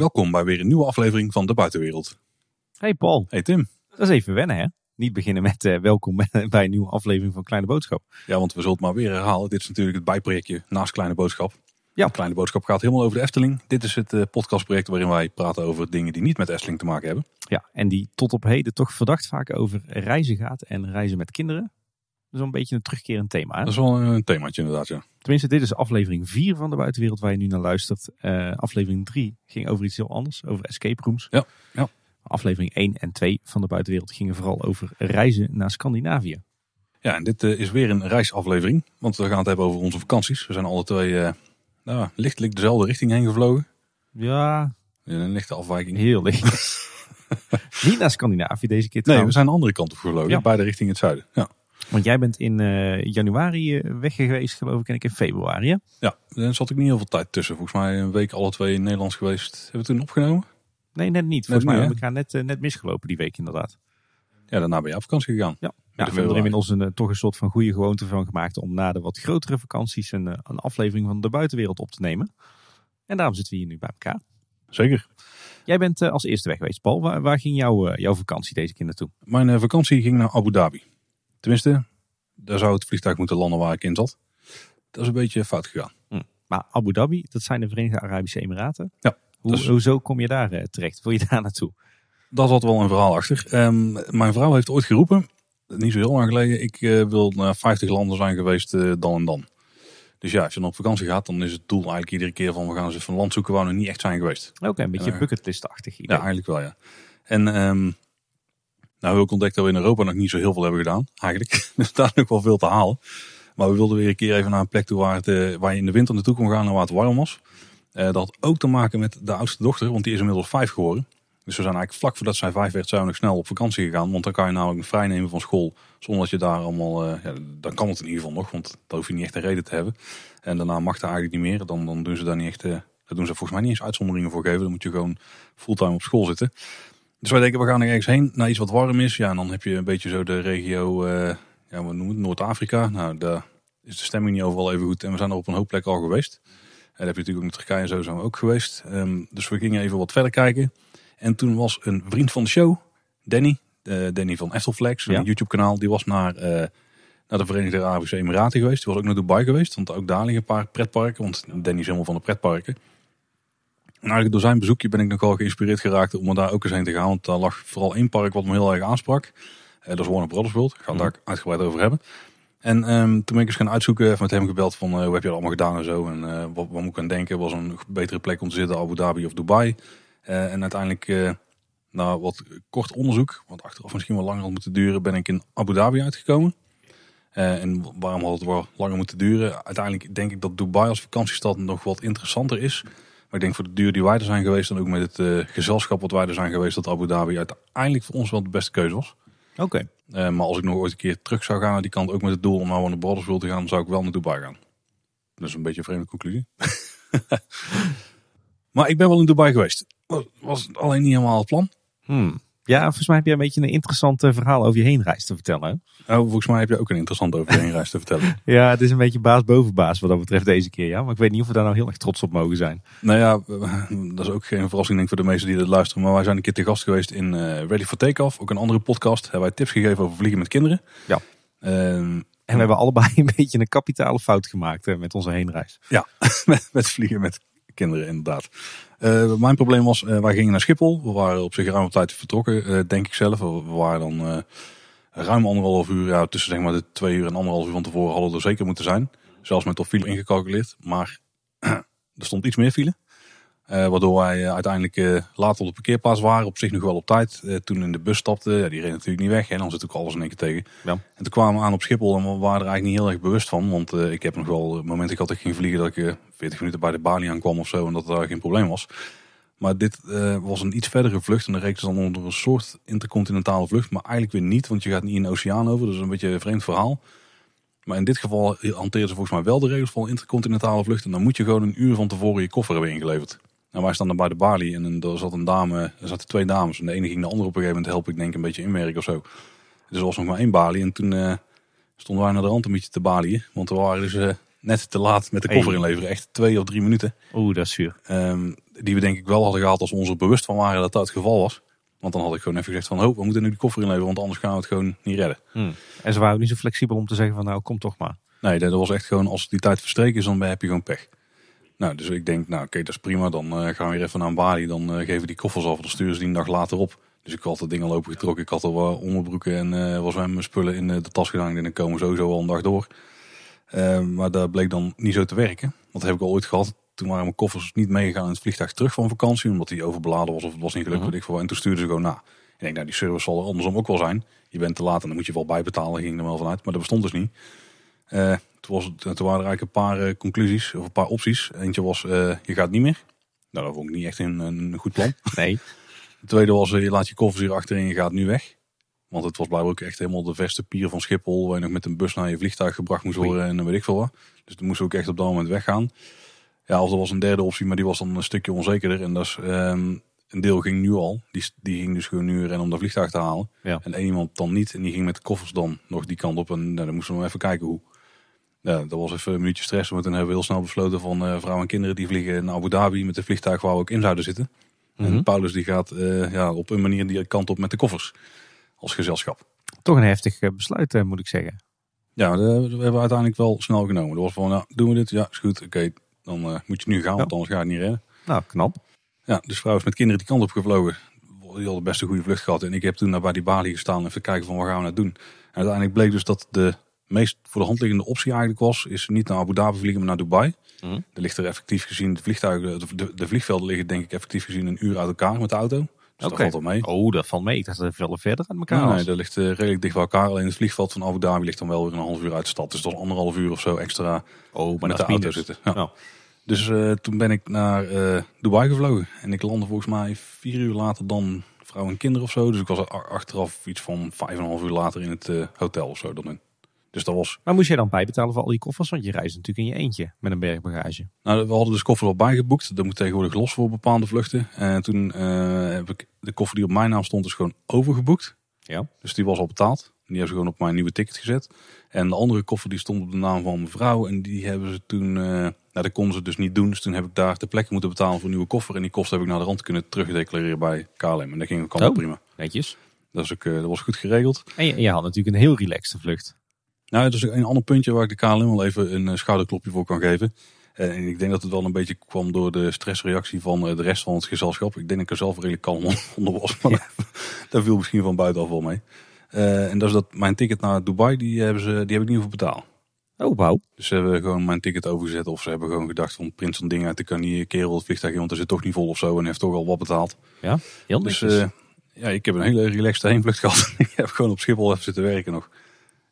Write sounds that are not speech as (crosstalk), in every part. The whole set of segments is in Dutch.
Welkom bij weer een nieuwe aflevering van De Buitenwereld. Hey Paul, Hey Tim. dat is even wennen hè? Niet beginnen met eh, welkom (laughs) bij een nieuwe aflevering van Kleine Boodschap. Ja, want we zullen het maar weer herhalen. Dit is natuurlijk het bijprojectje naast Kleine Boodschap. Ja. Kleine Boodschap gaat helemaal over de Efteling. Dit is het eh, podcastproject waarin wij praten over dingen die niet met Efteling te maken hebben. Ja, en die tot op heden toch verdacht vaak over reizen gaat en reizen met kinderen. Dat is wel een beetje een terugkerend thema. Hè? Dat is wel een themaatje inderdaad, ja. Tenminste, dit is aflevering 4 van de buitenwereld waar je nu naar luistert. Eh, aflevering 3 ging over iets heel anders, over escape rooms. Ja, ja. Aflevering 1 en 2 van de buitenwereld gingen vooral over reizen naar Scandinavië. Ja, en dit eh, is weer een reisaflevering. Want we gaan het hebben over onze vakanties. We zijn alle twee eh, nou, lichtelijk dezelfde richting heen gevlogen. Ja, In een lichte afwijking. heel licht. (laughs) Niet naar Scandinavië deze keer Nee, we trouwens. zijn de andere kant op gevlogen. Ja. Beide richting het zuiden. Ja. Want jij bent in eh, januari eh, weg geweest, geloof ik, en ik in februari. hè? ja, daar zat ik niet heel veel tijd tussen. Volgens mij een week alle twee in Nederlands geweest. Hebben we toen opgenomen? Nee, net niet. Volgens mij hebben we elkaar net, eh, net misgelopen die week inderdaad. Ja, daarna ben je op vakantie gegaan. Ja, ja we hebben er inmiddels een, toch een soort van goede gewoonte van gemaakt om na de wat grotere vakanties een, een aflevering van de buitenwereld op te nemen. En daarom zitten we hier nu bij elkaar. Zeker. Jij bent als eerste weg geweest, Paul. Waar, waar ging jouw, jouw vakantie deze keer naartoe? Mijn vakantie ging naar Abu Dhabi. Tenminste, daar zou het vliegtuig moeten landen waar ik in zat. Dat is een beetje fout gegaan. Maar Abu Dhabi, dat zijn de Verenigde Arabische Emiraten. Ja, Hoe, dat is- Hoezo kom je daar eh, terecht? Wil je (laughs) daar naartoe? Daar zat wel een verhaal achter. Ehm, mijn vrouw heeft ooit geroepen, niet zo heel lang geleden, ik eh, wil naar 50 landen zijn geweest eh, dan en dan. Dus ja, als je dan op vakantie gaat, dan is het doel eigenlijk iedere keer van we gaan eens even een land zoeken waar we nog niet echt zijn geweest. Oké, een beetje bucketlist-achtig idee. Ja, eigenlijk wel ja. En ehm nou heb ik ontdekt dat we in Europa nog niet zo heel veel hebben gedaan, eigenlijk. (laughs) Dus daar nog wel veel te halen. Maar we wilden weer een keer even naar een plek toe waar, eh, waar je in de winter naartoe kon gaan en waar het warm was. Eh, dat had ook te maken met de oudste dochter, want die is inmiddels vijf geworden. Dus we zijn eigenlijk vlak voordat zij vijf werd, zijn we nog snel op vakantie gegaan. Want dan kan je namelijk vrij nemen van school. Zonder dat je daar allemaal, eh, ja, dan kan het in ieder geval nog, want daar hoef je niet echt een reden te hebben. En daarna mag dat eigenlijk niet meer. Dan, dan doen ze daar niet echt, eh, daar doen ze volgens mij niet eens uitzonderingen voor geven. Dan moet je gewoon fulltime op school zitten. Dus wij denken, we gaan er ergens heen naar iets wat warm is. Ja, en dan heb je een beetje zo de regio, eh, ja, we noemen het Noord-Afrika. Nou, daar is de stemming niet overal even goed. En we zijn er op een hoop plekken al geweest. En dan heb je natuurlijk ook in Turkije en zo zijn we ook geweest. Ehm, dus we gingen even wat verder kijken. En toen was een vriend van de show, Danny, eh, Danny van Eftelflex, een Ja. YouTube kanaal, die was naar, eh, naar de Verenigde Arabische Emiraten geweest. Die was ook naar Dubai geweest, want ook daar liggen een paar pretparken. Want Danny is helemaal van de pretparken. En eigenlijk door zijn bezoekje ben ik nogal geïnspireerd geraakt om er daar ook eens heen te gaan. Want daar lag vooral één park wat me heel erg aansprak. Eh, dat is Warner Brothers World. Ik ga het daar uitgebreid over hebben. En ehm, toen ben ik eens gaan uitzoeken, even met hem gebeld van eh, hoe heb je dat allemaal gedaan en zo. En eh, wat, wat moet ik aan denken, was een betere plek om te zitten, Abu Dhabi of Dubai. En uiteindelijk, na wat kort onderzoek, wat achteraf misschien wel langer had moeten duren, ben ik in Abu Dhabi uitgekomen. En waarom had het wel langer moeten duren? Uiteindelijk denk ik dat Dubai als vakantiestad nog wat interessanter is. Maar ik denk voor de duur die wij er zijn geweest en ook met het eh, gezelschap wat wij er zijn geweest, dat Abu Dhabi uiteindelijk voor ons wel de beste keuze was. Oké. Eh, maar als ik nog ooit een keer terug zou gaan naar die kant, ook met het doel om naar Warner Brothers World te gaan, zou ik wel naar Dubai gaan. Dat is een beetje een vreemde conclusie. (laughs) maar ik ben wel in Dubai geweest. Was, was alleen niet helemaal het plan. Hmm. Ja, volgens mij heb je een beetje een interessant eh, verhaal over je heenreis te vertellen. hè? Nou, volgens mij heb je ook een interessant over je (laughs) heenreis te vertellen. Ja, het is een beetje baas boven baas wat dat betreft deze keer. Ja? Maar ik weet niet of we daar nou heel erg trots op mogen zijn. nou ja, (laughs) dat is ook geen verrassing denk ik voor de meesten die dit luisteren. Maar wij zijn een keer te gast geweest in eh, Ready for Takeoff. Ook een andere podcast. Hebben wij tips gegeven over vliegen met kinderen. Ja. Ehm, En we hebben allebei (laughs) een beetje een kapitale fout gemaakt eh, met onze heenreis. Ja, met, met vliegen met kinderen inderdaad. Eh, mijn probleem was, eh, wij gingen naar Schiphol. We waren op zich ruim op tijd vertrokken, eh, denk ik zelf. We waren dan ruim anderhalf uur, ja, tussen zeg maar de twee uur en anderhalf uur van tevoren hadden we er zeker moeten zijn. Zelfs met de file ingecalculeerd. Maar (clears throat) er stond iets meer file. Eh, waardoor wij eh, uiteindelijk eh, later op de parkeerplaats waren. Op zich nog wel op tijd. Toen in de bus stapten, ja, die reed natuurlijk niet weg. En dan zit ook alles in één keer tegen. Ja. En toen kwamen we aan op Schiphol en we waren er eigenlijk niet heel erg bewust van. Want ik heb nog wel het moment ik had ik ging vliegen dat ik eh 40 minuten bij de balie aankwam of zo. En dat daar geen probleem was. Maar dit was een iets verdere vlucht. En dan reed ze dan onder een soort intercontinentale vlucht. Maar eigenlijk weer niet, want je gaat niet in de oceaan over. Dus een beetje een vreemd verhaal. Maar in dit geval hanteren ze volgens mij wel de regels van intercontinentale vlucht. En dan moet je gewoon een uur van tevoren je koffer hebben ingeleverd. En wij staan dan bij de balie en er zat een dame, er zaten twee dames. En de ene ging de andere op een gegeven moment helpen, ik denk een beetje inwerken of zo. Dus er was nog maar één balie en toen eh, stonden wij naar de rand een beetje te balieën. Want we waren dus eh, net te laat met de koffer inleveren, echt twee of drie minuten. Oeh, dat is zuur. Ehm, die we denk ik wel hadden gehaald als we ons er bewust van waren dat dat het geval was. Want dan had ik gewoon even gezegd van, ho, we moeten nu die koffer inleveren, want anders gaan we het gewoon niet redden. Hmm. En ze waren ook niet zo flexibel om te zeggen van nou kom toch maar. Nee, dat was echt gewoon, als die tijd verstreken is, dan heb je gewoon pech. Nou, dus ik denk, nou oké, dat is prima. Dan eh, gaan we weer even naar Bali. Dan eh, geven die koffers af. Dan sturen ze die een dag later op. Dus ik had de dingen lopen getrokken. Ik had er wel onderbroeken en uh, was mijn spullen in de tas gedaan. En dan komen we sowieso al een dag door. maar dat bleek dan niet zo te werken. Want dat heb ik al ooit gehad. Toen waren mijn koffers niet meegegaan in het vliegtuig terug van vakantie. Omdat die overbeladen was of het was niet gelukt. Uh -huh. En toen stuurden ze gewoon na. Ik denk, nou die service zal er andersom ook wel zijn. Je bent te laat en dan moet je wel bijbetalen. Ging er wel vanuit. Maar dat bestond dus niet. Uh, toen, was het, toen waren er eigenlijk een paar uh, conclusies of een paar opties. Eentje was uh, je gaat niet meer. Nou, dat vond ik niet echt een, een goed plan. (laughs) Nee. De tweede was je laat je koffers hier achterin en je gaat nu weg. Want het was blijkbaar ook echt helemaal de verste pier van Schiphol. Waar je nog met een bus naar je vliegtuig gebracht moest worden en dan weet ik veel wat. Dus toen moesten we ook echt op dat moment weggaan. Ja, of er was een derde optie, maar die was dan een stukje onzekerder. En dat is, um, een deel ging nu al. Die, die ging dus gewoon nu rennen om dat vliegtuig te halen. Ja. En één iemand dan niet. En die ging met de koffers dan nog die kant op. En nou, dan moesten we even kijken hoe. Ja, dat was even een minuutje stress. Want toen hebben we heel snel besloten van uh, vrouwen en kinderen die vliegen naar Abu Dhabi met de vliegtuig waar we ook in zouden zitten. Mm -hmm. En Paulus die gaat uh, ja, op een manier die kant op met de koffers. Als gezelschap. Toch een heftig uh, besluit moet ik zeggen. Ja, we hebben uiteindelijk wel snel genomen. Er was van, nou, doen we dit? Ja, is goed. Oké, okay, dan moet je nu gaan, want anders ga je het niet redden. Nou, knap. Ja, dus vrouw is met kinderen die kant op gevlogen. Die hadden best een goede vlucht gehad. En ik heb toen naar bij die balie gestaan even kijken van wat gaan we nou doen. En uiteindelijk bleek dus dat de meest voor de hand liggende optie eigenlijk was, is niet naar Abu Dhabi vliegen, maar naar Dubai. Mhm. Er ligt er effectief gezien, de vliegtuigen, de, de vliegvelden liggen denk ik effectief gezien een uur uit elkaar met de auto. Dus dat valt wel mee. Oh, dat valt mee. Ik dacht dat het veel verder uit elkaar was. nee, dat ligt uh, redelijk dicht bij elkaar. Alleen het vliegveld van Abu Dhabi ligt dan wel weer een half uur uit de stad. Dus dat is anderhalf uur of zo extra Oh, maar met de auto zitten. Ja. Dus eh, toen ben ik naar eh, Dubai gevlogen. En ik landde volgens mij vier uur later dan vrouw en kinderen of zo. Dus ik was achteraf iets van vijf en een half uur later in het eh, hotel of zo. Dan in. Dus dat was... Maar moest jij dan bijbetalen voor al die koffers? Want je reist natuurlijk in je eentje met een bergbagage. Nou, we hadden dus koffer al bijgeboekt. Dat moet tegenwoordig los voor bepaalde vluchten. En toen eh, heb ik de koffer die op mijn naam stond dus gewoon overgeboekt. Ja. Dus die was al betaald. Die hebben ze gewoon op mijn nieuwe ticket gezet. En de andere koffer die stond op de naam van mijn vrouw. En die hebben ze toen... eh, nou, dat konden ze dus niet doen. Dus toen heb ik daar de plek moeten betalen voor een nieuwe koffer. En die kosten heb ik naar de rand kunnen terugdeclareren bij KLM. En dat ging ook allemaal Oh. prima. Netjes. Dat, is ook, eh, dat was goed geregeld. En je, je had natuurlijk een heel relaxte vlucht. Nou, dat is een ander puntje waar ik de KLM wel even een eh, schouderklopje voor kan geven. Eh, En ik denk dat het wel een beetje kwam door de stressreactie van eh, de rest van het gezelschap. Ik denk dat ik er zelf redelijk kalm (laughs) onder was. Maar (laughs) daar viel misschien van buitenaf wel mee. En dat is dat mijn ticket naar Dubai, die, hebben ze, die heb ik niet hoeven betalen. Oh, wauw. Dus ze hebben gewoon mijn ticket overgezet. Of ze hebben gewoon gedacht van prins van dingen uit. Ik kan die kerel het vliegtuig in, want er zit toch niet vol of zo. En heeft toch al wat betaald. Ja, heel Dus ja, ik heb een hele relaxed heenvlucht (laughs) gehad. ik heb gewoon op Schiphol even zitten werken nog.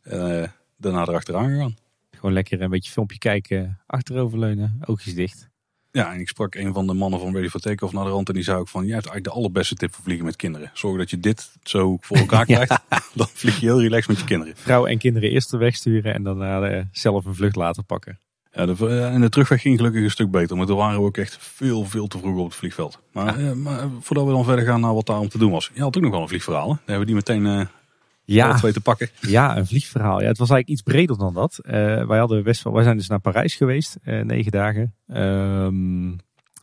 Eh, daarna erachteraan gegaan. Gewoon lekker een beetje filmpje kijken, achteroverleunen, oogjes dicht. Ja, en ik sprak een van de mannen van Ready for Takeoff naar de rand. En die zei ook van, jij hebt eigenlijk de allerbeste tip voor vliegen met kinderen. Zorg dat je dit zo voor elkaar (laughs) krijgt. Dan vlieg je heel relaxed met je kinderen. Vrouw en kinderen eerst er wegsturen en daarna eh, zelf een vlucht later pakken. Ja, de, eh, en de terugweg ging gelukkig een stuk beter. Maar toen waren we ook echt veel, veel te vroeg op het vliegveld. Maar, eh, maar voordat we dan verder gaan naar wat daar om te doen was. Je had ook nog wel een vliegverhaal. Hè? Dan hebben we die meteen eh Ja, twee te pakken. ja, een vliegverhaal. Ja, het was eigenlijk iets breder dan dat. Eh, wij, hadden best wel, wij zijn dus naar Parijs geweest, eh, negen dagen. Ehm,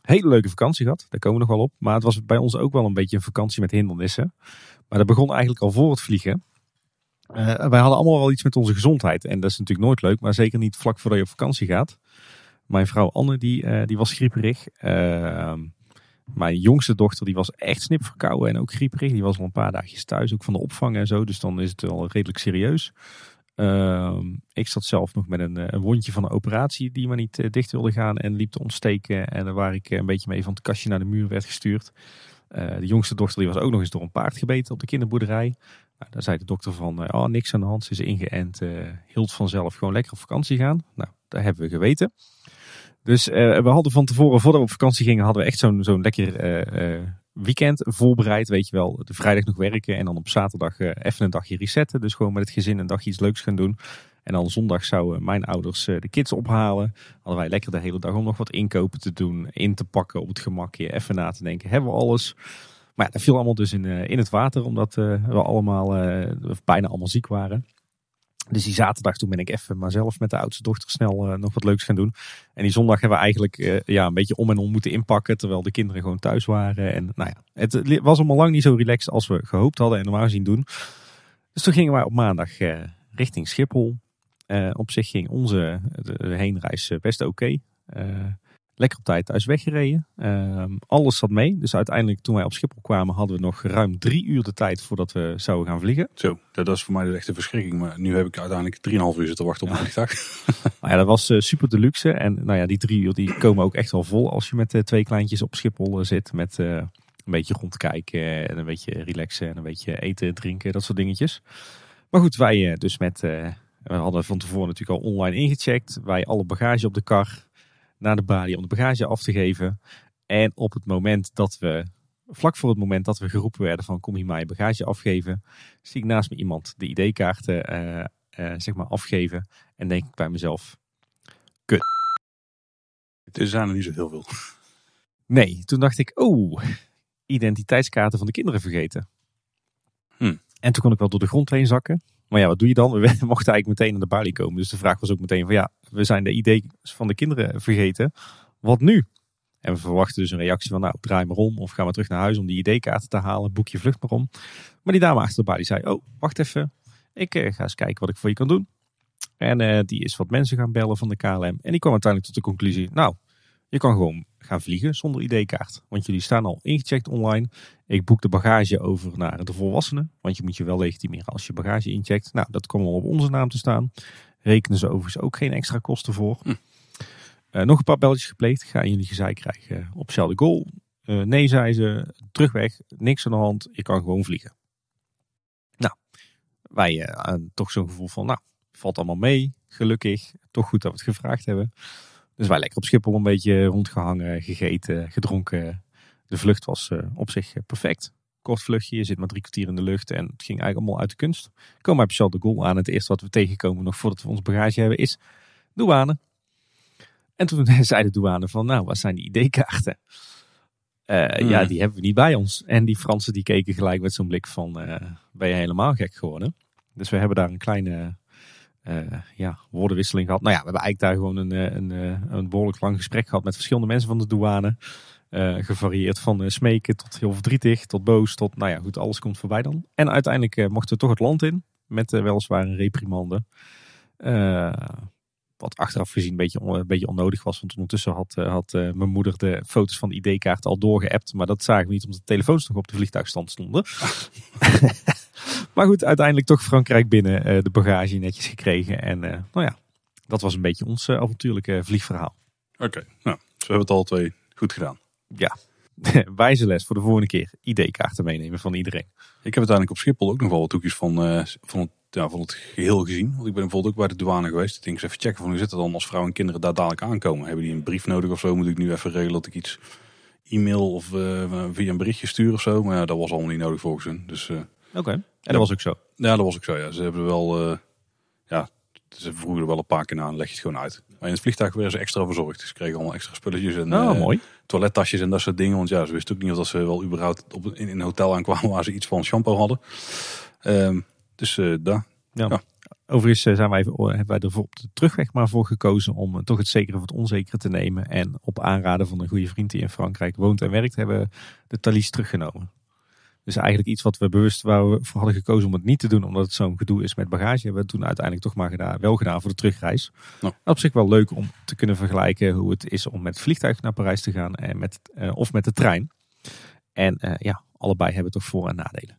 hele leuke vakantie gehad, daar komen we nog wel op. Maar het was bij ons ook wel een beetje een vakantie met hindernissen. Maar dat begon eigenlijk al voor het vliegen. Eh, wij hadden allemaal wel iets met onze gezondheid. En dat is natuurlijk nooit leuk, maar zeker niet vlak voordat je op vakantie gaat. Mijn vrouw Anne, die, die was grieperig. Mijn jongste dochter, die was echt snipverkouden en ook grieperig. Die was al een paar dagjes thuis, ook van de opvang en zo. Dus dan is het wel redelijk serieus. Ehm, ik zat zelf nog met een, eh, een wondje van een operatie die maar niet eh, dicht wilde gaan en liep te ontsteken. En waar ik eh, een beetje mee van het kastje naar de muur werd gestuurd. De jongste dochter die was ook nog eens door een paard gebeten op de kinderboerderij. Nou, daar zei de dokter van, oh niks aan de hand, ze is ingeënt, hield vanzelf gewoon lekker op vakantie gaan. Nou, dat hebben we geweten. Dus eh, we hadden van tevoren, voordat we op vakantie gingen, hadden we echt zo'n lekker eh, eh, weekend voorbereid. Weet je wel, de vrijdag nog werken en dan op zaterdag even een dagje resetten. Dus gewoon met het gezin een dagje iets leuks gaan doen. En dan zondag zouden mijn ouders de kids ophalen. Hadden wij lekker de hele dag om nog wat inkopen te doen, in te pakken op het gemakje, even na te denken, hebben we alles? Maar ja, dat viel allemaal dus in, in het water, omdat we allemaal, bijna allemaal ziek waren. Dus die zaterdag toen ben ik even maar zelf met de oudste dochter snel uh, nog wat leuks gaan doen. En die zondag hebben we eigenlijk uh, ja, een beetje om en om moeten inpakken. Terwijl de kinderen gewoon thuis waren. En nou ja, het was allemaal lang niet zo relaxed als we gehoopt hadden en normaal gezien doen. Dus toen gingen wij op maandag uh, richting Schiphol. op zich ging onze heenreis best oké. Okay lekker op tijd thuis weggereden. Uh, alles zat mee. Dus uiteindelijk toen wij op Schiphol kwamen hadden we nog ruim drie uur de tijd voordat we zouden gaan vliegen. Zo, dat is voor mij dus echt een verschrikking. Maar nu heb ik uiteindelijk 3,5 uur zitten wachten op een vliegtuig. maar (laughs) ja, dat was uh, super deluxe. En nou ja, die drie uur die komen ook echt wel vol als je met uh, twee kleintjes op Schiphol uh, zit. Met een beetje rondkijken en een beetje relaxen en een beetje eten, drinken, dat soort dingetjes. Maar goed, wij dus met... we hadden van tevoren natuurlijk al online ingecheckt. Wij alle bagage op de kar naar de balie om de bagage af te geven. En op het moment dat we, vlak voor het moment dat we geroepen werden van kom hier maar je bagage afgeven, zie ik naast me iemand de ID-kaarten uh, uh, zeg maar afgeven. En denk ik bij mezelf, kut. Er zijn er niet zo heel veel. Nee, toen dacht ik, oh, identiteitskaarten van de kinderen vergeten. Hm. En toen kon ik wel door de grond heen zakken. Maar ja, wat doe je dan? We (laughs) mochten eigenlijk meteen naar de balie komen. Dus de vraag was ook meteen van ja, we zijn de ideeën van de kinderen vergeten. Wat nu? En we verwachten dus een reactie van nou, draai maar om of ga maar terug naar huis om die ID-kaarten te halen. Boek je vlucht maar om. Maar die dame achter de balie zei, oh, wacht even. Ik uh, ga eens kijken wat ik voor je kan doen. En uh, die is wat mensen gaan bellen van de KLM. En die kwam uiteindelijk tot de conclusie, nou, je kan gewoon gaan vliegen zonder ID-kaart. Want jullie staan al ingecheckt online. Ik boek de bagage over naar de volwassenen. Want je moet je wel legitimeren als je bagage incheckt. Nou, dat komt wel op onze naam te staan. Rekenen ze overigens ook geen extra kosten voor. Hm. Uh, nog een paar belletjes gepleegd. Gaan jullie gezeik krijgen op Charles de Gaulle. Uh, nee, zei ze. Terugweg. Niks aan de hand. Je kan gewoon vliegen. Nou, wij uh, toch zo'n gevoel van, nou, valt allemaal mee. Gelukkig. Toch goed dat we het gevraagd hebben. Dus wij lekker op Schiphol een beetje rondgehangen, gegeten, gedronken. De vlucht was uh, op zich perfect. Kort vluchtje, je zit maar drie kwartier in de lucht en het ging eigenlijk allemaal uit de kunst. Komen bij Charles de Gaulle aan. Het eerste wat we tegenkomen nog voordat we ons bagage hebben is douane. En toen (laughs) zei de douane van, nou, wat zijn die ID-kaarten? Uh, mm. Ja, die hebben we niet bij ons. En die Fransen die keken gelijk met zo'n blik van, uh, ben je helemaal gek geworden? Dus we hebben daar een kleine uh, ja, woordenwisseling gehad. Nou ja, we hebben eigenlijk daar gewoon een, een, een behoorlijk lang gesprek gehad met verschillende mensen van de douane. Gevarieerd van smeken tot heel verdrietig, tot boos, tot nou ja, goed, alles komt voorbij dan. En uiteindelijk mochten we toch het land in, met weliswaar een reprimande. Wat achteraf gezien een beetje, een beetje onnodig was, want ondertussen had, had mijn moeder de foto's van de ID-kaart al doorgeappt. Maar dat zagen we niet, omdat de telefoons nog op de vliegtuigstand stonden. (laughs) maar goed, uiteindelijk toch Frankrijk binnen, de bagage netjes gekregen. En nou ja, dat was een beetje ons avontuurlijke vliegverhaal. Oké, nou, dus we hebben het al twee goed gedaan ja, (laughs) wijze les voor de volgende keer. ID-kaarten meenemen van iedereen. Ik heb uiteindelijk op Schiphol ook nog wel wat toekjes van, uh, van, het, ja, van het geheel gezien. Want ik ben bijvoorbeeld ook bij de douane geweest. Ik denk eens even checken van hoe zit het dan als vrouwen en kinderen daar dadelijk aankomen. Hebben die een brief nodig of zo? Moet ik nu even regelen dat ik iets e-mail of uh, via een berichtje stuur of zo? Maar ja, dat was allemaal niet nodig volgens hen. Dus, uh, Oké, en dat was ook zo? Ja, dat was ook zo. Ja. Ze hebben wel, ja, ze vroegen er wel een paar keer aan, leg je het gewoon uit. Maar in het vliegtuig werden ze extra verzorgd. Ze kregen allemaal extra spulletjes en oh, mooi. toilettasjes en dat soort dingen. Want ja, ze wisten ook niet of ze wel überhaupt op, in, in een hotel aankwamen waar ze iets van shampoo hadden. Um, dus uh, daar. Ja. ja. Overigens zijn wij, hebben wij er op de terugweg maar voor gekozen om toch het zekere voor het onzekere te nemen. En op aanraden van een goede vriend die in Frankrijk woont en werkt, hebben we de Thalys teruggenomen. Dus eigenlijk iets wat we bewust waar we voor hadden gekozen om het niet te doen, omdat het zo'n gedoe is met bagage, hebben we toen uiteindelijk toch maar gedaan, wel gedaan voor de terugreis. Nou. Op zich wel leuk om te kunnen vergelijken hoe het is om met het vliegtuig naar Parijs te gaan en met, uh, of met de trein. En uh, ja, allebei hebben toch voor- en nadelen.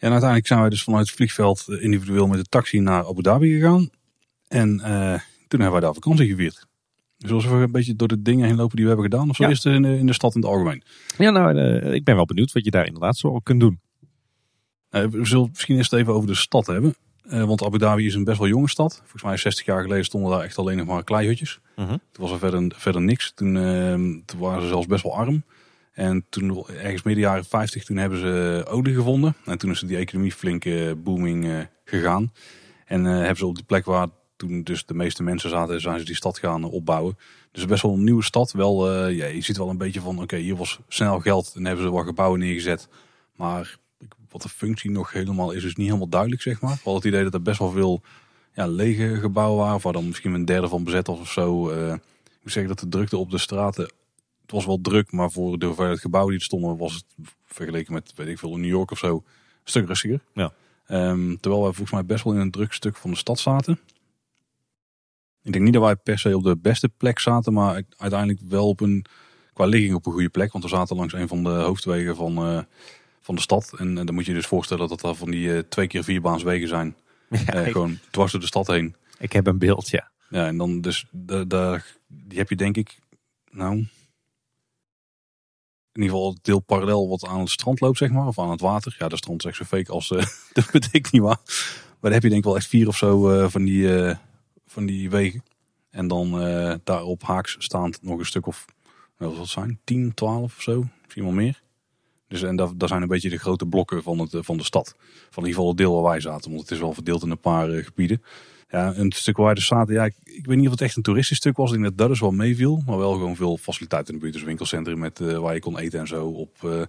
En uiteindelijk zijn wij dus vanuit het vliegveld eh, individueel met de taxi naar Abu Dhabi gegaan. En uh, toen hebben wij daar vakantie gevierd. Zullen we een beetje door de dingen heen lopen die we hebben gedaan? Of zo ja. eerst in de, in de stad in het algemeen? Ja, nou, uh, ik ben wel benieuwd wat je daar inderdaad zo kunt doen. Uh, we zullen het misschien eerst even over de stad hebben. Want Abu Dhabi is een best wel jonge stad. Volgens mij 60 jaar geleden stonden daar echt alleen nog maar kleihutjes. -huh. Toen was er verder, verder niks. Toen, ehm, toen waren ze zelfs best wel arm. En toen, ergens midden jaren 50, toen hebben ze olie gevonden. En toen is die economie flink booming gegaan. En hebben ze op de plek waar toen dus de meeste mensen zaten, zijn ze die stad gaan opbouwen. Dus best wel een nieuwe stad. Wel, ja, je ziet wel een beetje van, oké, hier was snel geld en hebben ze wat gebouwen neergezet. Maar wat de functie nog helemaal is, is niet helemaal duidelijk, zeg maar. Vooral het idee dat er best wel veel ja, lege gebouwen waren, waar dan misschien een derde van bezet of zo. Eh, ik moet zeggen dat de drukte op de straten, het was wel druk, maar voor de hoeveelheid gebouwen die er stonden, was het vergeleken met, weet ik veel, New York of zo, een stuk rustiger. Ja. Ehm, terwijl wij volgens mij best wel in een druk stuk van de stad zaten. Ik denk niet dat wij per se op de beste plek zaten, maar uiteindelijk wel op een, qua ligging op een goede plek. Want we zaten langs een van de hoofdwegen van, eh, van de stad. En uh, dan moet je dus voorstellen dat dat van die uh, twee keer vierbaanswegen zijn. (laughs) Ja, ik, gewoon dwars door de stad heen. ik heb een beeld, ja. Ja, en dan dus, de, de, die heb je denk ik, nou, in ieder geval het deel parallel wat aan het strand loopt, zeg maar. Of aan het water. Ja, de strand is echt zo fake als, uh, (laughs) dat betekent niet waar. Maar dan heb je denk ik wel echt vier of zo uh, van, die, uh, van die wegen. En dan daarop haaks staand nog een stuk of, wat zal het zijn, 10, 12 of zo. Misschien wel meer. Dus en daar, daar zijn een beetje de grote blokken van, het, van de stad. Van in ieder geval het deel waar wij zaten. Want het is wel verdeeld in een paar gebieden. Ja, een stuk waar wij dus zaten, ja, ik, ik, weet niet of het echt een toeristisch stuk was. Ik denk dat dat dus wel meeviel. Maar wel gewoon veel faciliteiten in de buurt. Dus winkelcentrum met, uh, waar je kon eten en zo op uh,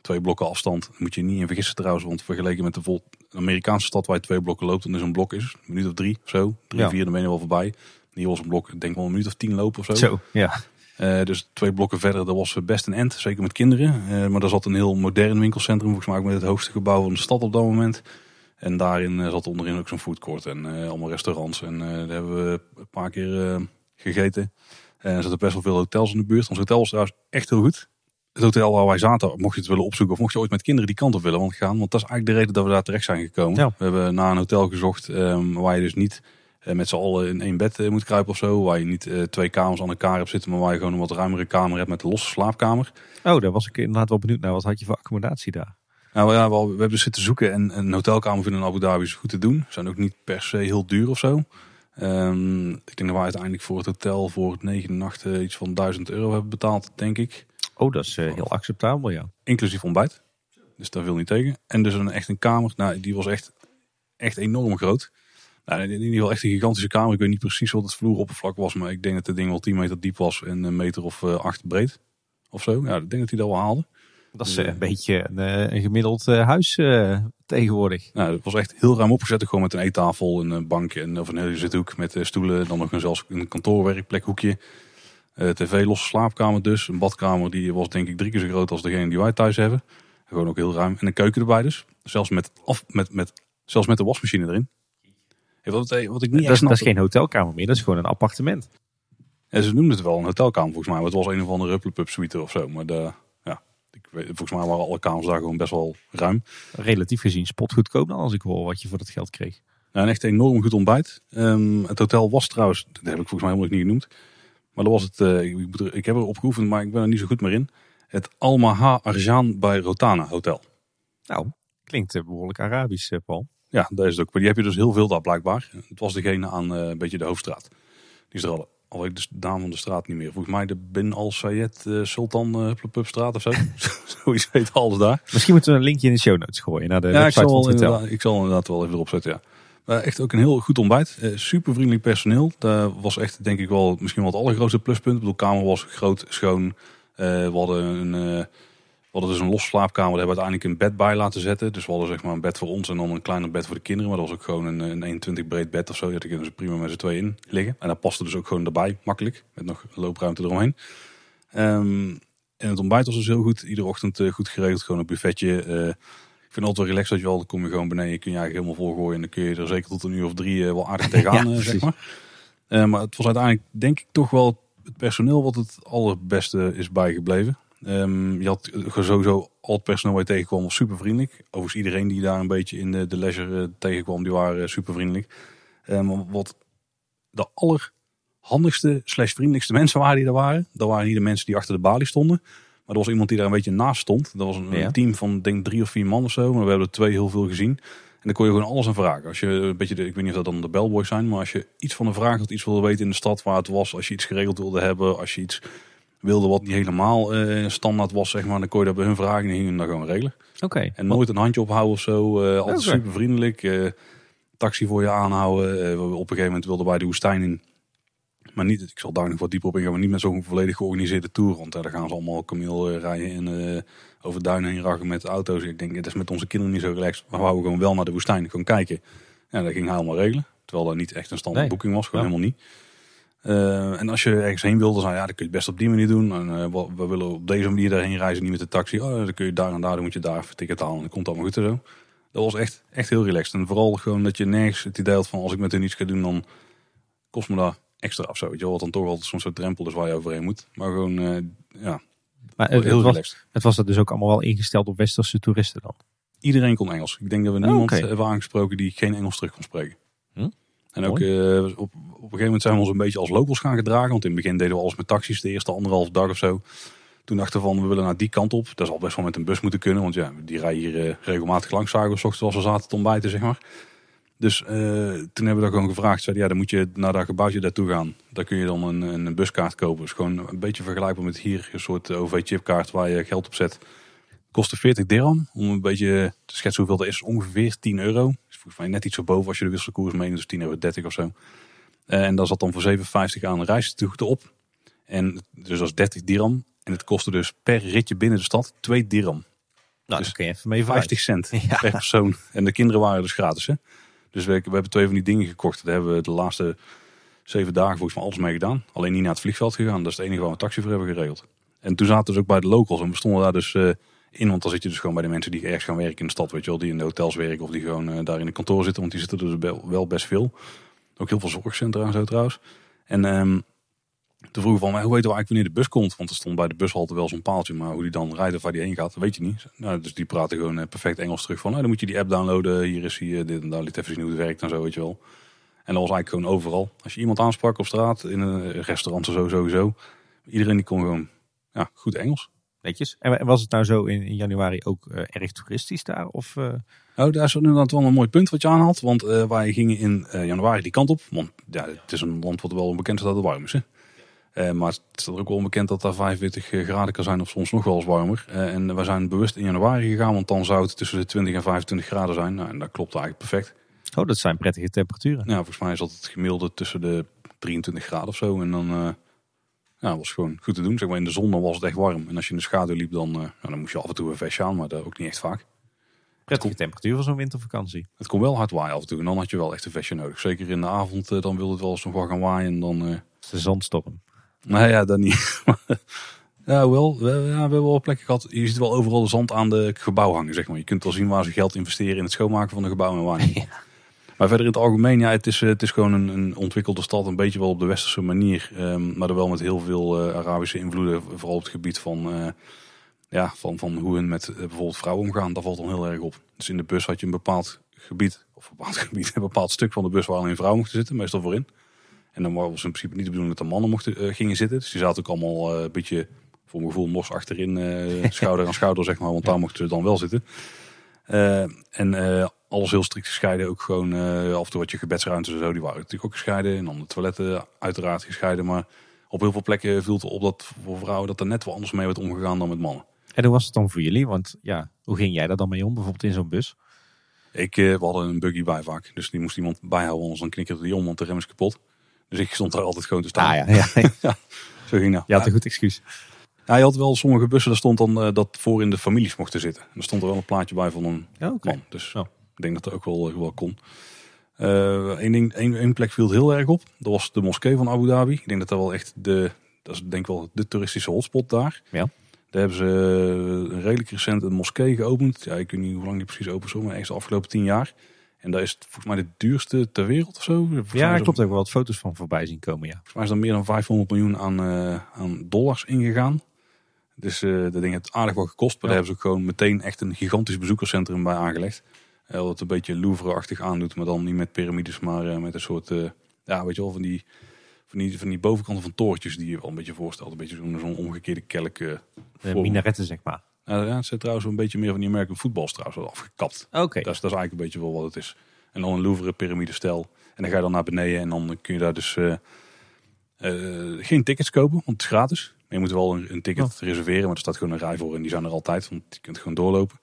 twee blokken afstand. Daar moet je niet in vergissen trouwens. Want vergeleken met de vol Amerikaanse stad waar je twee blokken loopt. Dan is een blok is een minuut of drie of zo. Drie, ja. vier, dan ben je wel voorbij. Hier was een blok, ik denk wel een minuut of tien lopen of zo. Zo, ja. Uh, dus twee blokken verder, dat was best een end. Zeker met kinderen. Maar daar zat een heel modern winkelcentrum. Volgens mij ook met het hoogste gebouw van de stad op dat moment. En daarin zat onderin ook zo'n foodcourt en uh, allemaal restaurants. En uh, daar hebben we een paar keer gegeten. En er zaten best wel veel hotels in de buurt. Ons hotel was trouwens echt heel goed. Het hotel waar wij zaten, mocht je het willen opzoeken of mocht je ooit met kinderen die kant op willen gaan. Want dat is eigenlijk de reden dat we daar terecht zijn gekomen. Ja. We hebben naar een hotel gezocht um, waar je dus niet met z'n allen in één bed moet kruipen of zo. Waar je niet twee kamers aan elkaar hebt zitten, maar waar je gewoon een wat ruimere kamer hebt met een losse slaapkamer. Oh, daar was ik inderdaad wel benieuwd naar. Wat had je voor accommodatie daar? Nou ja, we hebben dus zitten zoeken en een hotelkamer vinden in Abu Dhabi is goed te doen. Ze zijn ook niet per se heel duur of zo. Um, ik denk dat we uiteindelijk voor het hotel voor het negen nachten iets van 1000 euro hebben betaald, denk ik. Oh, dat is uh, heel acceptabel, ja. Inclusief ontbijt. Dus daar wil niet tegen. En dus een, echt een kamer, nou, die was echt, echt enorm groot. Nou, in ieder geval echt een gigantische kamer. Ik weet niet precies wat het vloeroppervlak was, maar ik denk dat het ding wel 10 meter diep was en een meter of uh, 8 breed. Of zo. Ja, ik denk dat hij dat wel haalde. Dat is uh, een beetje een, een gemiddeld uh, huis uh, tegenwoordig. Nou, het was echt heel ruim opgezet. Gewoon met een eettafel, een bank en of een hele zithoek met stoelen. Dan nog een, zelfs een kantoorwerkplekhoekje. tv, losse slaapkamer dus. Een badkamer die was denk ik drie keer zo groot als degene die wij thuis hebben. Gewoon ook heel ruim. En een keuken erbij dus. Zelfs met, af, met, met, zelfs met de wasmachine erin. Wat, wat ik niet dat, is, dat is geen hotelkamer meer, dat is gewoon een appartement. En ze noemden het wel een hotelkamer volgens mij. Maar het was een of andere Hupplepup suite of zo. Maar de, weet, volgens mij waren alle kamers daar gewoon best wel ruim. Relatief gezien spotgoedkoop dan als ik hoor wat je voor dat geld kreeg. Nou, een echt enorm goed ontbijt. Um, het hotel was trouwens, dat heb ik volgens mij helemaal niet genoemd. Maar dat was het, uh, ik, ik, heb erop geoefend, maar ik ben er niet zo goed meer in. Het Almaha Arjan bij Rotana Hotel. Nou, klinkt behoorlijk Arabisch, Paul. Ja, dat is het ook. Maar die heb je dus heel veel daar blijkbaar. Het was degene aan uh, een beetje de hoofdstraat. Die is er al al ik de naam van de straat niet meer. Volgens mij de Bin Al Sayed uh, Sultan uh, Pupstraat of zo. (laughs) Zoiets heet alles daar. Misschien moeten we een linkje in de show notes gooien naar de ja, website ik zal, van het hotel. Ik zal inderdaad wel even erop zetten, ja. Maar echt ook een heel goed ontbijt. Uh, super vriendelijk personeel. Dat was echt denk ik wel misschien wel het allergrootste pluspunt. Ik bedoel, de kamer was groot, schoon. we hadden een... We hadden dus een los slaapkamer, daar hebben we uiteindelijk een bed bij laten zetten. Dus we hadden zeg maar een bed voor ons en dan een kleiner bed voor de kinderen. Maar dat was ook gewoon een, een 21 breed bed of zo. Daar kunnen ze prima met z'n tweeën in liggen. En dat paste dus ook gewoon erbij, makkelijk. Met nog loopruimte eromheen. Um, en het ontbijt was dus heel goed. Iedere ochtend uh, goed geregeld, gewoon een buffetje. Uh, ik vind het altijd wel relaxed dat je wel, dan kom je gewoon beneden. Kun je eigenlijk helemaal volgooien. En dan kun je er zeker tot een uur of drie uh, wel aardig (laughs) tegenaan, ja, zeg maar. maar het was uiteindelijk denk ik toch wel het personeel wat het allerbeste is bijgebleven. Um, je had sowieso al het personeel waar je tegenkwam was super vriendelijk. Overigens iedereen die daar een beetje in de, de leisure uh, tegenkwam, die waren uh, super vriendelijk. Um, wat de allerhandigste slash vriendelijkste mensen waren die er waren. Dat waren niet de mensen die achter de balie stonden. Maar er was iemand die daar een beetje naast stond. Dat was een, ja. team van denk drie of vier man of zo. Maar we hebben er twee heel veel gezien. En dan kon je gewoon alles aan vragen. Als je een beetje, de, ik weet niet of dat dan de bellboys zijn. Maar als je iets van een vraag had, iets wilde weten in de stad waar het was. Als je iets geregeld wilde hebben. Als je iets wilde wat niet helemaal uh, standaard was, zeg maar, dan kon je dat bij hun vragen en hingen daar gewoon regelen. Oké. Okay. En nooit een handje ophouden of zo. Uh, altijd okay. super vriendelijk. Uh, taxi voor je aanhouden. op een gegeven moment wilden wij de woestijn in. Maar niet, ik zal daar nog wat dieper op ingaan, maar niet met zo'n volledig georganiseerde tour. Want daar gaan ze allemaal kameel rijden en over duinen heen raken met auto's. Ik denk, dat is met onze kinderen niet zo relaxed. Maar we houden gewoon wel naar de woestijn, gewoon kijken. Ja, dat ging hij allemaal regelen. Terwijl dat niet echt een standaard boeking was, gewoon helemaal niet. Uh, en als je ergens heen wilde, dan, ja, dan kun je het best op die manier doen. En, uh, we, we, willen op deze manier daarheen reizen, niet met de taxi. Oh, dan kun je daar en daar, dan moet je daar ticket halen. En dan komt allemaal goed en zo. Dat was echt, echt heel relaxed. En vooral gewoon dat je nergens het idee had van als ik met hun iets ga doen, dan kost me dat extra of zo. Weet je wel, wat dan toch altijd zo'n soort drempel is waar je overheen moet. Maar gewoon, uh, ja, maar het, heel het was, het was dat dus ook allemaal wel ingesteld op westerse toeristen dan? Iedereen kon Engels. Ik denk dat we oh, niemand hebben aangesproken die geen Engels terug kon spreken. Hm? En ook uh, op, op een gegeven moment zijn we ons een beetje als locals gaan gedragen. Want in het begin deden we alles met taxis de eerste anderhalf dag of zo. Toen dachten we van we willen naar die kant op. Dat zal best wel met een bus moeten kunnen. Want ja, die rijden hier uh, regelmatig langs zagen we ochtends als we zaten te ontbijten zeg maar. Dus uh, toen hebben we daar gewoon gevraagd. Zeiden, ja, dan moet je naar dat gebouwtje daartoe gaan. Daar kun je dan een, een buskaart kopen. Dus gewoon een beetje vergelijkbaar met hier. Een soort OV-chipkaart waar je geld op zet. Kostte 40 dirham. Om een beetje te schetsen hoeveel dat is. Ongeveer 10 euro. Volgens mij net iets erboven als je de wisselkoers meeneemt. Dus 10 euro 30 of zo. Uh, en daar zat dan voor 7,50 aan reistoegoed op. En dus dat is 30 dirham. En het kostte dus per ritje binnen de stad 2 dirham. Nou, dus kun je even mee 50 cent (laughs) ja. per persoon. En de kinderen waren dus gratis. Hè? Dus we, we, hebben twee van die dingen gekocht. Daar hebben we de laatste zeven dagen volgens mij alles mee gedaan. Alleen niet naar het vliegveld gegaan. Dat is het enige waar we een taxi voor hebben geregeld. En toen zaten we dus ook bij de locals. En we stonden daar dus uh, in. Want dan zit je dus gewoon bij de mensen die ergens gaan werken in de stad. Weet je wel, die in de hotels werken. Of die gewoon uh, daar in een kantoor zitten. Want die zitten er dus wel best veel. Ook heel veel zorgcentra en zo trouwens. En um, toen vroegen van, hoe weten we eigenlijk wanneer de bus komt? Want er stond bij de bushalte wel zo'n paaltje, maar hoe die dan rijdt of waar die heen gaat, weet je niet. Nou, dus die praten gewoon eh, perfect Engels terug van, nou, dan moet je die app downloaden. Hier is hij, dit en daar, liet even zien hoe het werkt en zo, weet je wel. En dat was eigenlijk gewoon overal. Als je iemand aansprak op straat, in een restaurant of zo, sowieso. Iedereen die kon gewoon ja, goed Engels. Netjes. En was het nou zo in, in januari ook uh, erg toeristisch daar? Of, uh... Nou, daar is inderdaad wel een mooi punt wat je aanhaalt. Want uh, wij gingen in januari die kant op. Want ja, het is een land wat wel bekend is dat het warm is. Hè? Maar het is ook wel bekend dat daar 45 graden kan zijn of soms nog wel eens warmer. En we zijn bewust in januari gegaan, want dan zou het tussen de 20 en 25 graden zijn. Nou, en dat klopt eigenlijk perfect. Oh, dat zijn prettige temperaturen. Ja, volgens mij is dat het gemiddelde tussen de 23 graden of zo. En dan ja, was gewoon goed te doen. Zeg maar in de zon dan was het echt warm. En als je in de schaduw liep, dan, nou, dan moest je af en toe een vestje aan, maar dat ook niet echt vaak. Prettige temperatuur voor zo'n wintervakantie. Het kon wel hard waaien af en toe. En dan had je wel echt een vestje nodig. Zeker in de avond, dan wilde het wel eens nog wel gaan waaien. En dan... de zandstorm. Nou ja, dat niet. (laughs) ja, wel, we, ja, we hebben wel plekken gehad. Je ziet wel overal de zand aan de gebouw hangen, zeg maar. Je kunt wel zien waar ze geld investeren in het schoonmaken van de gebouwen en waar niet. (laughs) Maar verder in het algemeen, ja, het is, het is gewoon een, een ontwikkelde stad. Een beetje wel op de westerse manier. Um, maar wel met heel veel uh, Arabische invloeden. Vooral op het gebied van, uh, ja, van, van hoe hun met uh, bijvoorbeeld vrouwen omgaan. Dat valt dan heel erg op. Dus in de bus had je een bepaald gebied. Of een bepaald (laughs) gebied, een bepaald stuk van de bus waar alleen vrouwen mochten zitten. Meestal voorin. En dan was in principe niet de bedoeling dat de mannen mochten, gingen zitten. Dus die zaten ook allemaal een beetje, voor mijn gevoel, mos achterin, (laughs) schouder aan schouder, zeg maar. Want daar mochten ze dan wel zitten. en alles heel strikt gescheiden. Ook gewoon af en toe wat je gebedsruimtes en zo, die waren natuurlijk ook gescheiden. En dan de toiletten uiteraard gescheiden. Maar op heel veel plekken viel het op dat voor vrouwen dat er net wel anders mee werd omgegaan dan met mannen. En hoe was het dan voor jullie? Want ja, hoe ging jij daar dan mee om, bijvoorbeeld in zo'n bus? Ik, we hadden een buggy bij vaak. Dus die moest iemand bijhouden, anders dan knikkerde die om, want de rem is kapot. Dus ik stond daar altijd gewoon te staan. Ah, ja, ja. (laughs) ja, zo ging dat. Je had een goed excuus. Ja, je had wel sommige bussen, daar stond dan uh, dat voor in de families mochten zitten. En er stond er wel een plaatje bij van een ja, okay. man. Dus ik denk dat dat ook wel, wel kon. Eén uh, ding, één, één plek viel heel erg op. Dat was de moskee van Abu Dhabi. Ik denk dat dat wel echt de, dat is denk ik wel de toeristische hotspot daar. Ja. Daar hebben ze een redelijk recent een moskee geopend. Ja, ik weet niet hoe lang die precies open is, maar echt de afgelopen tien jaar. En daar is het volgens mij de duurste ter wereld of zo. Volgens ja, ik klopt ook wel wat foto's van voorbij zien komen. Ja. Volgens mij is er meer dan 500 miljoen aan, uh, aan dollars ingegaan. Dus uh, dat ding heeft aardig wat gekost. Maar ja. daar hebben ze ook gewoon meteen echt een gigantisch bezoekerscentrum bij aangelegd. Het een beetje Louvre-achtig aandoet. Maar dan niet met piramides, maar met een soort... ja, weet je wel, van die, van die, van die bovenkanten van toortjes die je wel een beetje voorstelt. Een beetje zo'n omgekeerde kelk. minaretten, zeg maar. Nou, ja, het zijn trouwens een beetje meer van die American voetbal trouwens afgekapt. Oké. Okay. Dat, is, dat is eigenlijk een beetje wel wat het is. En dan een Louvre piramide stijl. En dan ga je dan naar beneden en dan kun je daar dus uh, uh, geen tickets kopen, want het is gratis. Maar je moet wel een, een ticket oh. reserveren, maar er staat gewoon een rij voor en die zijn er altijd, want je kunt gewoon doorlopen.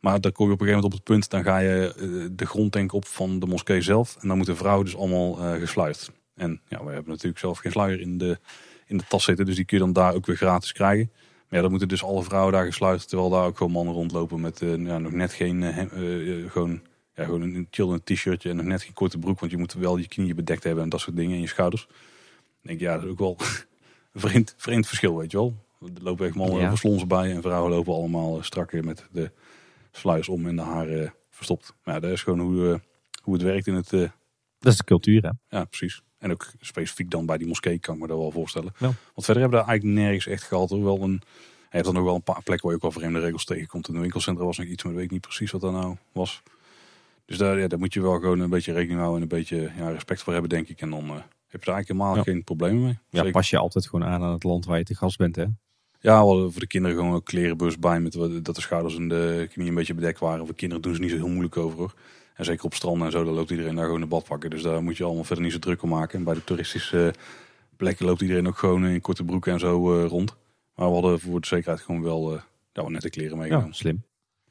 Maar dan kom je op een gegeven moment op het punt, dan ga je uh, de grond denk op van de moskee zelf. En dan moeten vrouwen dus allemaal gesluit. En ja, we hebben natuurlijk zelf geen sluier in de, in de tas zitten. Dus die kun je dan daar ook weer gratis krijgen. Maar ja, dan moeten dus alle vrouwen daar gesluisterd. Terwijl daar ook gewoon mannen rondlopen met uh, ja, nog net geen... Uh, gewoon, ja, gewoon een chill t-shirtje en nog net geen korte broek. Want je moet wel je knieën bedekt hebben en dat soort dingen. En je schouders. Dan denk ik, ja, dat is ook wel (laughs) een vreemd, vreemd verschil, weet je wel. Er lopen echt mannen ja. slonsen bij. En vrouwen lopen allemaal strak met de sluis om en de haren verstopt. Maar ja, dat is gewoon hoe, hoe het werkt in het... dat is de cultuur, hè? Ja, precies. En ook specifiek dan bij die moskee kan ik me dat wel voorstellen. Want verder hebben we daar eigenlijk nergens echt gehad. Hoewel een, hij heeft dan nog wel een paar plekken waar je ook wel vreemde regels tegenkomt. In de winkelcentra was nog iets, maar ik weet niet precies wat dat nou was. Dus daar, ja, daar moet je wel gewoon een beetje rekening houden en een beetje ja, respect voor hebben, denk ik. En dan uh, heb je daar eigenlijk helemaal geen problemen mee. Ja, pas je altijd gewoon aan aan het land waar je te gast bent, hè? Ja, we hadden voor de kinderen gewoon een klerenbus bij met dat de schouders en de knieën een beetje bedekt waren. Voor kinderen doen ze niet zo heel moeilijk over hoor. En zeker op stranden en zo, daar loopt iedereen daar gewoon een bad pakken. Dus daar moet je allemaal verder niet zo druk om maken. En bij de toeristische plekken loopt iedereen ook gewoon in korte broeken en zo uh, rond. Maar we hadden voor de zekerheid gewoon wel, uh, ja, nette kleren meegenomen. Ja, slim.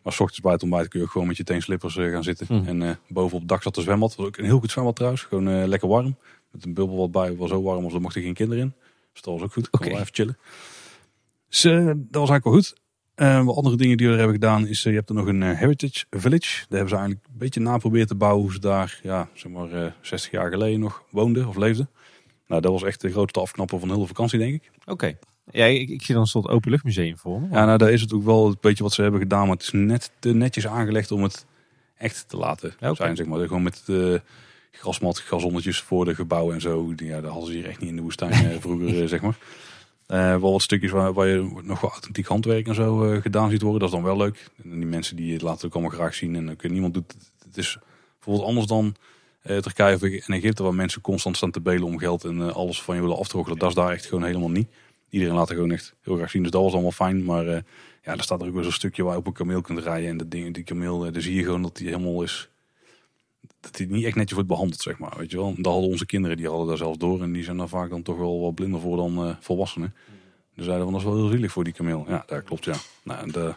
Maar s ochtends bij het ontbijt kun je gewoon met je teenslippers uh, gaan zitten. Mm. En uh, boven op het dak zat de zwembad. Was ook een heel goed zwembad trouwens. Gewoon lekker warm. Met een bubbel wat bij. Was zo warm als er mochten geen kinderen in. Dus dat was ook goed. Oké. Okay. even chillen. Dus dat was eigenlijk wel goed. Uh, wat andere dingen die we er hebben gedaan is, uh, je hebt er nog een Heritage Village. Daar hebben ze eigenlijk een beetje naprobeerd te bouwen hoe ze daar, ja, zeg maar 60 jaar geleden nog woonden of leefden. Nou, dat was echt de grootste afknapper van de hele vakantie, denk ik. Oké. Ja, ik, ik, zie dan een soort openluchtmuseum voor me. Ja, nou, daar is het ook wel een beetje wat ze hebben gedaan, maar het is net te netjes aangelegd om het echt te laten okay. zijn, zeg maar. Gewoon met de grasmat, gazonnetjes voor de gebouwen en zo. Ja, dat hadden ze hier echt niet in de woestijn vroeger, zeg maar. Uh, wel wat stukjes waar, waar, je nog wel authentiek handwerk en zo uh, gedaan ziet worden. Dat is dan wel leuk. En die mensen die het laten ook allemaal graag zien. En uh, niemand doet het. is bijvoorbeeld anders dan Turkije of in Egypte, waar mensen constant staan te belen om geld en alles van je willen aftroggelen. Dat is daar echt gewoon helemaal niet. Iedereen laat er gewoon echt heel graag zien. Dus dat was allemaal fijn. Maar ja, er staat er ook wel zo'n stukje waar je op een kameel kunt rijden. En dat ding, die kameel, daar zie je gewoon dat die helemaal is dat hij niet echt netjes wordt behandeld, zeg maar. Weet je wel? Dat hadden onze kinderen, die hadden daar zelfs door. En die zijn daar vaak dan toch wel wat blinder voor dan uh, volwassenen. Dus zeiden van, dat is wel heel zielig voor die kameel. Ja, dat klopt, ja. Nou, en de,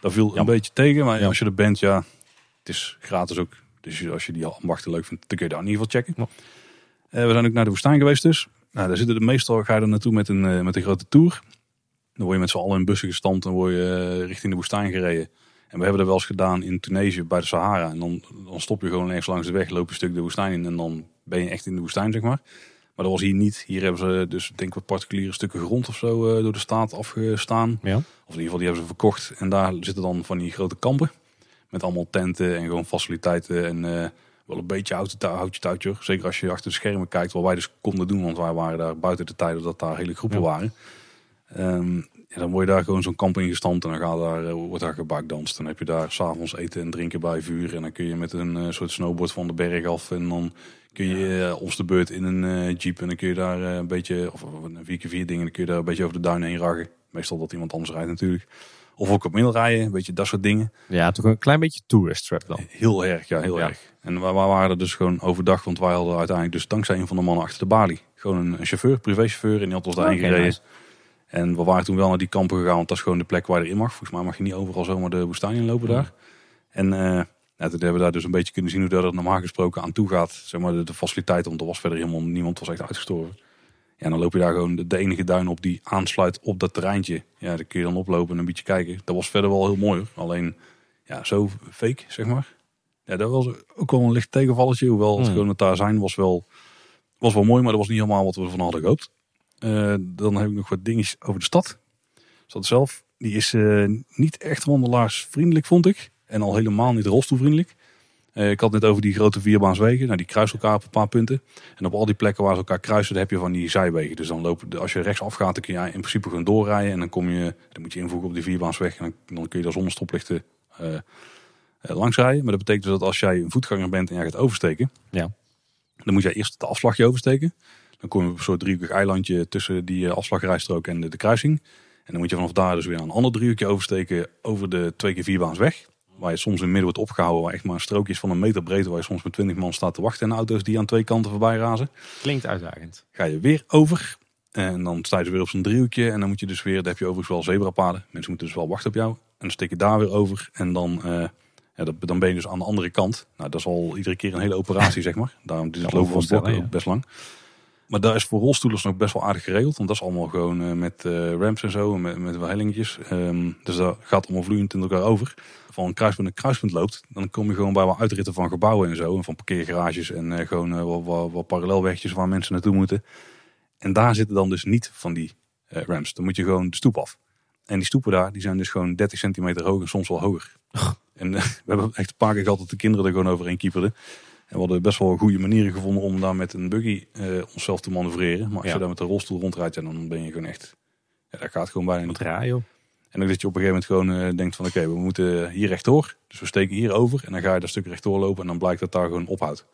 dat viel een beetje tegen. Maar als je er bent, ja, het is gratis ook. Dus als je die ambachten leuk vindt, dan kun je daar in ieder geval checken. Uh, we zijn ook naar de woestijn geweest dus. Nou, daar zitten de meestal, ga je er naartoe met een, uh, met een grote tour. Dan word je met z'n allen in bussen gestampt en word je richting de woestijn gereden. En we hebben dat wel eens gedaan in Tunesië bij de Sahara. En dan, dan stop je gewoon ergens langs de weg, loop je een stuk de woestijn in en dan ben je echt in de woestijn, zeg maar. Maar dat was hier niet. Hier hebben ze dus denk ik wat particuliere stukken grond of zo uh, door de staat afgestaan. Ja. Of in ieder geval die hebben ze verkocht. En daar zitten dan van die grote kampen. Met allemaal tenten en gewoon faciliteiten. En uh, wel een beetje houtje, houtje touwtje. Zeker als je achter de schermen kijkt. Wat wij dus konden doen. Want wij waren daar buiten de tijden dat daar hele groepen waren. Um, ja, dan word je daar gewoon zo'n kamp in gestampt en dan gaat daar, uh, wordt daar gebakdanst. Dan heb je daar s'avonds eten en drinken bij vuur. En dan kun je met een uh, soort snowboard van de berg af. En dan kun je uh, ons de beurt in een jeep. En dan kun je daar een beetje, of een 4x4 dingen, dan kun je daar een beetje over de duinen heen raggen. Meestal dat iemand anders rijdt natuurlijk. Of ook op middel rijden, een beetje dat soort dingen. Ja, toch een klein beetje tourist trap dan. Heel erg, ja, heel erg. En we, we waren er dus gewoon overdag, want wij hadden uiteindelijk dus dankzij een van de mannen achter de balie. Gewoon een, een chauffeur, privéchauffeur, en die had ons daarheen okay, gereden. Nice. En we waren toen wel naar die kampen gegaan, want dat is gewoon de plek waar je in mag. Volgens mij mag je niet overal zomaar de woestijn inlopen daar. En uh, toen hebben we daar dus een beetje kunnen zien hoe dat er normaal gesproken aan toe gaat. Zeg maar de, de faciliteiten, want er was verder helemaal niemand, was echt uitgestorven. Ja, dan loop je daar gewoon de, de, enige duin op die aansluit op dat terreintje. Ja, daar kun je dan oplopen en een beetje kijken. Dat was verder wel heel mooi hoor. Alleen, ja, zo fake, zeg maar. Ja, dat was ook wel een licht tegenvalletje. Hoewel het hmm. gewoon het daar zijn was wel, was wel mooi, maar dat was niet helemaal wat we ervan hadden gehoopt. Uh, dan heb ik nog wat dingetjes over de stad. De stad zelf, die is uh, niet echt wandelaarsvriendelijk, vond ik. En al helemaal niet rolstoelvriendelijk. Uh, ik had net over die grote vierbaanswegen. Nou, die kruisen elkaar op een paar punten. En op al die plekken waar ze elkaar kruisen, heb je van die zijwegen. Dus dan lopen, als je rechtsaf gaat, dan kun je in principe gewoon doorrijden. En dan kom je, dan moet je invoegen op die vierbaansweg. En dan, dan kun je daar zonder stoplichten langs rijden. Maar dat betekent dus dat als jij een voetganger bent en jij gaat oversteken. Ja. Dan moet jij eerst de afslagje oversteken. Dan kom je op een soort driehoekig eilandje tussen die eh, afslagrijstrook en de, de, kruising. En dan moet je vanaf daar dus weer een ander driehoekje oversteken over de twee keer vierbaansweg. Waar je soms in het midden wordt opgehouden, waar echt maar strookjes van een meter breed, waar je soms met twintig man staat te wachten en auto's die aan twee kanten voorbij razen. Klinkt uitdagend. Ga je weer over en dan sta je dus weer op zo'n driehoekje en dan moet je dus weer, daar heb je overigens wel zebrapaden. Mensen moeten dus wel wachten op jou. En dan steek je daar weer over en dan, uh, ja, dan ben je dus aan de andere kant. Nou, dat is al iedere keer een hele operatie, (laughs) zeg maar. Daarom is het lopen van het best lang. Maar daar is voor rolstoelers nog best wel aardig geregeld. Want dat is allemaal gewoon uh, met uh, ramps en zo. En met, met wel hellingetjes. Um, dus dat gaat allemaal vloeiend in elkaar over. Van een kruispunt een kruispunt loopt. Dan kom je gewoon bij wat uitritten van gebouwen en zo. En van parkeergarages. En uh, gewoon wat, wat, wat parallelwegjes waar mensen naartoe moeten. En daar zitten dan dus niet van die ramps. Dan moet je gewoon de stoep af. En die stoepen daar, die zijn dus gewoon 30 centimeter hoog en soms wel hoger. en (laughs) we hebben echt een paar keer gehad dat de kinderen er gewoon overheen kieperden. En we hadden best wel goede manieren gevonden om daar met een buggy uh, onszelf te manoeuvreren. Maar als je daar met een rolstoel rondrijdt, dan ben je gewoon echt... Ja, dat gaat gewoon bijna niet. Draaien, En dan dat je op een gegeven moment gewoon uh, denkt van oké, we moeten hier rechtdoor. Dus we steken hier over en dan ga je dat stuk rechtdoor lopen en dan blijkt dat daar gewoon ophoudt.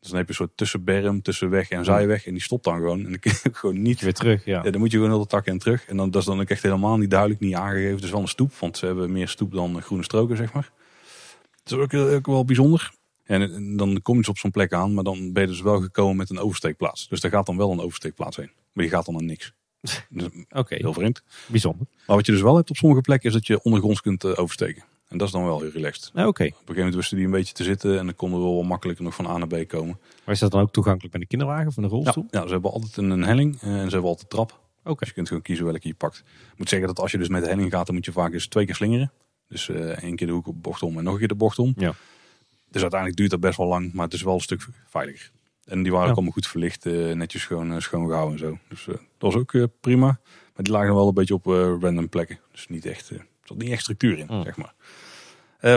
Dus dan heb je een soort tussenberm, tussenweg en zijweg en die stopt dan gewoon. En dan kun je (laughs) gewoon niet... Weer terug, ja. ja dan moet je gewoon heel de en terug. En dan, dat is dan ook echt helemaal niet duidelijk, niet aangegeven. Is wel een stoep, want ze hebben meer stoep dan groene stroken, zeg maar. Dat is ook, ook wel bijzonder. En dan kom je op zo'n plek aan, maar dan ben je dus wel gekomen met een oversteekplaats. Dus daar gaat dan wel een oversteekplaats heen. Maar die gaat dan naar niks. (laughs) Dus, Oké. Heel vreemd. Bijzonder. Maar wat je dus wel hebt op sommige plekken is dat je ondergronds kunt uh, oversteken. En dat is dan wel heel relaxed. Oké. Okay. Op een gegeven moment wisten die een beetje te zitten en dan konden we wel makkelijker nog van A naar B komen. Maar is dat dan ook toegankelijk met een kinderwagen of een rolstoel? Ja, ja, ze hebben altijd een, een helling en ze hebben altijd trap. Oké. Dus je kunt gewoon kiezen welke je pakt. Ik moet zeggen dat als je dus met de helling gaat, dan moet je vaak eens twee keer slingeren. Dus uh, één keer de hoek op bocht om en nog een keer de bocht om. Ja. Dus uiteindelijk duurt dat best wel lang, maar het is wel een stuk veiliger. En die waren Ja. ook allemaal goed verlicht, eh, netjes schoon, eh, schoon gehouden en zo. Dus eh, dat was ook prima. Maar die lagen wel een beetje op random plekken. Dus niet echt, er zat niet echt structuur in, Mm. zeg maar.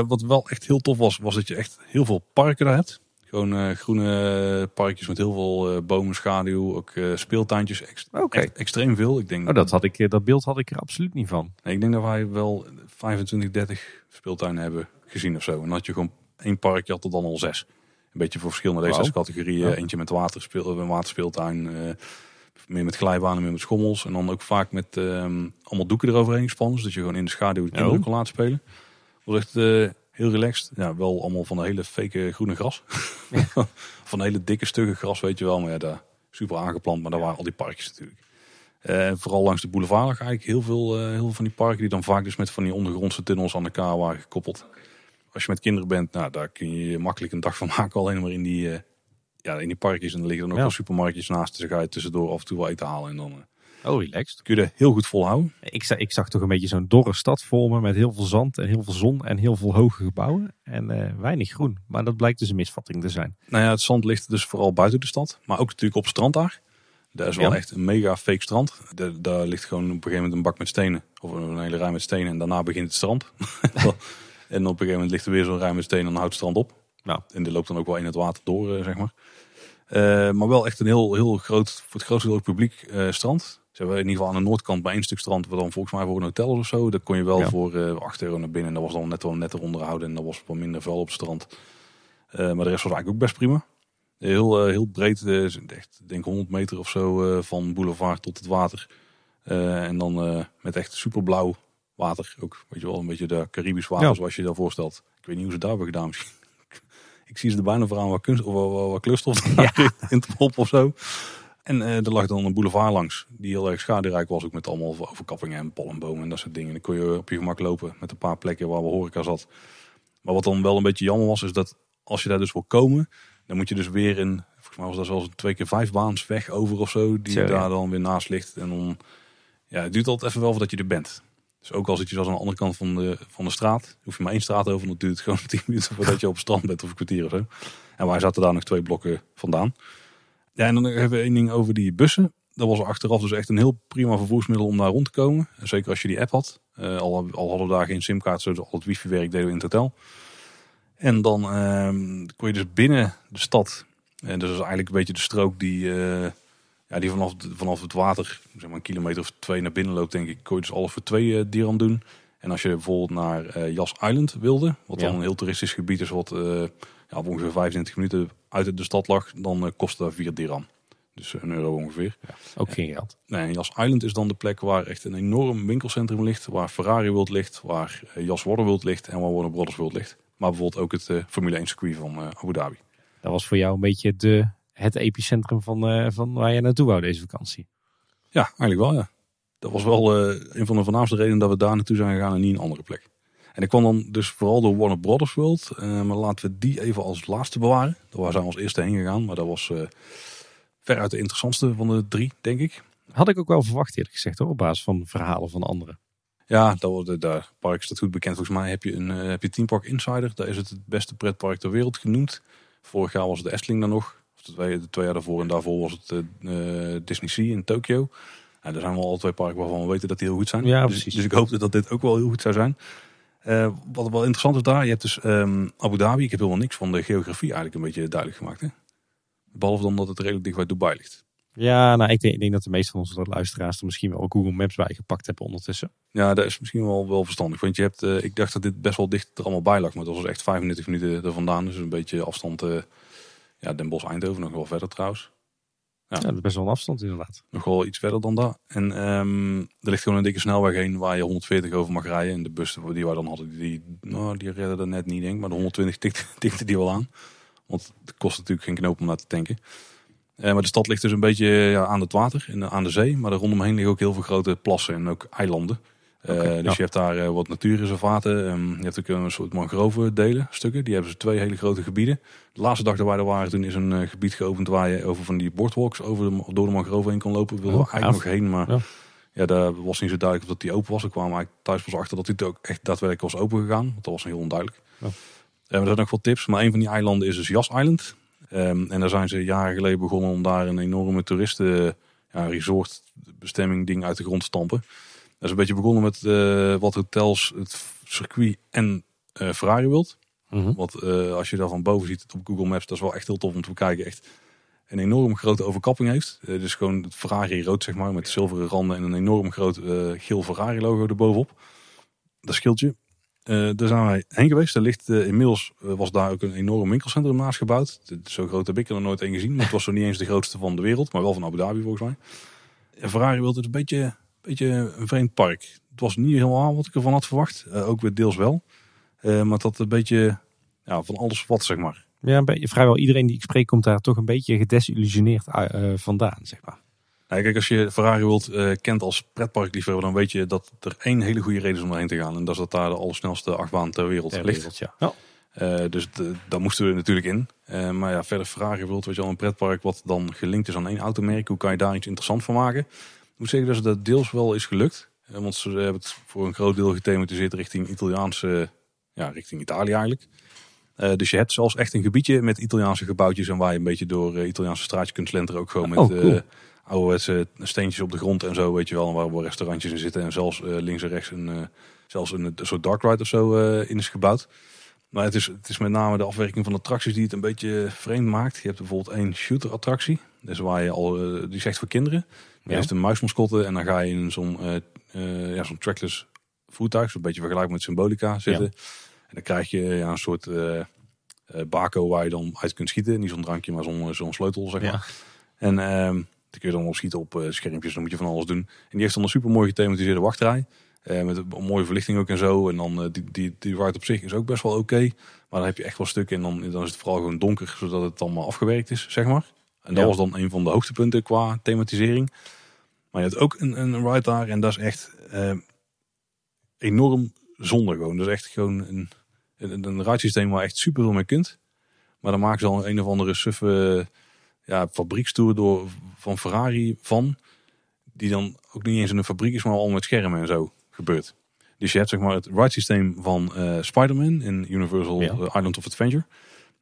Wat wel echt heel tof was, was dat je echt heel veel parken daar hebt. Gewoon groene parkjes met heel veel bomen, schaduw, ook speeltuintjes. Oké. echt extreem veel. Ik denk, Oh, dat, had ik, dat beeld had ik er absoluut niet van. Nee, ik denk dat wij wel 25, 30 speeltuinen hebben gezien of zo. En dan had je gewoon één parkje, had er dan al zes. Een beetje voor verschillende Wauw. leeftijdscategorieën. Ja. Eentje met waterspeel, een waterspeeltuin, eh, meer met glijbanen, meer met schommels. En dan ook vaak met ehm, allemaal doeken eroverheen gespannen. Zodat je gewoon in de schaduw de kinderen Oh. kon laten spelen. was echt eh, heel relaxed. Ja, wel allemaal van een hele fake groene gras. (laughs) van hele dikke stukken gras, weet je wel. Maar ja, daar super aangeplant. Maar daar waren al die parkjes natuurlijk. Eh, vooral langs de boulevard eigenlijk heel veel, eh, heel veel van die parken die dan vaak dus met van die ondergrondse tunnels aan elkaar waren gekoppeld. Als je met kinderen bent, nou, daar kun je makkelijk een dag van (laughs) maken alleen maar in die, eh, ja, in die parkjes. En er liggen dan ook Ja. wel supermarktjes naast. Dus dan ga je tussendoor af en toe wel eten halen en dan eh, Oh, relaxed. kun je er heel goed volhouden. Ik, za- ik zag toch een beetje zo'n dorre stad vormen met heel veel zand en heel veel zon en heel veel hoge gebouwen. En eh, weinig groen. Maar dat blijkt dus een misvatting te zijn. Nou ja, het zand ligt dus vooral buiten de stad. Maar ook natuurlijk op strand daar. Daar is wel Ja. echt een mega fake strand. Daar, daar ligt gewoon op een gegeven moment een bak met stenen. Of een hele rij met stenen. En daarna begint het strand. (laughs) en op een gegeven moment ligt er weer zo'n rij met stenen en dan houdt het strand op. Nou. En die loopt dan ook wel in het water door, eh, zeg maar. Eh, maar wel echt een heel, heel groot, voor het grootste deel publiek eh, strand. Ze hebben in ieder geval aan de noordkant bij één stuk strand, wat dan volgens mij voor een hotel of zo. Daar kon je wel Ja. voor eh 8 euro naar binnen. En dat was dan net wel netter onderhouden en dat was wat minder vuil op het strand. Maar de rest was eigenlijk ook best prima. Heel, heel breed, echt, ik denk 100 meter of zo van boulevard tot het water. En dan met echt superblauw water. Ook, weet je wel, een beetje de Caribisch water Ja. zoals je je dat voorstelt. Ik weet niet hoe ze daar hebben gedaan misschien. (laughs) Ik zie ze er bijna voor aan wat, kunst, of wat, wat, in te pompen of zo. En eh, er lag dan een boulevard langs, die heel erg schaduwrijk was. Ook met allemaal overkappingen en palmbomen en dat soort dingen. En dan kon je op je gemak lopen met een paar plekken waar we horeca zat. Maar wat dan wel een beetje jammer was, is dat als je daar dus wil komen, dan moet je dus weer in, volgens mij was dat zelfs een twee keer vijf baans weg over of zo, die Zo, ja. daar dan weer naast ligt. En dan, ja, het duurt altijd even wel voordat je er bent. Dus ook al zit je zelfs aan de andere kant van de, van de straat, hoef je maar één straat over, dan duurt het gewoon (laughs) tien minuten voordat je op het strand bent of een kwartier of zo. En wij zaten daar nog twee blokken vandaan. Ja, en dan hebben we één ding over die bussen. Dat was achteraf dus echt een heel prima vervoersmiddel om daar rond te komen. En zeker als je die app had. Eh, al, al hadden we daar geen simkaart, dus al het wifi-werk deden we in het hotel. En dan ehm, kon je dus binnen de stad. En dat is eigenlijk een beetje de strook die, eh, ja, die vanaf, vanaf het water, zeg maar een kilometer of twee naar binnen loopt, denk ik. Kon je dus alles voor twee eh, dirham doen. En als je bijvoorbeeld naar eh Jas Island wilde, wat Ja. dan een heel toeristisch gebied is, wat eh, ja, op ongeveer 25 minuten uit de stad lag, dan eh, kostte dat 4 dirham. Dus een euro ongeveer. Ook geen geld. Nee, Jas Island is dan de plek waar echt een enorm winkelcentrum ligt. Waar Ferrari World ligt, waar eh, Jas Water World ligt en waar Warner Brothers World ligt. Maar bijvoorbeeld ook het eh, Formule 1 circuit van eh, Abu Dhabi. Dat was voor jou een beetje de, het epicentrum van, eh, van waar je naartoe wou deze vakantie. Ja, eigenlijk wel ja. Dat was wel eh, een van de voornaamste redenen dat we daar naartoe zijn gegaan en niet een andere plek. En ik kwam dan dus vooral door Warner Brothers World. eh, maar laten we die even als laatste bewaren. Daar zijn we als eerste heen gegaan. Maar dat was, eh, veruit de interessantste van de drie, denk ik. Had ik ook wel verwacht eerlijk gezegd hoor, op basis van verhalen van anderen. Ja, dat wordt de park is dat goed bekend. Volgens mij heb je een uh, heb je Team Park Insider. Daar is het het beste pretpark ter wereld genoemd. Vorig jaar was de Efteling dan nog. De twee, de twee jaar daarvoor en daarvoor was het uh, Disney Sea in Tokio. En er zijn wel al twee parken waarvan we weten dat die heel goed zijn. Ja, dus, precies. dus ik hoopte dat dit ook wel heel goed zou zijn. Uh, wat wel interessant is daar, je hebt dus um, Abu Dhabi. Ik heb helemaal niks van de geografie eigenlijk een beetje duidelijk gemaakt. Hè? Behalve dan dat het redelijk dicht bij Dubai ligt. Ja, nou, ik denk, ik denk dat de meeste van onze luisteraars er misschien wel Google Maps bij gepakt hebben ondertussen. Ja, dat is misschien wel, wel verstandig. Want je hebt, uh, ik dacht dat dit best wel dicht er allemaal bij lag. Maar dat was echt 35 minuten er vandaan. Dus een beetje afstand. Uh, ja, Den Bosch Eindhoven nog wel verder trouwens. Ja. ja, dat is best wel een afstand inderdaad. Nog wel iets verder dan dat. En um, er ligt gewoon een dikke snelweg heen waar je 140 over mag rijden. En de bussen die wij dan hadden, die, nou, die redden er net niet denk Maar de 120 tikte, (laughs) tikte die wel aan. Want het kost natuurlijk geen knoop om naar te tanken. Uh, maar de stad ligt dus een beetje ja, aan het water en aan de zee. Maar er rondomheen liggen ook heel veel grote plassen en ook eilanden. Okay, dus ja. je hebt daar uh, wat natuurreservaten. Um, je hebt ook een soort mangrove delen, stukken. Die hebben ze twee hele grote gebieden. De laatste dag dat wij er waren, toen is een uh, gebied geopend waar je over van die boardwalks over de, door de mangrove heen kon lopen. We wilden oh, eigenlijk nog heen, maar ja. ja. daar was niet zo duidelijk of dat die open was. Ik kwam eigenlijk thuis pas achter dat die ook echt daadwerkelijk was open gegaan. Want dat was heel onduidelijk. Ja. er zijn ook wat tips, maar een van die eilanden is dus Jas Island. Um, en daar zijn ze jaren geleden begonnen om daar een enorme toeristen ja, resort bestemming ding uit de grond te stampen. Is een beetje begonnen met uh, wat hotels, het circuit en uh, Ferrari wilt. Mm -hmm. Want uh, als je daar van boven ziet op Google Maps, dat is wel echt heel tof om te bekijken. Echt een enorm grote overkapping heeft. dus gewoon het Ferrari rood zeg maar, met zilveren randen en een enorm groot geel Ferrari logo erbovenop. Dat schildje. daar zijn wij heen geweest. Er ligt, inmiddels was daar ook een enorm winkelcentrum naast gebouwd. Zo groot heb ik er nog nooit een gezien. Maar het was zo niet eens de grootste van de wereld. Maar wel van Abu Dhabi volgens mij. En Ferrari wilt het een beetje beetje een vreemd park. Het was niet helemaal wat ik ervan had verwacht. Uh, ook weer deels wel. Uh, maar dat een beetje ja, van alles wat, zeg maar. Ja, vrijwel iedereen die ik spreek komt daar toch een beetje gedesillusioneerd uh, vandaan, zeg maar. Ja, kijk, als je Ferrari wilt kent als pretparkliefhebber, dan weet je dat er één hele goede reden is om erheen te gaan. En dat is dat daar de allersnelste achtbaan ter wereld ter ligt. Wereld, ja. ja. dus daar moesten we natuurlijk in. maar ja, verder Ferrari wilt, weet je wel, een pretpark wat dan gelinkt is aan één automerk. Hoe kan je daar iets interessants van maken? Ik moet zeggen dat dat deels wel is gelukt. Want ze hebben het voor een groot deel gethematiseerd richting Italiaanse, ja, richting Italië eigenlijk. Uh, dus je hebt zelfs echt een gebiedje met Italiaanse gebouwtjes en waar je een beetje door uh, Italiaanse straatjes kunt slenteren. Ook gewoon met oh, cool. uh, ouderwetse steentjes op de grond en zo, weet je wel. Waar, waar restaurantjes in zitten en zelfs links en rechts een, zelfs een, een soort dark ride of zo in is gebouwd. Maar het is, het is met name de afwerking van de attracties die het een beetje vreemd maakt. Je hebt bijvoorbeeld één shooter attractie. Dus waar je al, die is echt voor kinderen. Je ja. heeft een muismascotte en dan ga je in zo'n uh, uh, ja, zo'n trackless voertuig, zo'n beetje vergelijkbaar met Symbolica zitten. Ja. En dan krijg je ja, een soort uh, bako waar je dan uit kunt schieten. Niet zo'n drankje, maar zo'n zo'n sleutel, zeg maar. En ehm, dan kun je dan op schieten op schermpjes, dan moet je van alles doen. En die heeft dan een super mooi gethematiseerde wachtrij. met een mooie verlichting ook en zo. En dan die, die, die ride op zich is ook best wel oké. Okay. Maar dan heb je echt wel stukken en dan, dan is het vooral gewoon donker, zodat het allemaal afgewerkt is, zeg maar. En dat ja. was dan een van de hoogtepunten qua thematisering. Maar je hebt ook een, een ride daar en dat is echt uh, enorm zonde gewoon. Dat is echt gewoon een, een, een ride systeem waar echt super veel mee kunt. Maar dan maken ze al een of andere suffe ja, fabriekstoer door, van Ferrari van. Die dan ook niet eens in een fabriek is, maar al met schermen en zo gebeurt. Dus je hebt zeg maar het ride systeem van uh, Spider-Man in Universal ja. Island of Adventure.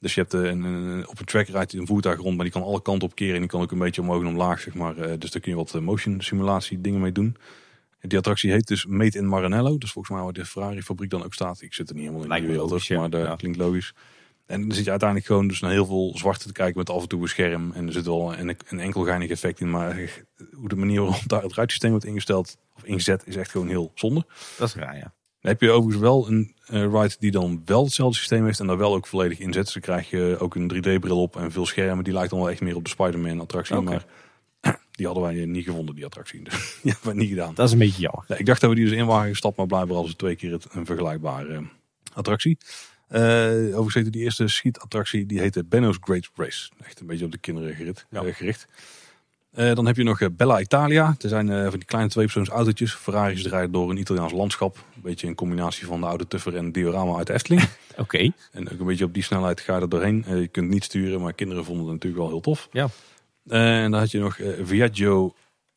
Dus je hebt een, een, op een track rijdt een voertuig rond, maar die kan alle kanten op keren. En die kan ook een beetje omhoog en omlaag, zeg maar. Dus daar kun je wat motion simulatie dingen mee doen. Die attractie heet dus Made in Maranello. Dus volgens mij waar de Ferrari fabriek dan ook staat. Ik zit er niet helemaal in Lijkt de wereld, logisch, maar dat ja. klinkt logisch. En dan zit je uiteindelijk gewoon dus naar heel veel zwarte te kijken met af en toe een scherm. En er zit wel een, een enkel geinig effect in. Maar hoe de manier waarop daar het ruitsysteem wordt ingesteld of ingezet is echt gewoon heel zonde. Dat is raar, ja. Dan heb je overigens wel een uh, ride die dan wel hetzelfde systeem heeft en daar wel ook volledig inzet. Dus dan krijg je ook een 3D-bril op en veel schermen. Die lijkt dan wel echt meer op de Spider-Man attractie. Oké. Maar (clears throat) die hadden wij niet gevonden, die attractie. Dus (laughs) die hebben wij niet gedaan. Dat is een beetje jammer. Ja, ik dacht dat we die dus in waren gestapt, maar blijkbaar ze twee keer het, een vergelijkbare uh, attractie. Uh, overigens heette die eerste schietattractie, die heette Benno's Great Race. Echt een beetje op de kinderen gericht. Ja. eh, gericht. Eh, dan heb je nog eh, Bella Italia. Er zijn eh, van die kleine tweepersoons autootjes. Ferraris rijden door een Italiaans landschap. Een beetje een combinatie van de oude Tuffer en diorama uit de Efteling. (laughs) Oké. En ook een beetje op die snelheid ga je er doorheen. Je kunt niet sturen, maar kinderen vonden het natuurlijk wel heel tof. Ja. En dan had je nog Viaggio,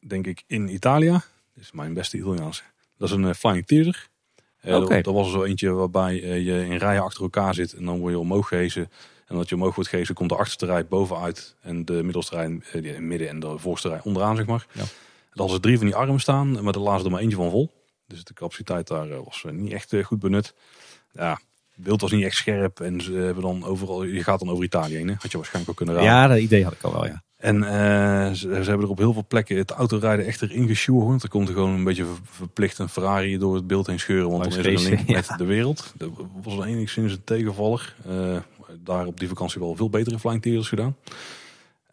denk ik, in Italia. Dat is mijn beste Italiaanse. Dat is een flying theater. Oké. dat, dat was er zo eentje waarbij je in rijen achter elkaar zit en dan word je omhoog gehezen. En dat je omhoog wordt gehezen, komt de achterste rij bovenuit en de middelste rij eh, midden en de voorste rij onderaan, zeg maar. Ja. En dan hadden ze drie van die armen staan, maar de laatste er maar eentje van vol. Dus de capaciteit daar eh, was eh, niet echt goed benut. Ja, het beeld was niet echt scherp en ze hebben dan overal, je gaat dan over Italië heen, hè? had je waarschijnlijk ook kunnen raden. Ja, dat idee had ik al wel, ja. En ze, ze hebben er op heel veel plekken het autorijden echt erin gesjoerd. Er komt er gewoon een beetje ver- verplicht een Ferrari door het beeld heen scheuren. Want dan is er een link met (laughs) de wereld. Dat was enigszins een tegenvaller. Daar op die vakantie wel veel betere flying theaters gedaan.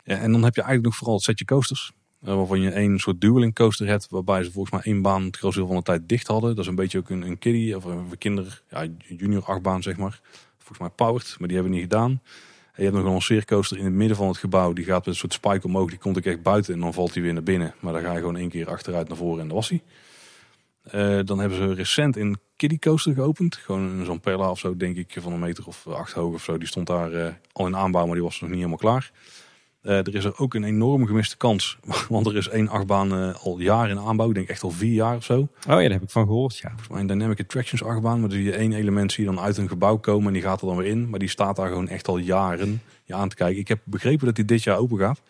Ja, en dan heb je eigenlijk nog vooral het setje coasters. eh, waarvan je één soort dueling coaster hebt. Waarbij ze volgens mij één baan het grootste deel van de tijd dicht hadden. Dat is een beetje ook een, een kiddie of een kinder, ja, junior achtbaan zeg maar. Volgens mij powered, maar die hebben we niet gedaan. En je hebt nog een lanceercoaster in het midden van het gebouw. Die gaat met een soort spike omhoog. Die komt ook echt buiten en dan valt hij weer naar binnen. Maar dan ga je gewoon één keer achteruit naar voren en dan was hij. Eh, dan hebben ze recent een kiddie coaster geopend. Gewoon een zo'n Perla of zo, denk ik, van een meter of acht hoog of zo. Die stond daar eh, al in aanbouw, maar die was nog niet helemaal klaar. Eh, er is er ook een enorm gemiste kans. (laughs) Want er is één achtbaan eh, al jaren in aanbouw. Ik denk echt al vier jaar of zo. Oh ja, daar heb ik van gehoord, ja. Volgens mij een Dynamic Attractions achtbaan. Maar dan zie je één element zie je dan uit een gebouw komen en die gaat er dan weer in. Maar die staat daar gewoon echt al jaren je aan te kijken. Ik heb begrepen dat die dit jaar open gaat.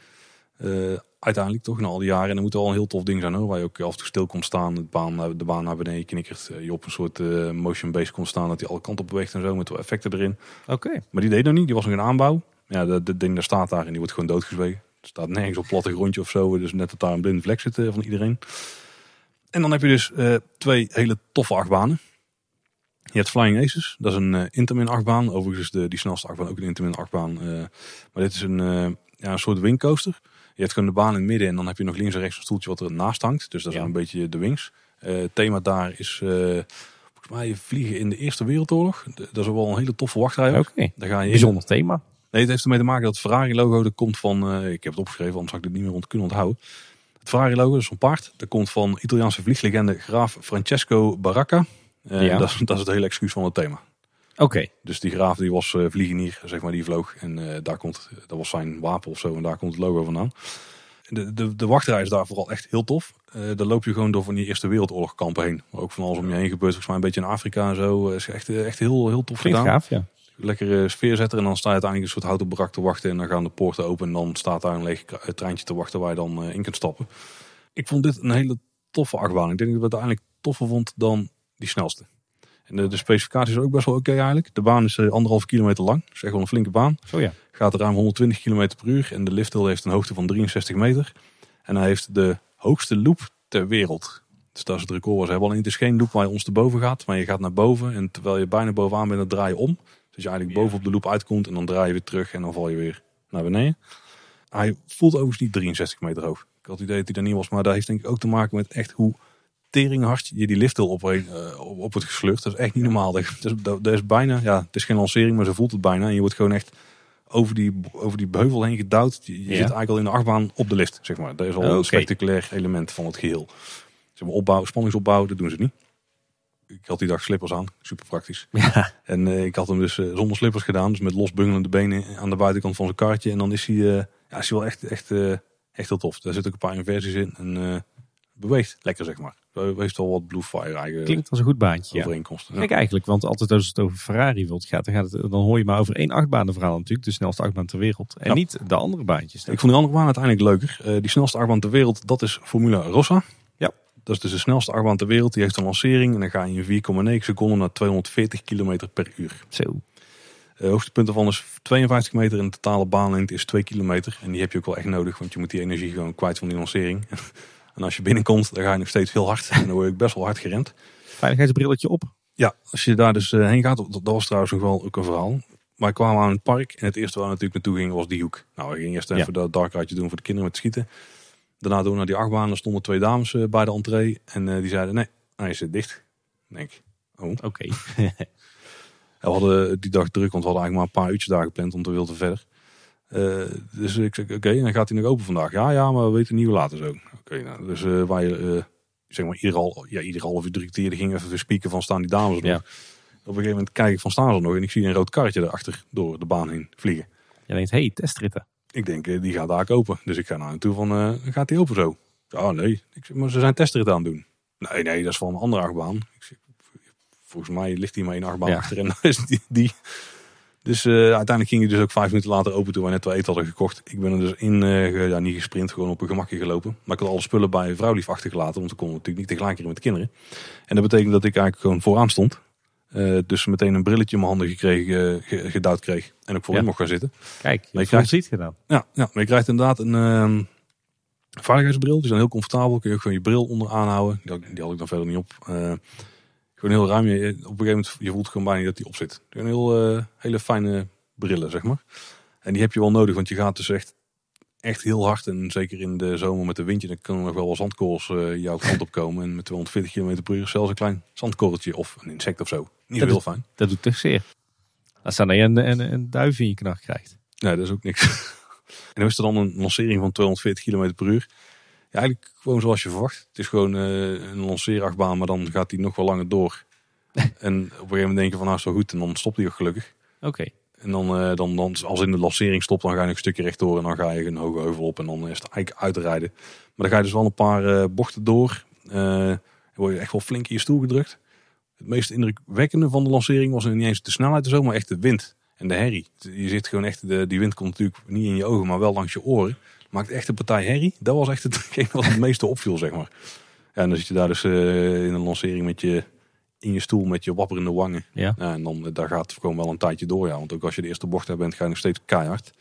Eh, uiteindelijk toch na al die jaren. En dat moet wel een heel tof ding zijn hoor. Waar je ook af en toe stil komt staan. De baan, de baan naar beneden knikkert. eh, Je op een soort eh, motion base komt staan. Dat die alle kanten op beweegt en zo. Met effecten erin. Oké. Maar die deed nog niet. Die was nog in aanbouw. Ja, dat, dat ding daar staat daar en die wordt gewoon doodgezwegen. Er staat nergens op platte grondje of zo. Dus net dat daar een blinde vlek zit eh, van iedereen. En dan heb je dus eh, twee hele toffe achtbanen. Je hebt Flying Aces. Dat is een eh, Intamin achtbaan. Overigens is de, die snelste achtbaan ook een Intamin achtbaan. eh, maar dit is een, eh, ja, een soort wingcoaster. Je hebt gewoon de baan in het midden. En dan heb je nog links en rechts een stoeltje wat er naast hangt. Dus dat Ja. zijn een beetje de wings. Het thema daar is eh, volgens mij vliegen in de Eerste Wereldoorlog. Dat is wel een hele toffe wachtrij. Oké. Daar ga je in. Bijzonder thema. Nee, het heeft ermee te maken dat het Ferrari-logo dat komt van... eh, ik heb het opgeschreven, anders had ik het niet meer ont kunnen onthouden. Het Ferrari-logo, dat is een paard. Dat komt van Italiaanse vlieglegende graaf Francesco Baracca. Ja. (laughs) dat, is, dat is het hele excuus van het thema. Oké. Dus die graaf die was eh vliegenier, zeg maar, die vloog. En eh, daar komt, dat was zijn wapen of zo. En daar komt het logo vandaan. De, de, de wachtrij is daar vooral echt heel tof. Eh daar loop je gewoon door van die Eerste Wereldoorlog kampen heen. Waar ook van alles om je heen gebeurt. Volgens mij een beetje in Afrika en zo. Is echt, echt heel, heel tof Klinkt gedaan gaaf, ja. lekkere sfeer zetten. En dan sta je uiteindelijk een soort houten barak te wachten. En dan gaan de poorten open. En dan staat daar een leeg treintje te wachten waar je dan in kunt stappen. Ik vond dit een hele toffe achtbaan. Ik denk dat ik het uiteindelijk toffer vond dan die snelste. En de, de specificaties zijn ook best wel oké eigenlijk. De baan is eh, anderhalf kilometer lang. Dat is echt wel een flinke baan. Zo ja. Gaat ruim 120 km per uur. En de lifthill heeft een hoogte van 63 meter. En hij heeft de hoogste loop ter wereld. Dus dat is het record ze hebben. Alleen het is geen loop waar je ons te boven gaat. Maar je gaat naar boven. En terwijl je bijna bovenaan bent, dan draai je om. Dus je eigenlijk boven op de loop uitkomt. En dan draai je weer terug. En dan val je weer naar beneden. Hij voelt overigens niet 63 meter hoog. Ik had het idee dat hij daar niet was. Maar dat heeft denk ik ook te maken met echt hoe teringhard je die lifthill op, eh, op, op het gesleurd. Dat is echt niet normaal. Dat, is- dat is bijna, ja, het is geen lancering, maar ze voelt het bijna. En je wordt gewoon echt over die, over die heuvel heen gedouwd. Je, Ja. zit eigenlijk al in de achtbaan op de lift, zeg maar. Dat is al een spectaculair element van het geheel. Zeg maar opbouw, spanningsopbouw, dat doen ze niet. Ik had die dag slippers aan, super praktisch. Ja. En eh, ik had hem dus eh, zonder slippers gedaan, dus met los bungelende benen aan de buitenkant van zijn karretje. En dan is hij, eh, ja, is hij wel echt, echt, echt heel tof. Daar zitten ook een paar inversies in en beweegt lekker, zeg maar. Hij heeft al wat Blue Fire eigen Klinkt als een goed baantje, overeenkomsten. Ja. Kijk, eigenlijk, want altijd als het over Ferrari wilt gaat, dan, gaat het, dan hoor je maar over één achtbanenverhaal natuurlijk. De snelste achtbaan ter wereld. En Ja. niet de andere baantjes. Ik vond die andere baan uiteindelijk leuker. Eh, die snelste achtbaan ter wereld, dat is Formula Rossa. Ja. Dat is dus de snelste achtbaan ter wereld. Die heeft een lancering en dan ga je in 4,9 seconden naar 240 km per uur. Zo. De hoogste punt ervan is 52 meter en de totale baanlengte is 2 kilometer. En die heb je ook wel echt nodig, want je moet die energie gewoon kwijt van die lancering. (laughs) en als je binnenkomt, dan ga je nog steeds heel hard. En dan word je ook best wel hard gerend. Veiligheidsbrilletje op. Ja, als je daar dus eh, heen gaat, dat, was trouwens nog wel ook een verhaal. Wij kwamen aan het park en het eerste waar we natuurlijk naartoe gingen was die hoek. Nou, we gingen eerst even dat dark doen voor de kinderen met schieten. Daarna doen we naar die achtbaan. Er stonden twee dames eh, bij de entree en eh, die zeiden nee, hij is dicht. Ik denk, oh. Oké. (laughs) We hadden die dag druk, want we hadden eigenlijk maar een paar uurtjes daar gepland om te wilden verder. Eh, dus ik zeg, oké, en dan gaat hij nog open vandaag. Ja, ja, maar we weten niet hoe laat is ook. Oké, nou, dus eh wij, eh, zeg maar, ieder, al, ja, ieder half uur, drie kwartier ging even de speaker van staan die dames er nog. Ja. Op een gegeven moment kijk ik van staan ze nog en ik zie een rood karretje erachter door de baan heen vliegen. Je denkt, hey, testritten. ik denk, die gaat daar open. Dus ik ga naar naartoe van, eh, gaat die open zo? Ja, nee. Ik zeg, maar ze zijn testrit aan het doen. Nee, nee, dat is van een andere achtbaan. Ik zeg, volgens mij ligt hier maar één achtbaan Ja. achter en dat is die. die. Dus eh, uiteindelijk ging hij dus ook vijf minuten later open toen we net wel eten hadden gekocht. Ik ben er dus in, ge- ja, niet gesprint, gewoon op een gemakje gelopen. Maar ik had alle spullen bij vrouwlief achtergelaten, want we konden natuurlijk niet tegelijk hier met de kinderen. En dat betekent dat ik eigenlijk gewoon vooraan stond. Eh, dus meteen een brilletje in mijn handen gekregen, ge- gedouwd kreeg. En ook voorin Ja. mocht gaan zitten. Kijk, je je krijgt- ziet je dan. Ja, ja, maar je krijgt inderdaad een ehm, veiligheidsbril. Die zijn heel comfortabel. Kun je ook gewoon je bril onder aanhouden. Die had, die had ik dan verder niet op. Gewoon heel ruim. Je, op een gegeven moment je voelt gewoon bijna niet dat die op zit. Gewoon heel eh, hele fijne brillen, zeg maar. En die heb je wel nodig, want je gaat dus echt, echt heel hard. En zeker in de zomer met de windje, dan kunnen er nog wel wat zandkorrels eh, jouw kant op komen. En met 240 km per uur zelfs een klein zandkorreltje of een insect of zo. Niet Dat heel fijn. Dat doet toch zeer. Als dan een, een, een duif in je knar krijgt. Nee, dat is ook niks. (laughs) en dan is er dan een lancering van 240 km per uur. Ja, eigenlijk gewoon zoals je verwacht. Het is gewoon eh, een lanceerachtbaan, maar dan gaat hij nog wel langer door. (laughs) en op een gegeven moment denk je van nou wel goed en dan stopt hij ook gelukkig. Oké. En dan, eh, dan, dan als in de lancering stopt, dan ga je nog een stukje rechtdoor en dan ga je een hoge heuvel op en dan is het eigenlijk uitrijden. Maar dan ga je dus wel een paar eh, bochten door. Dan word je echt wel flink in je stoel gedrukt. Het meest indrukwekkende van de lancering was niet eens de snelheid en zo, maar echt de wind en de herrie. Je zit gewoon echt, de, die wind komt natuurlijk niet in je ogen, maar wel langs je oren. Maakt echt een partij herrie. Dat was echt (laughs) hetgeen wat het meeste opviel, zeg maar. Ja, en dan zit je daar dus eh, in een lancering met je, in je stoel met je wapperende wangen. Ja. Ja, en dan, eh, daar gaat het gewoon wel een tijdje door, ja. Want ook als je de eerste bocht hebt bent, ga je nog steeds keihard.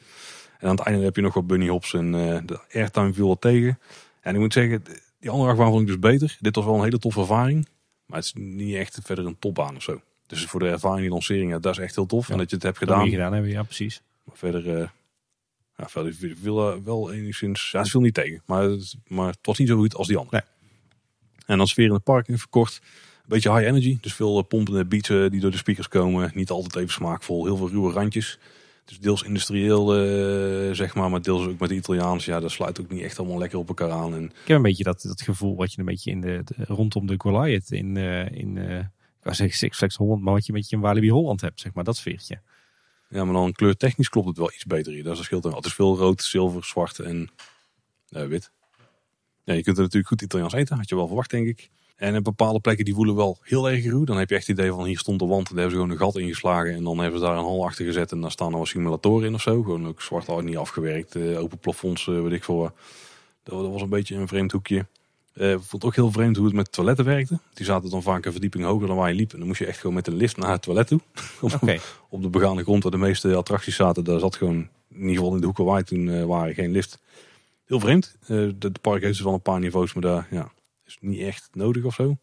En aan het einde heb je nog wat bunny hops en eh, de airtime viel wat tegen. En ik moet zeggen, die andere achtbaan vond ik dus beter. Dit was wel een hele toffe ervaring. Maar het is niet echt verder een topbaan of zo. Dus voor de ervaring, die lancering, ja, dat is echt heel tof. Ja. En dat je het hebt Gedaan. gedaan. gedaan hebben, ja precies. Maar verder, ja, viel eh, wel enigszins, ja, het viel niet tegen. Maar, het- maar het was niet zo goed als die andere. En dan sfeer in het park even kort. Een beetje high energy. Dus veel eh, pompende beats eh, die door de speakers komen. Niet altijd even smaakvol. Heel veel ruwe randjes. Dus deels industrieel, zeg maar. Maar deels ook met de Italiaans. Ja, dat sluit ook niet echt allemaal lekker op elkaar aan. En Ik heb een beetje dat, dat gevoel wat je een beetje in de, de- rondom de Goliath in, eh, in ik wou zeggen Six Flags Holland, maar wat je een beetje in Walibi Holland hebt, zeg maar, dat sfeertje. Ja, maar dan kleurtechnisch klopt het wel iets beter. Dat is scheelt. Het is veel rood, zilver, zwart en eh, wit. Ja, je kunt er natuurlijk goed Italiaans eten. Had je wel verwacht, denk ik. En op bepaalde plekken die voelen wel heel erg ruw. Dan heb je echt het idee van hier stond de wand. Daar hebben ze gewoon een gat ingeslagen. En dan hebben ze daar een hal achter gezet. En daar staan er wat simulatoren in of zo. Gewoon ook zwart al niet afgewerkt. eh, open plafonds, eh, weet ik. Dat, dat was een beetje een vreemd hoekje. Eh, ik vond het ook heel vreemd hoe het met toiletten werkte. Die zaten dan vaak een verdieping hoger dan waar je liep. En dan moest je echt gewoon met de lift naar het toilet toe. (laughs) Oké, Op de begane grond waar de meeste attracties zaten. Daar zat gewoon, in ieder geval in de hoeken waar toen eh, waren, geen lift. Heel vreemd. Eh het park heeft dus wel een paar niveaus, maar daar ja, is niet echt nodig of zo.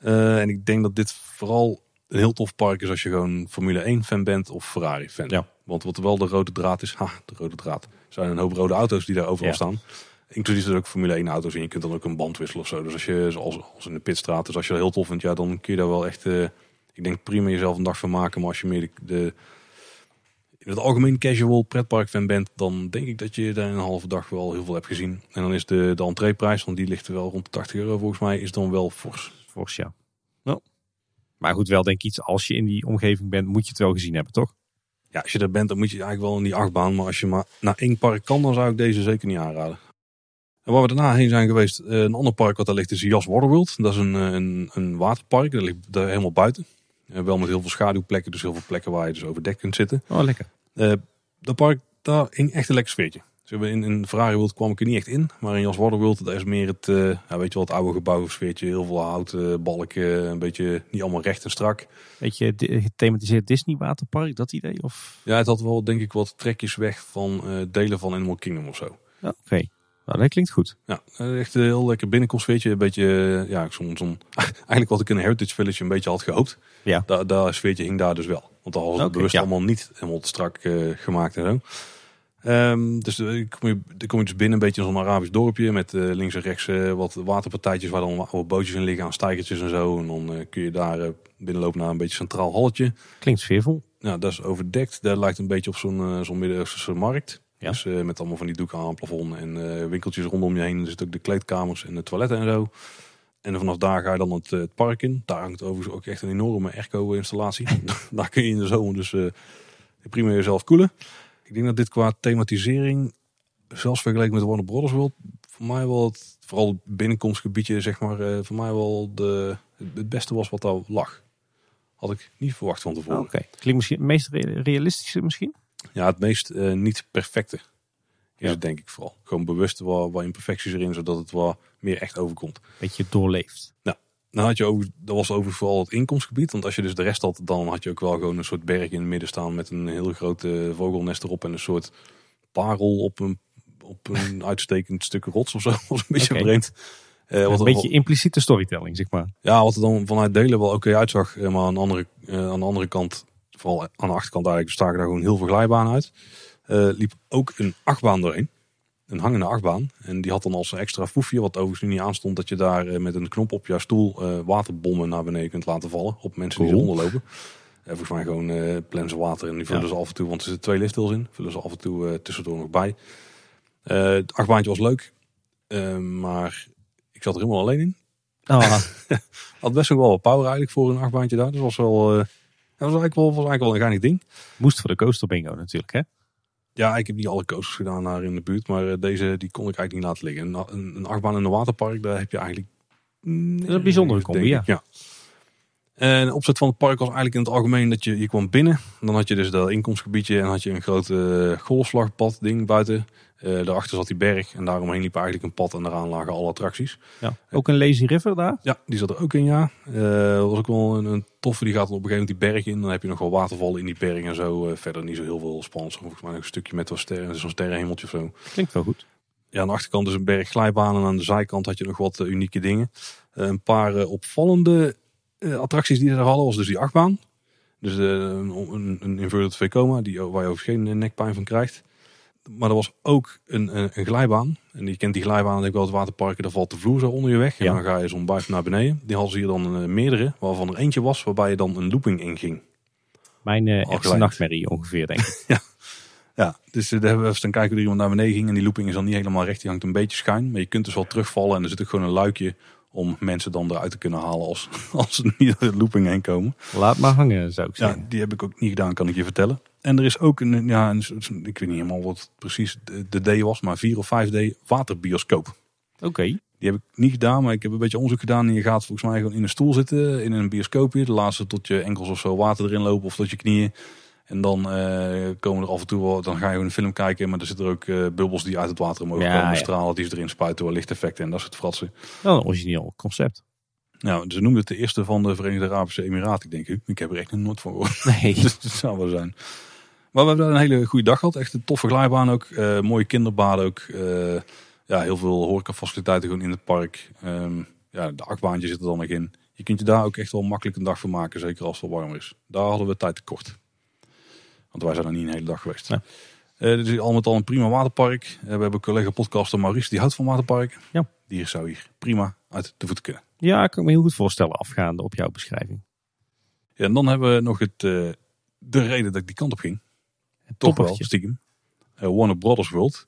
En ik denk dat dit vooral een heel tof park is als je gewoon Formule 1 fan bent of Ferrari fan. Ja. Want wat wel de rode draad is, ha, de rode draad. Er zijn een hoop rode auto's die daar overal Ja. staan. Inclusief er ook Formule 1 auto's en je kunt dan ook een band wisselen of zo. Dus als je, zoals als in de pitstraat, dus als je dat heel tof vindt, ja, dan kun je daar wel echt, eh, ik denk prima jezelf een dag van maken. Maar als je meer de, de in het algemeen casual pretpark fan bent, dan denk ik dat je daar in een halve dag wel heel veel hebt gezien. En dan is de, de entreeprijs, want die ligt er wel rond de 80 euro volgens mij, is dan wel fors. fors ja. Nou. Maar goed, wel denk ik iets, als je in die omgeving bent, moet je het wel gezien hebben, toch? Ja, als je er bent, dan moet je eigenlijk wel in die achtbaan. Maar als je maar naar één park kan, dan zou ik deze zeker niet aanraden. En waar we daarna heen zijn geweest, eh, een ander park wat daar ligt is Jas Waterworld. Dat is een, eh, een, een waterpark, dat ligt daar helemaal buiten. Eh, wel met heel veel schaduwplekken, dus heel veel plekken waar je dus overdekt kunt zitten. Oh, lekker. Dat park, daar hing echt een lekker sfeertje. Ze hebben in, in Ferrari World kwam ik er niet echt in. Maar in Jas Waterworld, daar is meer het, weet je wel, het oude gebouw sfeertje. Heel veel hout, eh, balken, een beetje niet allemaal recht en strak. Beetje di- gethematiseerd Disney waterpark, dat idee? Of? Ja, het had wel denk ik wat trekjes weg van delen van Animal Kingdom of zo. Ja, Oké, nou dat klinkt goed. Ja, echt een heel lekker binnenkomstsfeertje. Een beetje, ja, zo'n, zo'n, (laughs) eigenlijk wat ik in een Heritage Village een beetje had gehoopt. Ja. Daar, daar sfeertje hing daar dus wel. Want daar was het bewust ja. allemaal niet helemaal strak eh, gemaakt en zo. Ehm, dus eh, ik kom je, dan kom je dus binnen een beetje in zo'n Arabisch dorpje met eh, links en rechts wat waterpartijtjes waar dan oude bootjes in liggen aan stijgertjes en zo. En dan kun je daar binnenlopen naar een beetje centraal halletje. Klinkt sfeervol. Nou, dat is overdekt. Dat lijkt een beetje op zo'n zo'n Midden-Oosterse markt. Ja. Dus eh, met allemaal van die doeken aan het plafond en eh, winkeltjes rondom je heen. Er zitten ook de kleedkamers en de toiletten en zo. En vanaf daar ga je dan het, eh, het park in. Daar hangt overigens ook echt een enorme airco-installatie. (laughs) daar kun je in de zomer dus eh, prima jezelf koelen. ik denk dat dit qua thematisering, zelfs vergeleken met Warner Brothers World, voor mij wel het, vooral het binnenkomstgebiedje, zeg maar, voor mij wel de, het beste was wat daar lag. Had ik niet verwacht van tevoren. Oké. Klinkt misschien het meest re- realistische misschien? Ja, het meest eh, niet perfecte is Ja. het denk ik vooral. Gewoon bewust wat, wat imperfecties erin, zodat het wat meer echt overkomt. Beetje doorleefd. Dan had je over, dat was over vooral het inkomstgebied. Want als je dus de rest had, dan had je ook wel gewoon een soort berg in het midden staan met een heel grote vogelnest erop en een soort parel op een, op een (laughs) uitstekend stuk rots of zo. (laughs) was een beetje vreemd. Eh, wat een beetje impliciete storytelling, zeg maar. ja, wat er dan vanuit delen wel oké uitzag. eh, Maar aan de, andere, aan de andere kant, vooral aan de achterkant eigenlijk, staken daar gewoon heel veel glijbanen uit. Eh, liep ook een achtbaan doorheen. Een hangende achtbaan. En die had dan als extra foefje, wat overigens nu niet aanstond, dat je daar eh, met een knop op jouw stoel eh, waterbommen naar beneden kunt laten vallen. Op mensen die eronder lopen. Eh, volgens mij gewoon plannen ze water en die vullen Ja. ze af en toe, want er zitten twee liftils in. Vullen ze af en toe tussendoor nog bij. Het achtbaantje was leuk. maar ik zat er helemaal alleen in. Ah, (laughs) Had best nog wel wat power eigenlijk voor een achtbaantje daar. Dus was wel, dat was eigenlijk wel, was eigenlijk wel een geinig ding. moest voor de coaster bingo natuurlijk, hè? Ja, ik heb niet alle coasters gedaan daar in de buurt. Maar eh, deze die kon ik eigenlijk niet laten liggen. Een, een, een achtbaan in een waterpark, daar heb je eigenlijk... Dat is een bijzondere combi, ja. En de opzet van het park was eigenlijk in het algemeen dat je, je kwam binnen. Dan had je dus dat inkomstgebiedje en had je een groot eh, golfslagpad ding buiten. Eh daarachter zat die berg en daaromheen liep eigenlijk een pad en daaraan lagen alle attracties. Ja. Ook een lazy river daar? Ja, die zat er ook in, ja. Dat was ook wel een, een toffe. Die gaat op een gegeven moment die berg in. Dan heb je nog wel watervallen in die berg en zo. Eh, verder niet zo heel veel spannends. Volgens mij nog een stukje met wat sterren, zo'n sterrenhemeltje of zo. Klinkt wel goed. Ja, aan de achterkant is een berg glijbanen. En aan de zijkant had je nog wat unieke dingen. Een paar opvallende attracties die ze daar hadden, was dus die achtbaan. Dus een, een, een inverted die, waar je ook geen nekpijn van krijgt. Maar er was ook een, een, een glijbaan. En je kent die glijbaan denk ik wel het waterparken. Daar valt de vloer zo onder je weg. En Ja. dan ga je zo'n buis naar beneden. Die hadden ze hier dan eh, meerdere. Waarvan er eentje was waarbij je dan een looping inging. Mijn gelijk. nachtmerrie ongeveer, denk ik. (laughs) Ja, dus eh, daar hebben we even kijken hoe iemand naar beneden ging. En die looping is dan niet helemaal recht. Die hangt een beetje schuin. Maar je kunt dus wel terugvallen. En er zit ook gewoon een luikje om mensen dan eruit te kunnen halen als, (laughs) als ze niet door de looping heen komen. Laat maar hangen, zou ik Ja, zeggen. die heb ik ook niet gedaan, kan ik je vertellen. En er is ook een, ja, een, ik weet niet helemaal wat precies de, de D was, maar 4 of 5D waterbioscoop. Oké. Die heb ik niet gedaan, maar ik heb een beetje onderzoek gedaan. En je gaat volgens mij gewoon in een stoel zitten, in een bioscoopje. De laatste tot je enkels of zo water erin lopen of tot je knieën. En dan eh, komen er af en toe wel, dan ga je gewoon een film kijken. Maar er zitten er ook eh, bubbels die uit het water Ja, komen. ja. Stralen die ze erin spuiten, door lichteffecten en dat soort fratsen. Wel een origineel concept. Nou, ze noemden het de eerste van de Verenigde Arabische Emiraten, ik denk ik. Ik heb er echt nog nooit van gehoord. Nee. Dus (laughs) dat zou wel zijn. Maar we hebben daar een hele goede dag gehad. Echt een toffe glijbaan ook. eh, mooie kinderbaden ook. eh, ja, heel veel horecafaciliteiten gewoon in het park. Ehm, ja, de achtbaantje zit er dan nog in. Je kunt je daar ook echt wel makkelijk een dag voor maken. Zeker als het warm is. Daar hadden we tijd tekort. Want wij zijn er niet een hele dag geweest. Ja. Eh, dit is al met al een prima waterpark. Eh, we hebben collega podcaster Maurice, die houdt van waterpark. Ja. Die zou hier prima uit de voeten kunnen. Ja, ik kan me heel goed voorstellen afgaande op jouw beschrijving. Ja, en dan hebben we nog het, eh, de reden dat ik die kant op ging. Toch wel, stiekem. Eh, Warner Brothers World.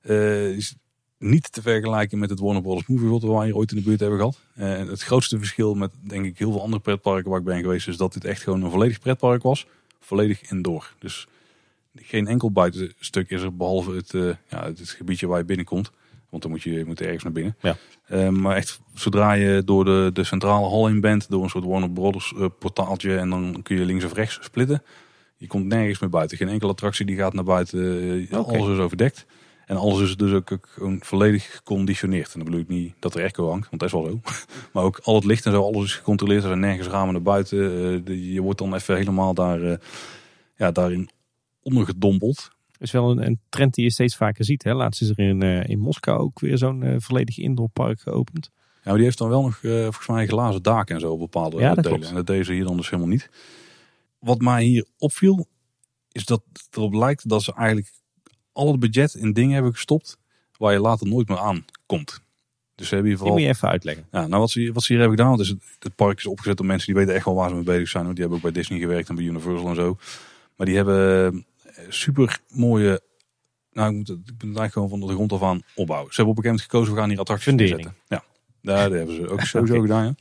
Eh, is niet te vergelijken met het Warner Brothers Movie World waar wij hier ooit in de buurt hebben gehad. Eh, het grootste verschil met denk ik heel veel andere pretparken waar ik ben geweest is dat dit echt gewoon een volledig pretpark was. Volledig indoor. Dus geen enkel buitenstuk is er behalve het, ja, het, gebiedje waar je binnenkomt. Want dan moet je, je moet ergens naar binnen. Ja. Maar echt, zodra je door de, de centrale hal in bent, door een soort Warner Brothers portaaltje en dan kun je links of rechts splitten. Je komt nergens meer buiten. Geen enkele attractie die gaat naar buiten. Eh. Alles is overdekt. En alles is dus ook, ook gewoon volledig geconditioneerd. En dan bedoel ik niet dat er airco hangt, want dat is wel zo. (laughs) maar ook al het licht en zo, alles is gecontroleerd. Er zijn nergens ramen naar buiten. Eh, je wordt dan even helemaal daar, eh, ja, daarin ondergedompeld. is wel een, een trend die je steeds vaker ziet. Hè? Laatst is er in, in Moskou ook weer zo'n volledig indoorpark geopend. Ja, maar die heeft dan wel nog volgens mij glazen daken en zo op bepaalde Ja, dat delen. klopt. En dat deze hier dan dus helemaal niet. Wat mij hier opviel, is dat het erop lijkt dat ze eigenlijk al het budget in dingen hebben gestopt waar je later nooit meer aankomt. Dus ze hebben hier Die moet vooral... je even uitleggen. Ja, nou wat ze, wat ze hier hebben gedaan, is het, het park is opgezet door mensen die weten echt wel waar ze mee bezig zijn. Want die hebben ook bij Disney gewerkt en bij Universal en zo. Maar die hebben eh, super mooie, nou ik, moet, het- ik ben het eigenlijk gewoon van de grond af aan opbouwen. Ze hebben op een gegeven moment gekozen, we gaan hier attracties Fundering. neerzetten. Ja, ja, dat hebben ze ook (laughs) sowieso gedaan. Ja.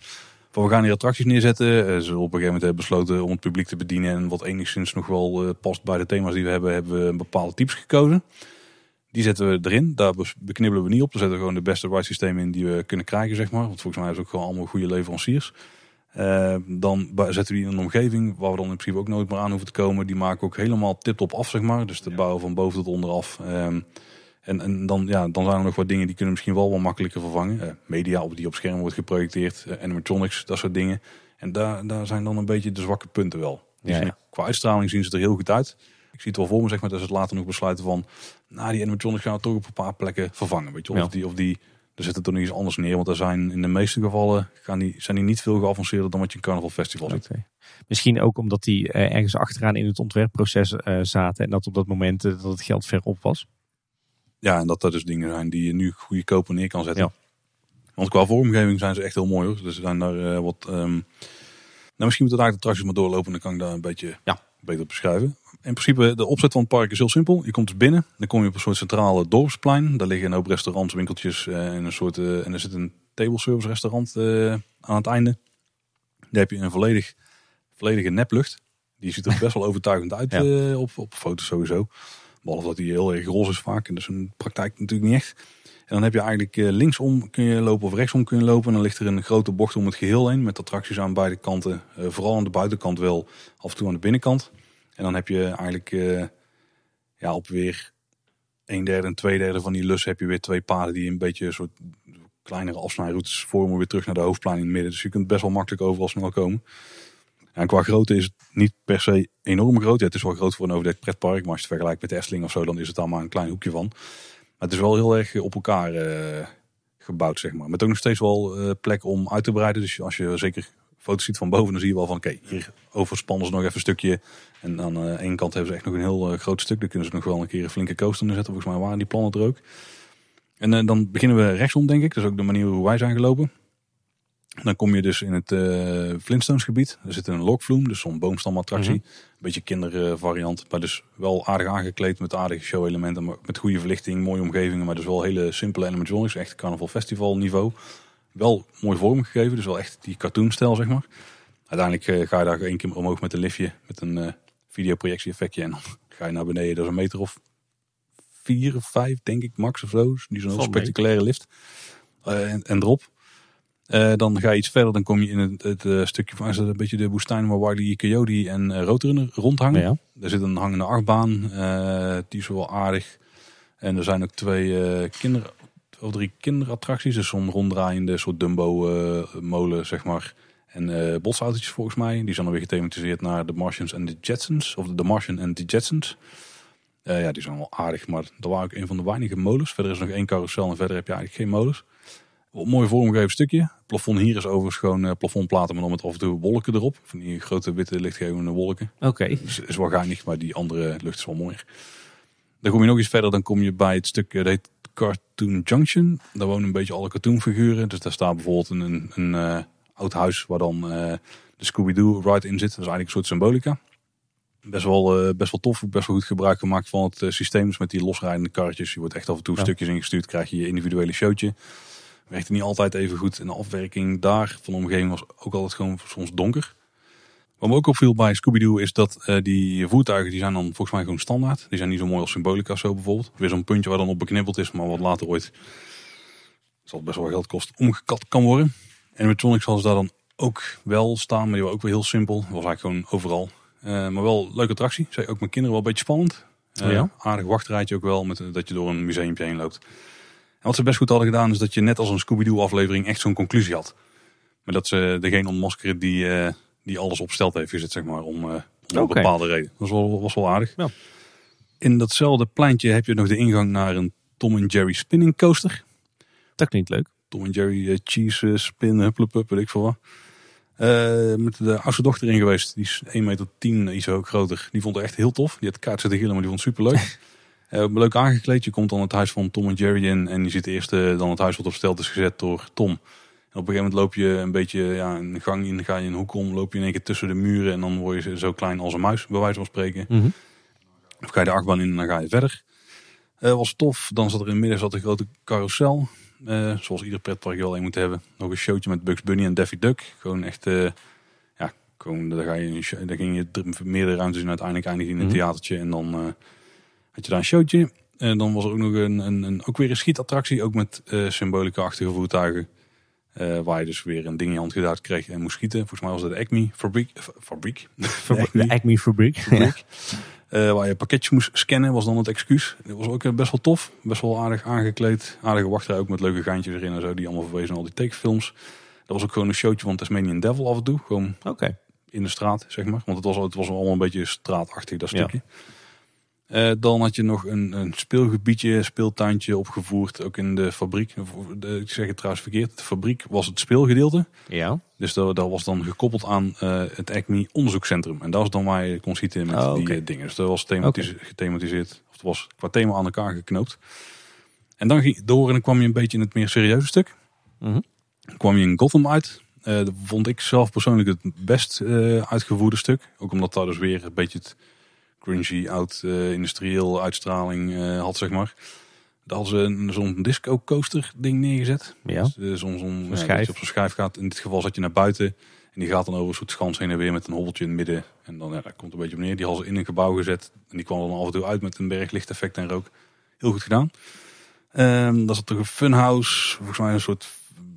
Van we gaan hier attracties neerzetten. Uh, ze op een gegeven moment hebben besloten om het publiek te bedienen. En wat enigszins nog wel uh, past bij de thema's die we hebben, hebben we een bepaalde types gekozen. Die zetten we erin. Daar beknibbelen we niet op. Daar zetten we gewoon de beste ride systemen in die we kunnen krijgen, zeg maar. Want volgens mij is ook gewoon allemaal goede leveranciers. Uh, dan zetten we die in een omgeving waar we dan in principe ook nooit meer aan hoeven te komen. Die maken ook helemaal tip-top af, zeg maar. Dus de bouw van boven tot onderaf. Um, en, en dan, ja, dan zijn er nog wat dingen die kunnen misschien wel wat makkelijker vervangen. Uh, media op die op scherm wordt geprojecteerd, uh, animatronics, dat soort dingen. En daar, daar zijn dan een beetje de zwakke punten wel. Dus ja, ja. qua uitstraling zien ze er heel goed uit. Ik zie het wel voor me, zeg maar, dat ze het later nog besluiten van... Nou, die animatronics gaan we toch op een paar plekken vervangen. Weet je, of, die, of die, er zit er toch nog iets anders neer. Want er zijn in de meeste gevallen gaan die, zijn die niet veel geavanceerder dan wat je in Carnival Festival ziet. Okay. Misschien ook omdat die uh, ergens achteraan in het ontwerpproces zaten. En dat op dat moment dat het geld ver op was. Ja, en dat dat dus dingen zijn die je nu goedkoper neer kan zetten. Ja. Want qua vormgeving zijn ze echt heel mooi hoor. Dus er zijn daar wat... Um, nou, misschien moet het eigenlijk de attracties maar doorlopen. Dan kan ik daar een beetje ja. beter beschrijven. In principe, de opzet van het park is heel simpel. Je komt dus binnen, dan kom je op een soort centrale dorpsplein. Daar liggen een hoop restaurants, winkeltjes en een soort... en er zit een table service restaurant aan het einde. Daar heb je een volledig, volledige neplucht. Die ziet er best wel (laughs) overtuigend uit ja. op, op foto's sowieso. Behalve dat hij heel erg roze is vaak. En is een praktijk natuurlijk niet echt. En dan heb je eigenlijk linksom kun je lopen of rechtsom kun je lopen. En dan ligt er een grote bocht om het geheel heen. Met attracties aan beide kanten. vooral aan de buitenkant wel. Af en toe aan de binnenkant. En dan heb je eigenlijk ja, op weer een derde en twee derde van die lus heb je weer twee paden die een beetje soort kleinere afsnijroutes vormen weer terug naar de hoofdplein in het midden. Dus je kunt best wel makkelijk overal snel komen. En qua grootte is het niet per se enorm groot. Het is wel groot voor een overdekt pretpark. Maar als je het vergelijkt met de Efteling of zo, dan is het allemaal een klein hoekje van. Maar het is wel heel erg op elkaar uh, gebouwd, zeg maar. Met ook nog steeds wel uh, plek om uit te breiden. Dus als je zeker foto's ziet van boven, dan zie je wel van... Oké, hier overspannen ze nog even een stukje. En aan de ene kant hebben ze echt nog een heel groot stuk. Daar kunnen ze nog wel een keer een flinke coaster neerzetten. Volgens mij waren die plannen er ook. En dan beginnen we rechtsom, denk ik. Dat is ook de manier hoe wij zijn gelopen. Dan kom je dus in het uh, Flintstones gebied. Er zit een lokvloem, dus zo'n boomstamattractie. Mm Een beetje kindervariant, maar dus wel aardig aangekleed met aardige show-elementen. Met goede verlichting, mooie omgevingen, maar dus wel hele simpele animatronics. Echt carnaval festival niveau. Wel mooi vormgegeven, dus wel echt die cartoonstijl zeg maar. Uiteindelijk uh, ga je daar één keer omhoog met een liftje, met een uh, videoprojectie effectje. En dan (laughs) ga je naar beneden, dat is een meter of vier of vijf denk ik max of zo. Die zo'n spectaculaire lift. en, en erop. Uh, dan ga je iets verder, dan kom je in het, het uh, stukje van een beetje de woestijn waar Wily Coyote en uh, Roadrunner rondhangen. Ja. Er zit een hangende achtbaan, die is wel aardig. En er zijn ook twee kinder, of drie kinderattracties, dus zo'n ronddraaiende soort Dumbo-molen, zeg maar. En botsautootjes volgens mij, die zijn dan weer gethematiseerd naar The Martians en The Jetsons, of The Martian en The Jetsons. ja, die zijn wel aardig, maar dat waren ook een van de weinige molens. Verder is er nog één carousel en verder heb je eigenlijk geen molens mooi vormgegeven stukje. Het plafond hier is overigens gewoon uh, plafondplaten, maar dan met af en toe wolken erop. Van die grote witte lichtgevende wolken. Oké. Okay. Dus is wel geinig, maar die andere lucht is wel mooier. Dan kom je nog iets verder, dan kom je bij het stuk, dat heet Cartoon Junction. Daar wonen een beetje alle cartoonfiguren. Dus daar staat bijvoorbeeld een, een, een uh, oud huis waar dan uh, de Scooby-Doo ride in zit. Dat is eigenlijk een soort symbolica. Best wel, best wel tof, best wel goed gebruik gemaakt van het systeem. Dus met die losrijdende karretjes. Je wordt echt af en toe stukjes ingestuurd, krijg je je individuele showtje werkte niet altijd even goed. En de afwerking daar van de omgeving was ook altijd gewoon soms donker. Wat me ook opviel bij Scooby-Doo is dat uh, die voertuigen die zijn dan volgens mij gewoon standaard. Die zijn niet zo mooi als Symbolica zo bijvoorbeeld. Weer zo'n puntje waar dan op beknippeld is, maar wat later ooit zal best wel geld kosten omgekat kan worden. En met Tronic zal ze daar dan ook wel staan, maar die was ook weer heel simpel. Dat was eigenlijk gewoon overal. Uh, maar wel leuke attractie. Zei ook mijn kinderen wel een beetje spannend. Uh, ja. Aardig wachtrijtje ook wel, met, dat je door een museumpje heen loopt wat ze best goed hadden gedaan is dat je net als een Scooby-Doo aflevering echt zo'n conclusie had. Maar dat ze degene ontmaskeren die, uh, die alles opsteld heeft gezet, zeg maar, om, uh, om okay. een bepaalde reden. Dat was wel, was wel aardig. Ja. In datzelfde pleintje heb je nog de ingang naar een Tom en Jerry spinning coaster. Dat klinkt leuk. Tom en Jerry uh, cheese spin, hupplepup, weet ik veel wat. Met de oudste dochter in geweest. Die is 1 meter 10, iets ook groter. Die vond het echt heel tof. Die had kaart zitten gillen, maar die vond het super (laughs) leuk. Uh, leuk aangekleed. Je komt dan het huis van Tom en Jerry in. En je ziet eerst uh, dan het huis wat op stelt is gezet door Tom. En op een gegeven moment loop je een beetje ja, een gang in. Ga je een hoek om. Loop je in één keer tussen de muren. En dan word je zo klein als een muis. Bij wijze van spreken. Mm -hmm. Of ga je de achtbaan in en dan ga je verder. Uh, was tof. Dan zat er in het midden zat een grote carousel. Eh, zoals ieder pretpark wel een moet hebben. Nog een showtje met Bugs Bunny en Daffy Duck. Gewoon echt, eh, ja, gewoon, daar, ga je, daar ging je meerdere ruimtes in. Uiteindelijk eindig je in een Mhm. theatertje. En dan eh, had je daar een showtje. En dan was er ook nog een, een, een ook weer een schietattractie. Ook met eh symbolica-achtige voertuigen. Eh, waar je dus weer een ding in hand gedaan kreeg en moest schieten. Volgens mij was dat de Acme fabriek. eh, (laughs) fabriek. De Acme Fabriek. (laughs) fabriek. Eh, waar je pakketjes moest scannen, was dan het excuus. Dat was ook eh, best wel tof. Best wel aardig aangekleed. Aardige wachtrij ook met leuke geintjes erin en zo. Die allemaal verwezen naar al die tekenfilms. Dat was ook gewoon een showtje van Tasmanian Devil af en toe. Gewoon in de straat, zeg maar. Want het was, het was allemaal een beetje straatachtig, dat Ja. Eh, dan had je nog een, een speelgebiedje, speeltuintje opgevoerd. Ook in de fabriek. De- Ik zeg het trouwens verkeerd. De fabriek was het speelgedeelte. Ja. Dus dat, dat was dan gekoppeld aan eh, het Acme onderzoekscentrum. En dat was dan waar je kon schieten met Oh, die eh, dingen. Dus dat was thematis- gethematiseerd. Of het was qua thema aan elkaar geknoopt. En dan ging door en dan kwam je een beetje in het meer serieuze stuk. Mhm. Dan kwam je in Gotham uit. Dat vond ik zelf persoonlijk het best uitgevoerde stuk. Ook omdat daar dus weer een beetje het grungy, oud, eh, industrieel uitstraling eh, had, zeg maar. Daar hadden ze een- zo'n disco coaster ding neergezet. Ja. Dus, eh, zo'n ja, schijf. op zo'n schijf gaat. In dit geval zat je naar buiten. En die gaat dan over een soort schans heen en weer met een hobbeltje in het midden. En dan, ja, komt een beetje op neer. Die hadden ze in een gebouw gezet. En die kwam dan af en toe uit met een berg lichteffect en rook. Heel goed gedaan. Ehm dat zat toch een funhouse. Volgens mij een soort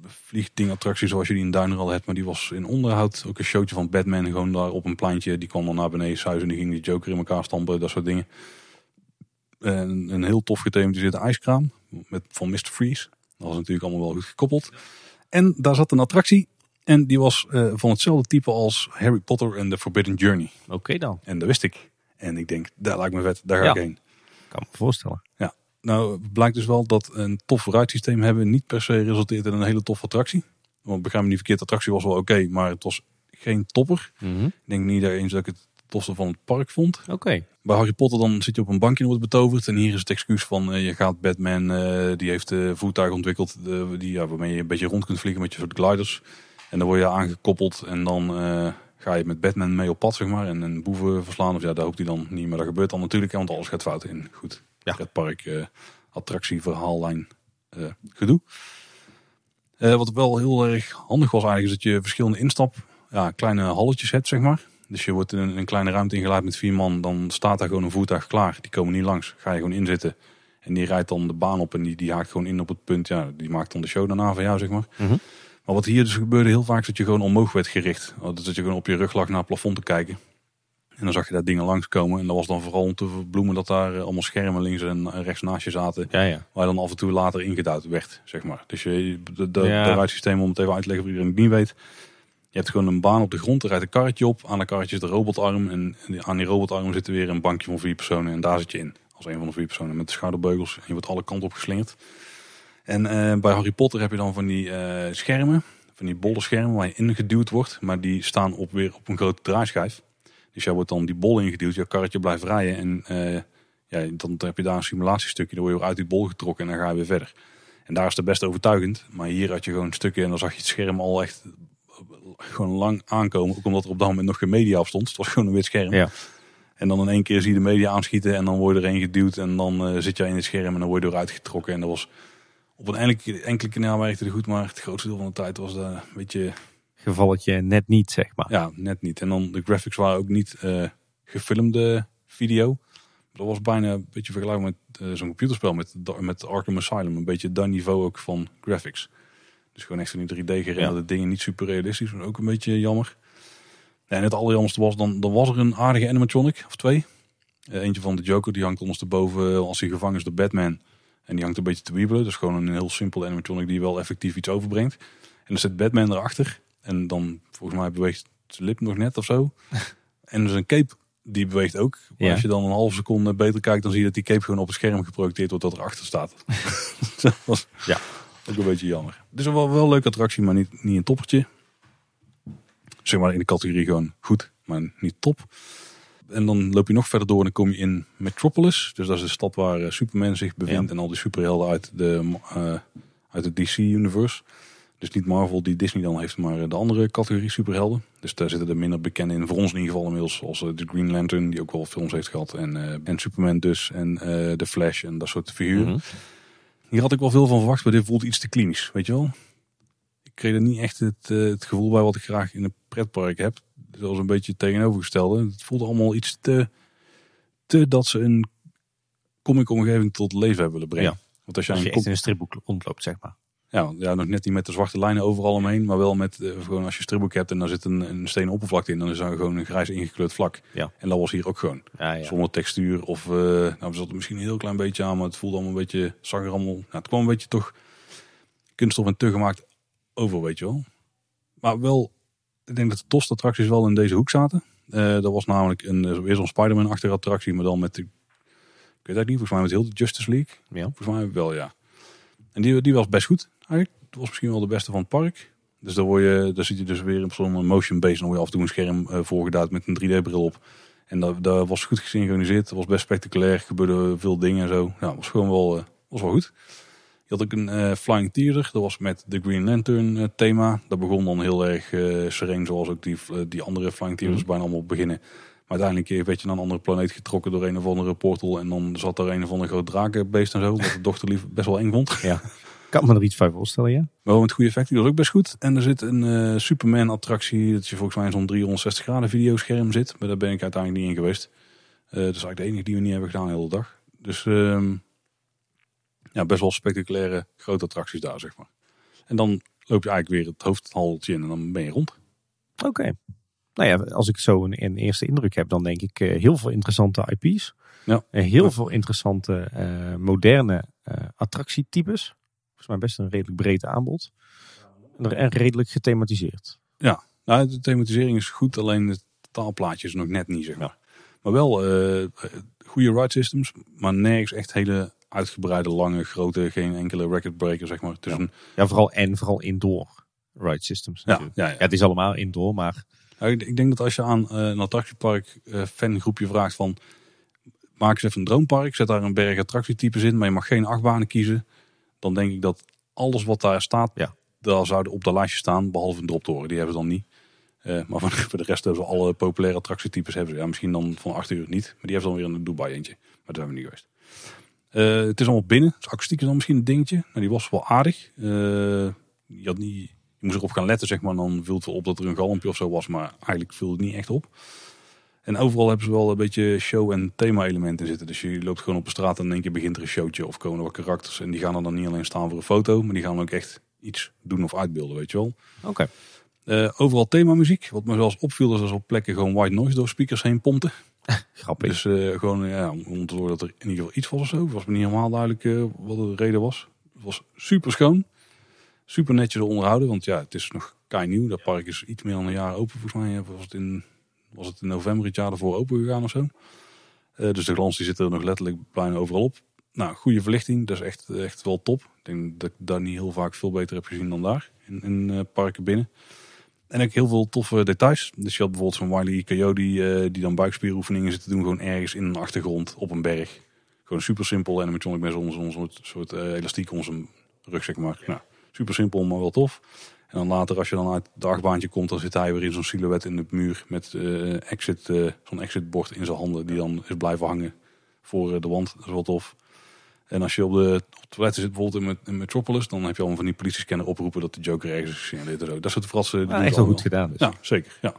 vliegdingattractie zoals je die in Duiner al hebt. Maar die was in onderhoud. Ook een showtje van Batman gewoon daar op een pleintje. Die kwam dan naar beneden suizen en die ging die Joker in elkaar stampen. Dat soort dingen. En een heel tof gethematiseerde ijskraam. Met, van Mr. Freeze. Dat was natuurlijk allemaal wel goed gekoppeld. En daar zat een attractie. En die was eh, van hetzelfde type als Harry Potter en The Forbidden Journey. Oké dan. En dat wist ik. En ik denk, daar lijkt me vet. Daar ga Ja. ik heen. Kan me voorstellen. Nou, blijkt dus wel dat een tof vooruitsysteem hebben niet per se resulteert in een hele toffe attractie. Want begrijp me niet verkeerd, de attractie was wel oké, maar het was geen topper. Mhm. Ik denk niet eens dat ik het tofste van het park vond. Oké. Bij Harry Potter dan zit je op een bankje en wordt betoverd. En hier is het excuus van eh, je gaat Batman, eh, die heeft een voertuig ontwikkeld eh, die, ja, waarmee je een beetje rond kunt vliegen met je soort gliders. En dan word je aangekoppeld en dan eh, ga je met Batman mee op pad, zeg maar. En een boeven verslaan. Of ja, daar hoopt hij dan niet, maar dat gebeurt dan natuurlijk, want alles gaat fout in. Goed, Ja. het park, eh, attractie, verhaallijn, eh, gedoe. Eh, wat wel heel erg handig was eigenlijk, is dat je verschillende instap, ja, kleine halletjes hebt, zeg maar. Dus je wordt in een, kleine ruimte ingeleid met vier man, dan staat daar gewoon een voertuig klaar. Die komen niet langs, ga je gewoon inzitten. En die rijdt dan de baan op en die, die haakt gewoon in op het punt. Ja, die maakt dan de show daarna van jou, zeg maar. Mhm. Maar wat hier dus gebeurde heel vaak, is dat je gewoon omhoog werd gericht. Dus dat je gewoon op je rug lag naar het plafond te kijken. En dan zag je daar dingen langskomen. En dat was dan vooral om te verbloemen dat daar eh, allemaal schermen links en rechts naast je zaten. Ja, ja. Waar je dan af en toe later ingeduwd werd, zeg maar. Dus je, de, de, Ja. ruitsysteem, om het even uit te leggen voor iedereen die het niet weet. Je hebt gewoon een baan op de grond, er rijdt een karretje op. Aan dat karretje een robotarm. En aan die robotarm zit er weer een bankje van vier personen. En daar zit je in, als een van de vier personen. Met de schouderbeugels. En je wordt alle kanten op geslingerd. En eh, bij Harry Potter heb je dan van die eh, schermen. Van die bolle schermen waar je ingeduwd wordt. Maar die staan op, weer op een grote draaischijf. Dus jij wordt dan die bol ingeduwd. Je karretje blijft rijden. En eh, ja, dan heb je daar een simulatiestukje. Dan word je weer uit die bol getrokken en dan ga je weer verder. En daar is het best overtuigend. Maar hier had je gewoon een stukje en dan zag je het scherm al echt gewoon lang aankomen. Ook omdat er op dat moment nog geen media op stond. Het was gewoon een wit scherm. Ja. En dan in één keer zie je de media aanschieten en dan word je erheen geduwd. En dan eh, zit jij in het scherm en dan word je eruit getrokken. En dat was op een enkele, enkele kanaal werkte het goed. Maar het grootste deel van de tijd was dat een beetje Gevalletje net niet, zeg maar. ja, net niet. En dan de graphics waren ook niet eh, gefilmde video. Dat was bijna een beetje vergelijkbaar met eh, zo'n computerspel met, met Arkham Asylum. Een beetje dat niveau ook van graphics. Dus gewoon echt van die 3D gerenderde dingen. Niet super realistisch, maar ook een beetje jammer. Ja, en het allerjammerste was, dan, dan was er een aardige animatronic, of twee. Eh, eentje van de Joker, die hangt ondersteboven als hij gevangen is door Batman. En die hangt een beetje te wiebelen. Dus gewoon een heel simpel animatronic die wel effectief iets overbrengt. En dan zit Batman erachter. En dan, volgens mij beweegt zijn lip nog net of zo. (laughs) en zijn cape, die beweegt ook. Maar Ja. als je dan een halve seconde beter kijkt, dan zie je dat die cape gewoon op het scherm geprojecteerd wordt dat erachter staat. (laughs) dat was Ja. ook een beetje jammer. Het is wel, wel een leuke attractie, maar niet, niet een toppertje. Zeg maar in de categorie gewoon goed, maar niet top. En dan loop je nog verder door en dan kom je in Metropolis. Dus dat is de stad waar eh, Superman zich bevindt Ja. en al die superhelden uit de, eh, uit het DC-universe. Dus niet Marvel die Disney dan heeft, maar de andere categorie superhelden. Dus daar zitten er minder bekende in. Voor ons in ieder geval inmiddels. Zoals eh, de Green Lantern, die ook wel films heeft gehad. En, eh, en Superman dus. En eh The Flash en dat soort figuren. Mhm. Hier had ik wel veel van verwacht, maar dit voelt iets te klinisch, weet je wel. Ik kreeg er niet echt het, eh, het gevoel bij wat ik graag in een pretpark heb. Zoals een beetje tegenovergestelde. Het voelde allemaal iets te, te dat ze een comic-omgeving tot leven hebben willen brengen. Ja. Want als je een echt in een stripboek rondloopt, zeg maar. Ja, ja, nog net niet met de zwarte lijnen overal omheen, maar wel met eh, gewoon als je stripboek hebt en daar zit een, een stenen oppervlakte in, dan is daar gewoon een grijs ingekleurd vlak. Ja. En dat was hier ook gewoon. Ja, ja. Zonder textuur of, eh nou, er zat er misschien een heel klein beetje aan, maar het voelde allemaal een beetje, zag er allemaal, nou, het kwam een beetje toch kunststof en te gemaakt over, weet je wel. Maar wel, ik denk dat de tofste attracties wel in deze hoek zaten. Eh dat was namelijk een, weer zo'n Spider-Man-achtige attractie, maar dan met de, ik weet het niet, volgens mij met heel de Justice League. Ja. Volgens mij wel, ja. En die, die was best goed eigenlijk. Het was misschien wel de beste van het park. Dus daar, word je, daar zit je dus weer op zo'n motion base. Dan word je af en toe een scherm eh, voorgeduid met een 3D-bril op. En dat, dat was goed gesynchroniseerd. Dat was best spectaculair. Er gebeurden veel dingen en zo. Nou, was gewoon wel, eh, was wel goed. Je had ook een eh, Flying Theater. Dat was met de Green Lantern thema. Dat begon dan heel erg sereen. Zoals ook die, die andere Flying Theaters bijna allemaal beginnen. Maar uiteindelijk werd je naar een andere planeet getrokken door een of andere portal. En dan zat er een of ander groot drakenbeest en zo. Wat de dochter lief best wel eng vond. Ja. Kan me er iets van voorstellen, ja? Wel met goede effecten, die was ook best goed. En er zit een eh, Superman attractie, dat je volgens mij in zo'n 360 graden videoscherm zit. Maar daar ben ik uiteindelijk niet in geweest. Eh dat is eigenlijk de enige die we niet hebben gedaan de hele dag. Dus ehm, ja, best wel spectaculaire grote attracties daar, zeg maar. En dan loop je eigenlijk weer het hoofdhaltje in en dan ben je rond. Oké. Nou ja, als ik zo een, een eerste indruk heb, dan denk ik eh, heel veel interessante IP's. Ja. En heel Ja. veel interessante eh, moderne eh, attractietypes. Volgens mij best een redelijk breed aanbod. En, redelijk gethematiseerd. Nou, de thematisering is goed, alleen het taalplaatje is nog net niet, zeg maar. Maar wel eh, goede ride systems, maar nergens echt hele uitgebreide, lange, grote, geen enkele record breaker, zeg maar. Een, Ja, vooral en vooral indoor ride systems. ja, natuurlijk. ja, ja. Ja, het is allemaal indoor, maar Nou, ik, ik denk dat als je aan eh, een attractiepark eh, fangroepje vraagt van... Maak eens even een droompark, zet daar een berg attractietypes in, maar je mag geen achtbanen kiezen. Dan denk ik dat alles wat daar staat, Ja. daar zouden op de lijstje staan, behalve een droptoren. Die hebben ze dan niet. Eh, maar voor, de rest hebben ze alle populaire attractietypes hebben ze. Ja, misschien dan van 8 uur niet, maar die hebben ze dan weer in een Dubai eentje. Maar daar zijn we niet geweest. Het is allemaal binnen, dus akoestiek is dan misschien een dingetje. Maar die was wel aardig. Je, had niet, je moest erop gaan letten, zeg maar. Dan viel het wel op dat er een galmpje of zo was, maar eigenlijk viel het niet echt op. En overal hebben ze wel een beetje show- en thema-elementen zitten. Dus je loopt gewoon op de straat en in één keer begint er een showtje of komen er wat karakters. En die gaan er dan niet alleen staan voor een foto, maar die gaan ook echt iets doen of uitbeelden, weet je wel. oké. Eh, overal themamuziek. Wat me zelfs opviel is dat ze op plekken gewoon white noise door speakers heen pompten. (laughs) Grappig. Dus eh, gewoon ja, om te zorgen dat er in ieder geval iets was of zo. Het was me niet helemaal duidelijk eh, wat de reden was. Het was super schoon. Super netjes onderhouden. Want ja, het is nog kei nieuw. Dat park is iets meer dan een jaar open volgens mij. Was het in, was het in november het jaar ervoor open gegaan of zo. Eh, dus de glans die zit er nog letterlijk bijna overal op. Nou, goede verlichting. Dat is echt, echt wel top. Ik denk dat ik daar niet heel vaak veel beter heb gezien dan daar. In, in eh, parken binnen. En ook heel veel toffe details. Dus je had bijvoorbeeld zo'n Wiley Coyote eh, die dan buikspieroefeningen zit te doen. Gewoon ergens in een achtergrond op een berg. Gewoon super simpel animatronic met zo'n zo'n soort, soort elastiek om zijn rug, zeg maar. Nou, super simpel, maar wel tof. En dan later, als je dan uit het dagbaantje komt, dan zit hij weer in zo'n silhouet in de muur met eh, exit, eh, zo'n exitbord in zijn handen, die dan is blijven hangen voor eh, de wand. Dat is wel tof. En als je op de, op de toiletten zit, bijvoorbeeld in, Met- in Metropolis, dan heb je al van die politiescanner oproepen dat de Joker ergens is gesignaleerd en zo. Dat soort fratsen. Ja, doen echt wel allemaal. goed gedaan. Dus. Ja, zeker. Ja.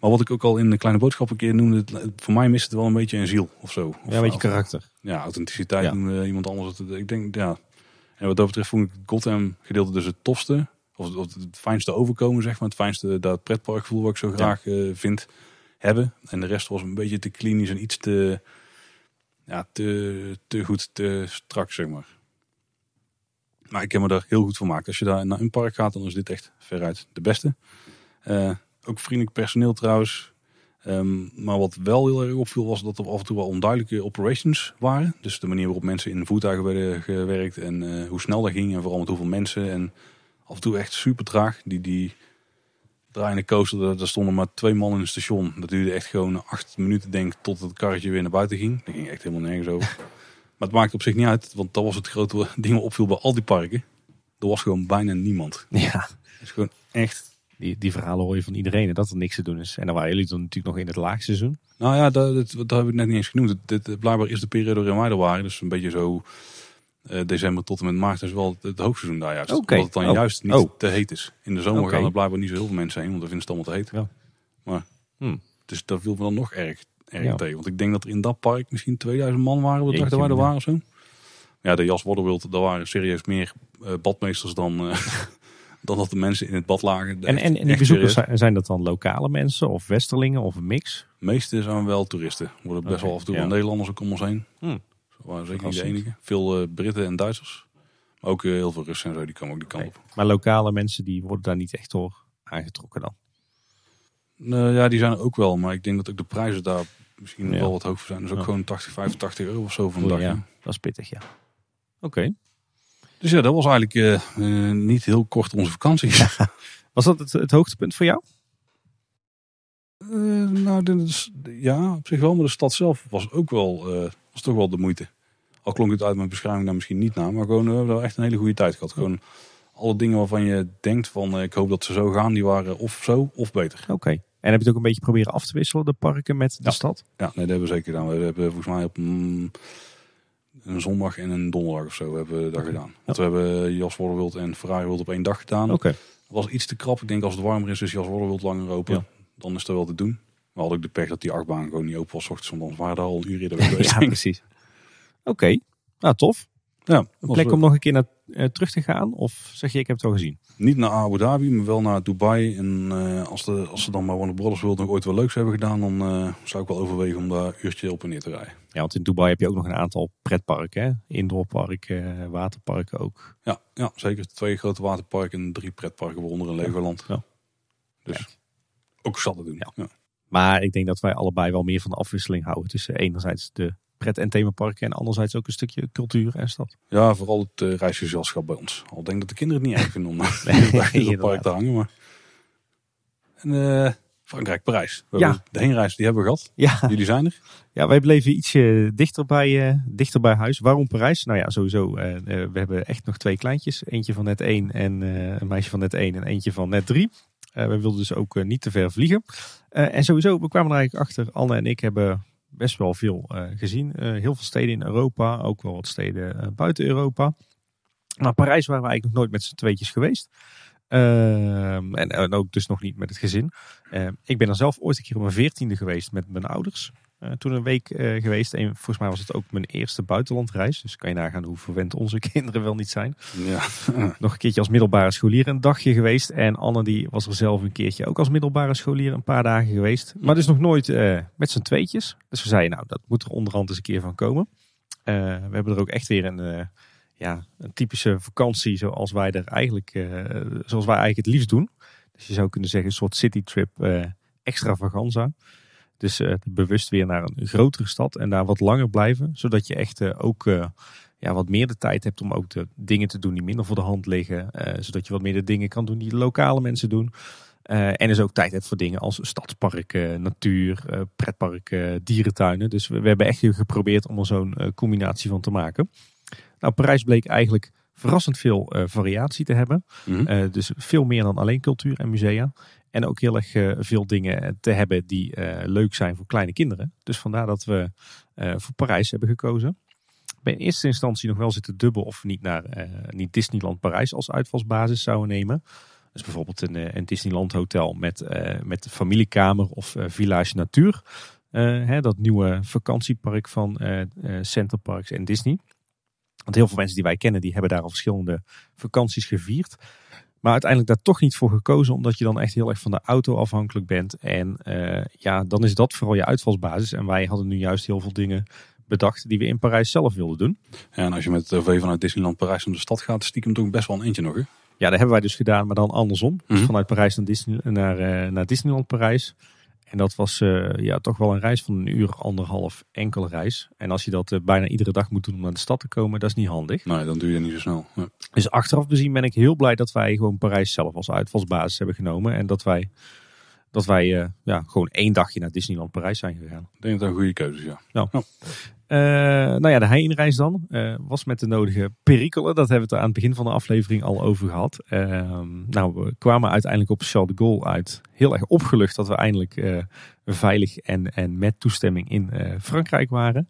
Maar wat ik ook al in de kleine boodschap een keer noemde, voor mij mist het wel een beetje een ziel of zo. Of, Ja, een beetje karakter. ja, authenticiteit Ja. iemand anders. Ik denk, ja. En wat dat betreft vond ik het Gotham gedeelte dus het tofste. Of, of het fijnste overkomen, zeg maar. Het fijnste, dat pretparkgevoel wat ik zo graag eh, vind hebben. En de rest was een beetje te klinisch en iets te, ja, te, te goed, te strak, zeg maar. Maar ik heb me daar heel goed van gemaakt. Als je daar naar een park gaat, dan is dit echt veruit de beste. Eh, ook vriendelijk personeel trouwens. Ehm, maar wat wel heel erg opviel was dat er af en toe wel onduidelijke operations waren. Dus de manier waarop mensen in voertuigen werden gewerkt en eh, hoe snel dat ging en vooral met hoeveel mensen. En af en toe echt super traag. Die, die draaiende coaster, daar, daar stonden maar twee man in het station. Dat duurde echt gewoon acht minuten denk ik tot het karretje weer naar buiten ging. Dat ging echt helemaal nergens over. (laughs) maar het maakt op zich niet uit, want dat was het grote ding wat opviel bij al die parken. Er was gewoon bijna niemand. Ja, Het is gewoon echt die, die verhalen hoor je van iedereen, dat er niks te doen is. En dan waren jullie dan natuurlijk nog in het laagseizoen. Nou ja, dat, dat, dat heb ik net niet eens genoemd. Dit, blijkbaar is de periode waarin wij er waren. Dus een beetje zo eh, december tot en met maart is wel het, hoogseizoen daar juist. Oké. Omdat het dan Oh. juist niet Oh. te heet is. In de zomer gaan er blijkbaar niet zo heel veel mensen heen, want dan vinden ze het allemaal te heet. Ja. Maar, Hmm. Dus dat viel me dan nog erg, erg Ja. tegen. Want ik denk dat er in dat park misschien 2000 man waren Jeetje, dat wij er waren of zo. Ja, de Jas Wadderwild, daar waren serieus meer eh, badmeesters dan, eh, dan dat de mensen in het bad lagen. En, en, en die bezoekers, zijn, zijn dat dan lokale mensen of westerlingen of een mix? De meeste zijn wel toeristen. Er worden best wel af en toe ja. Nederlanders ook om ons heen. Hmm. Waren zeker niet de enige. Veel eh, Britten en Duitsers. Maar ook eh, heel veel Russen en zo, die komen ook die kant op. Maar lokale mensen die worden daar niet echt door aangetrokken dan. Nou ja, die zijn er ook wel. Maar ik denk dat ook de prijzen daar misschien Ja. wel wat hoog voor zijn. Dus ook Ja. gewoon 80, 85 euro of zo voor een dag. ja, ja. dat is pittig, ja. Oké. Dus ja, dat was eigenlijk eh, eh, niet heel kort onze vakantie. Was dat het, het hoogtepunt voor jou? Eh, nou, dit is, ja, op zich wel. Maar de stad zelf was ook wel, was toch wel de moeite. Al klonk het uit mijn beschrijving daar misschien niet naar. Maar gewoon, we hebben echt een hele goede tijd gehad. Gewoon alle dingen waarvan je denkt van, ik hoop dat ze zo gaan. Die waren of zo of beter. Oké. En heb je het ook een beetje proberen af te wisselen, de parken met de Ja. stad? Ja, nee, dat hebben we zeker gedaan. We hebben volgens mij op mm, een zondag en een donderdag of zo hebben we dat gedaan. Want we hebben Jas Worderwild en Ferrari World op één dag gedaan. Oké. Was iets te krap. Ik denk als het warmer is, is Jas Worderwild langer open. Ja. Dan is dat wel te doen. We hadden ook de pech dat die achtbaan gewoon niet open was. ochtends, want anders waren daar al een uur eerder geweest. (laughs) Ja, precies. Oké. Nou, tof. Ja, Een plek om nog een keer naar, terug te gaan? Of zeg je, ik heb het al gezien? Niet naar Abu Dhabi, maar wel naar Dubai. En eh, als, de, als ze dan bij Warner Brothers World nog ooit wel leuks hebben gedaan, dan eh, zou ik wel overwegen om daar een uurtje op en neer te rijden. Ja, want in Dubai heb je ook nog een aantal pretparken. Hè? Indoorparken, eh, waterparken ook. Ja, ja, zeker. Twee grote waterparken en drie pretparken, waaronder een Legoland. Ja. Dus Kijk. ook zat te doen. Ja. Ja. Maar ik denk dat wij allebei wel meer van de afwisseling houden. Tussen enerzijds de pret- en themaparken en anderzijds ook een stukje cultuur en stad. Ja, vooral het uh, reisgezelschap bij ons. Al denk dat de kinderen het niet erg vinden om (laughs) het (laughs) park te hangen. Maar... En eh, Frankrijk, Parijs. We Ja. De heenreis die hebben we gehad. Ja, Jullie zijn er. ja wij bleven ietsje dichter bij, eh, dichter bij huis. Waarom Parijs? Nou ja, sowieso. eh, eh, we hebben echt nog twee kleintjes. Eentje van net één en eh, een meisje van net één en eentje van net drie. Eh, we wilden dus ook eh, niet te ver vliegen. Eh, en sowieso, we kwamen er eigenlijk achter. Anne en ik hebben best wel veel eh, gezien. Eh, heel veel steden in Europa. Ook wel wat steden eh, buiten Europa. Maar Parijs waren we eigenlijk nog nooit met z'n tweetjes geweest. Ehm, en, ook dus nog niet met het gezin. Ehm, ik ben er zelf ooit een keer op mijn veertiende geweest met mijn ouders. Eh, toen een week eh, geweest. En volgens mij was het ook mijn eerste buitenlandreis. Dus kan je nagaan hoe verwend onze (laughs) kinderen wel niet zijn. Ja. (laughs) Nog een keertje als middelbare scholier een dagje geweest. En Anne die was er zelf een keertje ook als middelbare scholier een paar dagen geweest. Maar dus nog nooit eh, met z'n tweetjes. Dus we zeiden nou dat moet er onderhand eens een keer van komen. We hebben er ook echt weer een, ja, een typische vakantie zoals wij er eigenlijk, zoals wij eigenlijk het liefst doen. Dus je zou kunnen zeggen een soort citytrip extravaganza. Dus eh, bewust weer naar een grotere stad en daar wat langer blijven. Zodat je echt eh, ook eh, ja, wat meer de tijd hebt om ook de dingen te doen die minder voor de hand liggen. Zodat je wat meer de dingen kan doen die de lokale mensen doen. En dus ook tijd hebt voor dingen als stadsparken, natuur, pretparken, dierentuinen. Dus we, we hebben echt geprobeerd om er zo'n combinatie van te maken. Nou, Parijs bleek eigenlijk verrassend veel variatie te hebben. Mhm. Dus veel meer dan alleen cultuur en musea. En ook heel erg eh, veel dingen te hebben die eh, leuk zijn voor kleine kinderen. Dus vandaar dat we eh, voor Parijs hebben gekozen. Ben in eerste instantie nog wel zitten dubbel of niet naar niet Disneyland Parijs als uitvalsbasis zouden nemen. Dus bijvoorbeeld een, Disneyland hotel met, met familiekamer of Village Natuur. Eh, hè, dat nieuwe vakantiepark van eh, Center Parks en Disney. Want heel veel mensen die wij kennen, die hebben daar al verschillende vakanties gevierd. Maar uiteindelijk daar toch niet voor gekozen, omdat je dan echt heel erg van de auto afhankelijk bent. En eh, ja, dan is dat vooral je uitvalsbasis. En wij hadden nu juist heel veel dingen bedacht die we in Parijs zelf wilden doen. Ja, en als je met de OV vanuit Disneyland Parijs naar de stad gaat, stiekem toch best wel een eentje nog. Hè? Ja, dat hebben wij dus gedaan, maar dan andersom. Dus Mhm. vanuit Parijs naar, Disney, naar, eh, naar Disneyland Parijs. En dat was eh, ja, toch wel een reis van een uur, anderhalf, enkele reis. En als je dat eh, bijna iedere dag moet doen om naar de stad te komen, dat is niet handig. Nee, dan doe je dat niet zo snel. Ja. Dus achteraf bezien ben ik heel blij dat wij gewoon Parijs zelf als uitvalsbasis hebben genomen. En dat wij, dat wij eh, ja, gewoon één dagje naar Disneyland Parijs zijn gegaan. Ik denk dat dat een goede keuze is, ja. Eh, nou ja, de heenreis dan eh, was met de nodige perikelen. Dat hebben we het aan het begin van de aflevering al over gehad. Ehm, nou, we kwamen uiteindelijk op Charles de Gaulle uit. Heel erg opgelucht dat we eindelijk veilig en, en met toestemming in Frankrijk waren.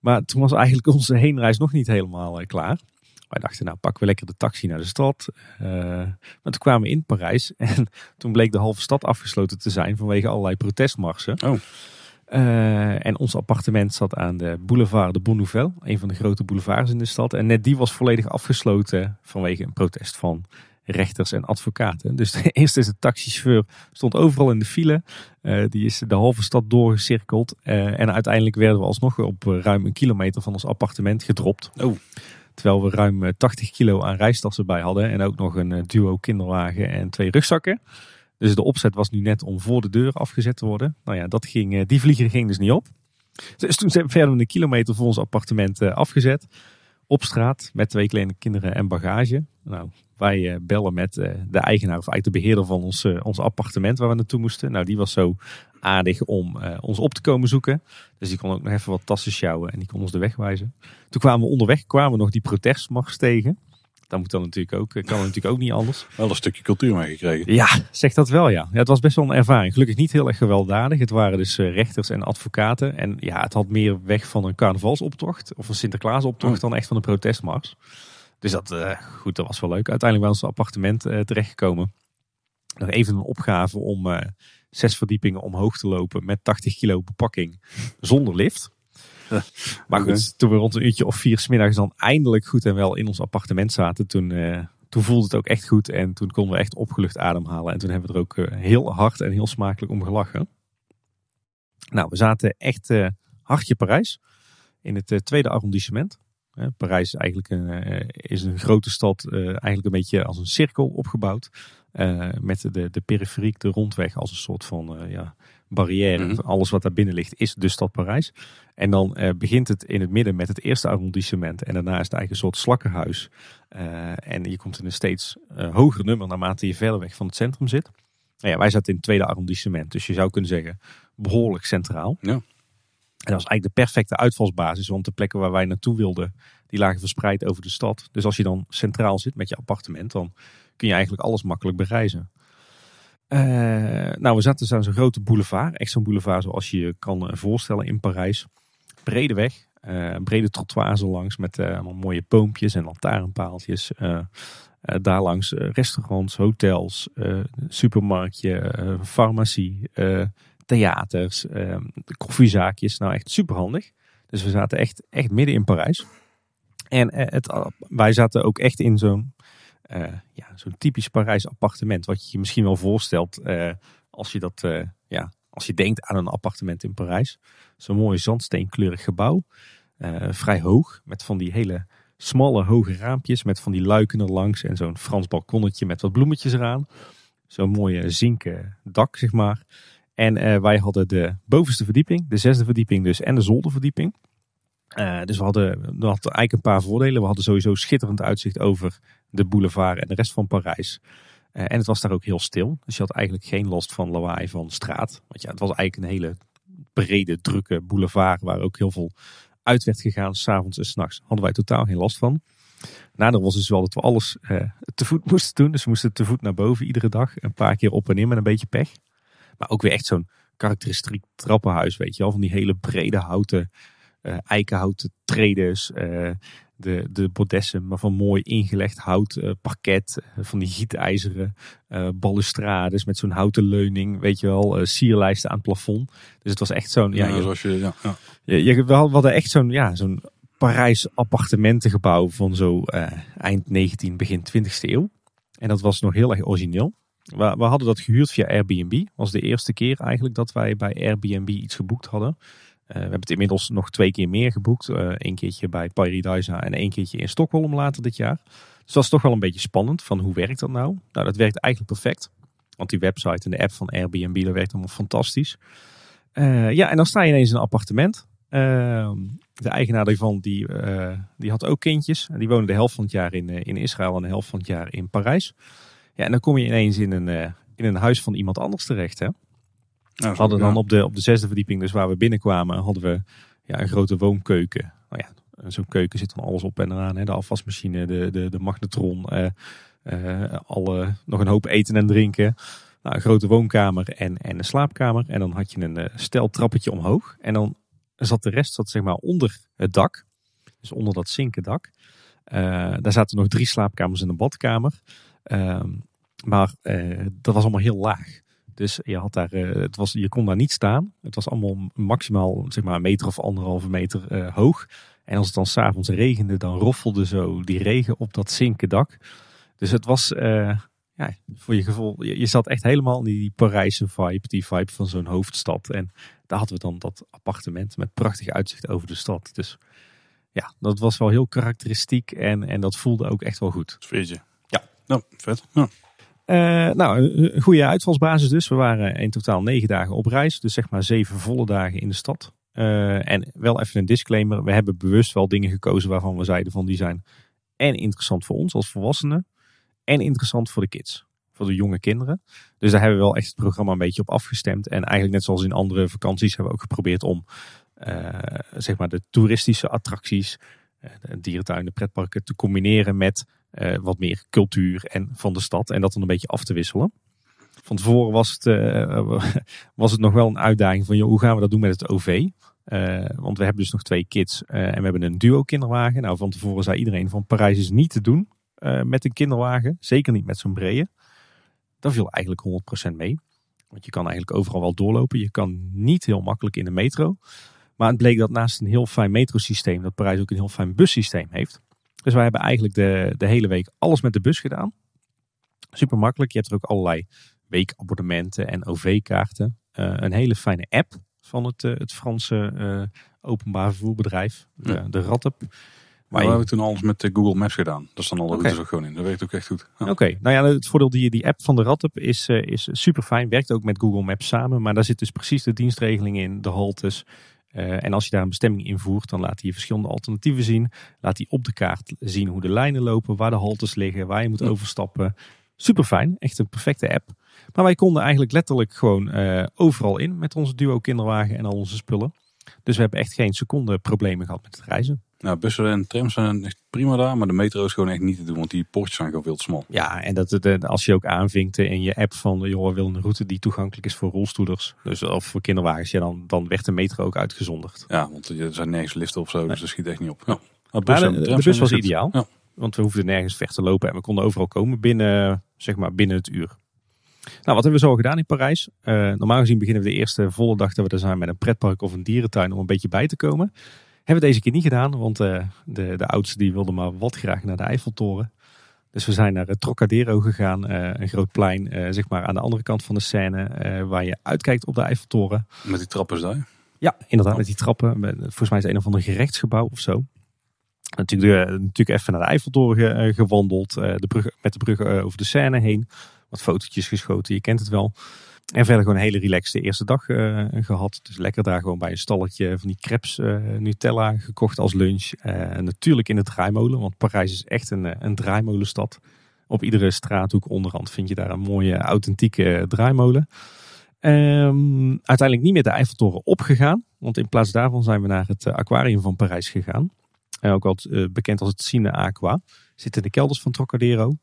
Maar toen was eigenlijk onze heenreis nog niet helemaal klaar. Wij dachten, nou pakken we lekker de taxi naar de stad. Uh, maar toen kwamen we in Parijs (laughs) en toen bleek de halve stad afgesloten te zijn vanwege allerlei protestmarsen. Oh. Uh, en ons appartement zat aan de boulevard de Bonnouvelle, een van de grote boulevards in de stad. En net die was volledig afgesloten vanwege een protest van rechters en advocaten. Dus (laughs) eerst is de taxichauffeur stond overal in de file. Uh, die is de halve stad doorgecirkeld. Uh, en uiteindelijk werden we alsnog op ruim een kilometer van ons appartement gedropt. Oh. Terwijl we ruim 80 kilo aan reistassen bij hadden. En ook nog een duo kinderwagen en twee rugzakken. Dus de opzet was nu net om voor de deur afgezet te worden. Nou ja, dat ging, die vlieger ging dus niet op. Dus toen zijn we verder een kilometer voor ons appartement afgezet. Op straat met twee kleine kinderen en bagage. Nou, wij bellen met de eigenaar of eigenlijk de beheerder van ons, ons appartement waar we naartoe moesten. Nou, die was zo aardig om ons op te komen zoeken. Dus die kon ook nog even wat tassen sjouwen en die kon ons de weg wijzen. Toen kwamen we onderweg, kwamen we nog die protestmars tegen. Dat moet dan natuurlijk ook, kan natuurlijk ook niet anders. Wel een stukje cultuur meegekregen. Ja, zeg dat wel ja. ja. Het was best wel een ervaring. Gelukkig niet heel erg gewelddadig. Het waren dus rechters en advocaten. En ja, het had meer weg van een carnavalsoptocht of een Sinterklaasoptocht oh. dan echt van een protestmars. Dus dat, uh, goed, dat was wel leuk. Uiteindelijk bij ons appartement uh, terechtgekomen. Nog even een opgave om uh, zes verdiepingen omhoog te lopen met 80 kilo bepakking zonder lift. (laughs) Maar goed, toen we rond een uurtje of vier smiddags dan eindelijk goed en wel in ons appartement zaten, toen, toen voelde het ook echt goed. En toen konden we echt opgelucht ademhalen. En toen hebben we er ook heel hard en heel smakelijk om gelachen. Nou, we zaten echt hartje Parijs in het tweede arrondissement. Parijs is eigenlijk een, is een grote stad, eigenlijk een beetje als een cirkel opgebouwd. Met de, de periferiek, de rondweg als een soort van ja, barrière. Mhm. Alles wat daar binnen ligt is de stad Parijs. En dan begint het in het midden met het eerste arrondissement. En daarna is het eigenlijk een soort slakkenhuis. en je komt in een steeds hoger nummer naarmate je verder weg van het centrum zit. Nou ja, wij zaten in het tweede arrondissement. Dus je zou kunnen zeggen behoorlijk centraal. Ja. En dat was eigenlijk de perfecte uitvalsbasis, want de plekken waar wij naartoe wilden, die lagen verspreid over de stad. Dus als je dan centraal zit met je appartement, dan kun je eigenlijk alles makkelijk bereizen. Uh, nou, we zaten dus aan zo'n grote boulevard. Echt zo'n boulevard zoals je je kan voorstellen in Parijs. Brede weg, uh, brede trottoirs langs met allemaal mooie boompjes en lantaarnpaaltjes. daar langs restaurants, hotels, supermarktje, farmacie, theaters, uh, koffiezaakjes. Nou, echt super handig. Dus we zaten echt, echt midden in Parijs. En uh, het, wij zaten ook echt in zo'n uh, ja, zo'n typisch Parijs appartement. Wat je je misschien wel voorstelt als je dat, ja, als je denkt aan een appartement in Parijs. Zo'n mooi zandsteenkleurig gebouw. vrij hoog, met van die hele smalle hoge raampjes. Met van die luiken er langs en zo'n Frans balkonnetje met wat bloemetjes eraan. Zo'n mooie zinken dak, zeg maar. En uh, wij hadden de bovenste verdieping, de zesde verdieping dus en de zolderverdieping. Uh, dus we hadden, we eigenlijk een paar voordelen. We hadden sowieso schitterend uitzicht over de boulevard en de rest van Parijs. Uh, en het was daar ook heel stil. Dus je had eigenlijk geen last van lawaai van straat. Want ja, het was eigenlijk een hele brede, drukke boulevard waar ook heel veel uit werd gegaan. S'avonds en s'nachts hadden wij totaal geen last van. Nadeel was dus wel dat we alles te voet moesten doen. Dus we moesten te voet naar boven iedere dag. Een paar keer op en neer met een beetje pech. Maar ook weer echt zo'n karakteristiek trappenhuis, weet je wel. Van die hele brede houten, uh, eikenhouten tredes. Uh, de, de bodessen, maar van mooi ingelegd hout, uh, parket. van die gietijzeren balustrades met zo'n houten leuning, weet je wel. sierlijsten aan het plafond. Dus het was echt zo'n... Ja, ja, zoals je, ja, ja. Je, je, we hadden echt zo'n ja, zo'n Parijs appartementengebouw van zo eind 19, begin 20e eeuw. En dat was nog heel erg origineel. We, hadden dat gehuurd via Airbnb. Dat was de eerste keer eigenlijk dat wij bij Airbnb iets geboekt hadden. Uh, we hebben het inmiddels nog twee keer meer geboekt. Eén keertje bij Paradise en één keertje in Stockholm later dit jaar. Dus dat is toch wel een beetje spannend van hoe werkt dat nou? Nou, dat werkt eigenlijk perfect. Want die website en de app van Airbnb, dat werkt allemaal fantastisch. Uh, ja, en dan sta je ineens in een appartement. Ehm, de eigenaar daarvan, die, die had ook kindjes. En die woonde de helft van het jaar in, in Israël en de helft van het jaar in Parijs. Ja, en dan kom je ineens in een, uh, in een huis van iemand anders terecht. Hè? Nou, we hadden dan op de, op de zesde verdieping, dus waar we binnenkwamen, hadden we ja, een grote woonkeuken. Nou ja, zo'n keuken zit dan alles op en eraan. Hè? De afwasmachine, de, de, de magnetron, uh, uh, alle, nog een hoop eten en drinken. Nou, een grote woonkamer en, en een slaapkamer. En dan had je een stel trappetje omhoog. En dan zat de rest zat, zeg maar, onder het dak. Dus onder dat zinken dak. daar zaten nog drie slaapkamers en een badkamer. Ehm, maar dat was allemaal heel laag. Dus je, had daar, het was, je kon daar niet staan. Het was allemaal maximaal zeg maar, een meter of anderhalve meter hoog. En als het dan s'avonds regende, dan roffelde zo die regen op dat zinken dak. Dus het was, ja, voor je gevoel, je, zat echt helemaal in die Parijse vibe, die vibe van zo'n hoofdstad. En daar hadden we dan dat appartement met prachtig uitzicht over de stad. Dus ja, dat was wel heel karakteristiek en, en dat voelde ook echt wel goed. Sfeertje. Nou, vet. Uh, nou, een goede uitvalsbasis dus. We waren in totaal negen dagen op reis. Dus zeg maar zeven volle dagen in de stad. Uh, en wel even een disclaimer. We hebben bewust wel dingen gekozen waarvan we zeiden van die zijn en interessant voor ons als volwassenen. En interessant voor de kids. Voor de jonge kinderen. Dus daar hebben we wel echt het programma een beetje op afgestemd. En eigenlijk net zoals in andere vakanties hebben we ook geprobeerd om uh, zeg maar de toeristische attracties, de dierentuinen, pretparken te combineren met uh, wat meer cultuur en van de stad. En dat dan een beetje af te wisselen. Van tevoren was het, (laughs) was het nog wel een uitdaging van joh, hoe gaan we dat doen met het OV? want we hebben dus nog twee kids en we hebben een duo kinderwagen. Nou, van tevoren zei iedereen van Parijs is niet te doen. Eh, met een kinderwagen. Zeker niet met zo'n brede. Dat viel eigenlijk 100% mee. Want je kan eigenlijk overal wel doorlopen. Je kan niet heel makkelijk in de metro. Maar het bleek dat naast een heel fijn metrosysteem, dat Parijs ook een heel fijn bussysteem heeft. Dus wij hebben eigenlijk de, de hele week alles met de bus gedaan. Super makkelijk. Je hebt er ook allerlei weekabonnementen en OV-kaarten. Uh, een hele fijne app van het, uh, het Franse uh, openbaar vervoerbedrijf, de, de RATAP. Maar we hebben toen alles met Google Maps gedaan. Dat staan alle routes ook gewoon in. Dat werkt ook echt goed. Oké, nou ja, het voordeel die die app van de Radtop is, is super fijn. Werkt ook met Google Maps samen. Maar daar zit dus precies de dienstregeling in, de haltes. Uh, en als je daar een bestemming invoert, dan laat hij je verschillende alternatieven zien. Laat hij op de kaart zien hoe de lijnen lopen, waar de haltes liggen, waar je moet overstappen. Super fijn, echt een perfecte app. Maar wij konden eigenlijk letterlijk gewoon uh, overal in met onze duo kinderwagen en al onze spullen. Dus we hebben echt geen seconde problemen gehad met het reizen. Nou, bussen en trams zijn echt prima daar, maar de metro is gewoon echt niet te doen, want die poortjes zijn gewoon veel te smal. Ja, en dat, eh, als je ook aanvinkt in je app van, joh, we willen een route die toegankelijk is voor rolstoelers, dus of voor kinderwagens, ja, dan, dan werd de metro ook uitgezonderd. Ja, want er zijn nergens liften of zo, dus dat schiet echt niet op. Ja. de, de, bus was ideaal, ja. want we hoefden nergens ver te lopen en we konden overal komen binnen, zeg maar, binnen het uur. Nou, wat hebben we zo gedaan in Parijs? Uh, normaal gezien beginnen we de eerste volle dag dat we er zijn met een pretpark of een dierentuin om een beetje bij te komen. Hebben we deze keer niet gedaan, want uh, de, de oudste die wilde maar wat graag naar de Eiffeltoren. Dus we zijn naar het Trocadero gegaan, uh, een groot plein, zeg maar aan de andere kant van de scène, waar je uitkijkt op de Eiffeltoren. Met die trappen daar? Ja, inderdaad, met die trappen. Volgens mij is het een of ander gerechtsgebouw of zo. Natuurlijk, natuurlijk even naar de Eiffeltoren gewandeld, de brug, met de brug over de scène heen. Wat fotootjes geschoten, je kent het wel. En verder gewoon een hele relaxte eerste dag uh, gehad. Dus lekker daar gewoon bij een stalletje van die crepes uh, Nutella gekocht als lunch. Uh, natuurlijk in de draaimolen, want Parijs is echt een, een draaimolenstad. Op iedere straathoek onderhand vind je daar een mooie authentieke draaimolen. Um, uiteindelijk niet meer de Eiffeltoren opgegaan. Want in plaats daarvan zijn we naar het aquarium van Parijs gegaan. ook wel bekend als het Cine Aqua. Zit in de kelders van Trocadero.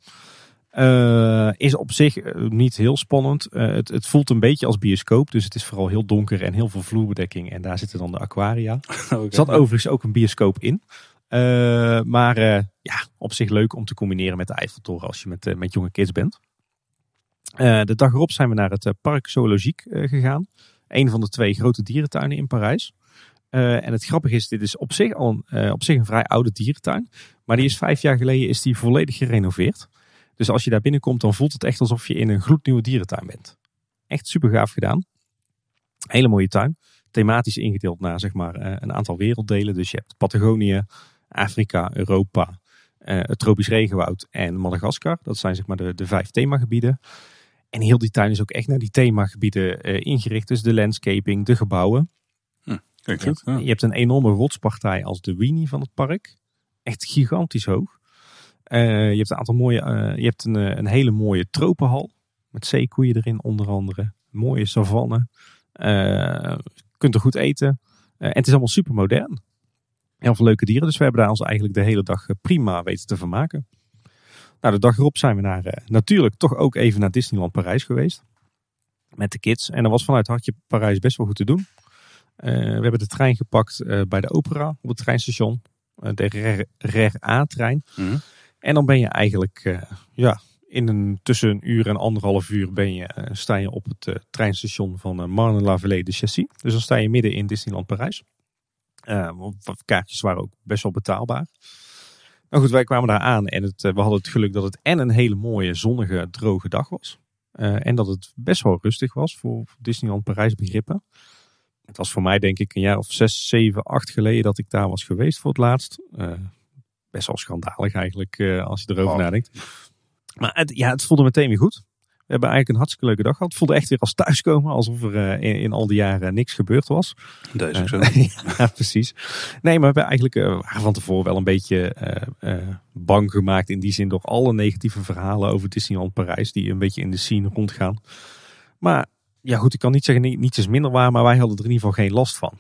Uh, is op zich eh, niet heel spannend. Uh, het, het, voelt een beetje als bioscoop. Dus het is vooral heel donker en heel veel vloerbedekking. En daar zitten dan de aquaria. (laughs) Okay. Er zat overigens ook een bioscoop in. Maar ja, op zich leuk om te combineren met de Eiffeltoren als je met, met jonge kids bent. de dag erop zijn we naar het Parc Zoologique gegaan. Een van de twee grote dierentuinen in Parijs. en het grappige is, dit is op zich al een, op zich een vrij oude dierentuin. Maar die is vijf jaar geleden is die volledig gerenoveerd. Dus als je daar binnenkomt, dan voelt het echt alsof je in een gloednieuwe dierentuin bent. Echt super gaaf gedaan. Hele mooie tuin. Thematisch ingedeeld naar zeg maar, eh, een aantal werelddelen. Dus je hebt Patagonië, Afrika, Europa, eh, het tropisch regenwoud en Madagaskar. Dat zijn zeg maar de, de vijf themagebieden. En heel die tuin is ook echt naar die themagebieden uh, ingericht. Dus de landscaping, de gebouwen. Hm, kijk goed. Je hebt een enorme rotspartij als de Weenie van het park. Echt gigantisch hoog. Uh, je hebt een aantal mooie, uh, je hebt een, eh, een, hele mooie tropenhal. Met zeekoeien erin onder andere. Mooie savanne. Uh, kunt er goed eten. en het is allemaal super modern. Heel veel leuke dieren. Dus we hebben daar ons eigenlijk de hele dag prima weten te vermaken. Nou, de dag erop zijn we naar, natuurlijk toch ook even naar Disneyland Parijs geweest. Met de kids. En er was vanuit Hartje Parijs best wel goed te doen. we hebben de trein gepakt bij de opera op het treinstation. de RER-A-trein. Mhm. En dan ben je eigenlijk ja, in een, tussen een uur en anderhalf uur ben je, sta je op het treinstation van Marne-la-Vallée de Chessy. Dus dan sta je midden in Disneyland Parijs. kaartjes waren ook best wel betaalbaar. Nou goed, wij kwamen daar aan en het, we hadden het geluk dat het en een hele mooie, zonnige, droge dag was. En dat het best wel rustig was voor Disneyland Parijs begrippen. Het was voor mij denk ik een jaar of zes, zeven, acht geleden dat ik daar was geweest voor het laatst. Best wel schandalig eigenlijk uh, als je erover oh. nadenkt. Maar het, ja, het voelde meteen weer goed. We hebben eigenlijk een hartstikke leuke dag gehad. Het voelde echt weer als thuiskomen. Alsof er uh, in, in, al die jaren niks gebeurd was. Dat is ook zo. (laughs) ja, precies. Nee, maar we hebben eigenlijk uh, van tevoren wel een beetje uh, bang gemaakt. In die zin door alle negatieve verhalen over Disneyland Parijs. Die een beetje in de scene rondgaan. Maar ja goed, ik kan niet zeggen niets is minder waar. Maar wij hadden er in ieder geval geen last van.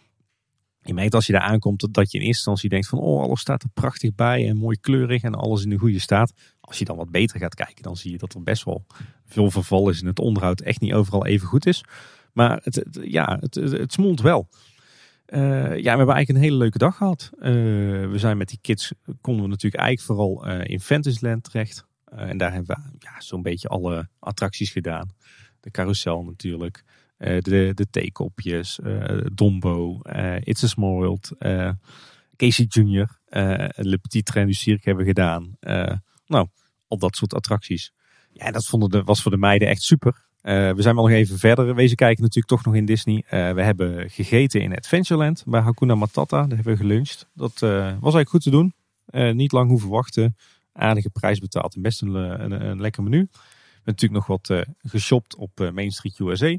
Je merkt als je daar aankomt dat je in eerste instantie denkt van oh alles staat er prachtig bij en mooi kleurig en alles in de goede staat. Als je dan wat beter gaat kijken dan zie je dat er best wel veel verval is en het onderhoud echt niet overal even goed is. Maar het, ja, het, het, smolt wel. Uh, ja, we hebben eigenlijk een hele leuke dag gehad. Uh, we zijn met die kids, konden we natuurlijk eigenlijk vooral uh, in Fantasyland terecht. en daar hebben we ja, zo'n beetje alle attracties gedaan. De carousel natuurlijk. De, de theekopjes, Dombo, It's a Small World, Casey Jr., Le Petit Train du Cirque hebben gedaan. nou, al dat soort attracties. Ja, dat vonden de, was voor de meiden echt super. We zijn wel nog even verder wezen kijken natuurlijk toch nog in Disney. We hebben gegeten in Adventureland bij Hakuna Matata. Daar hebben we geluncht. Dat was eigenlijk goed te doen. niet lang hoeven wachten. Aardige prijs betaald en best een, een, een lekker menu. We hebben natuurlijk nog wat geshopt op Main Street USA.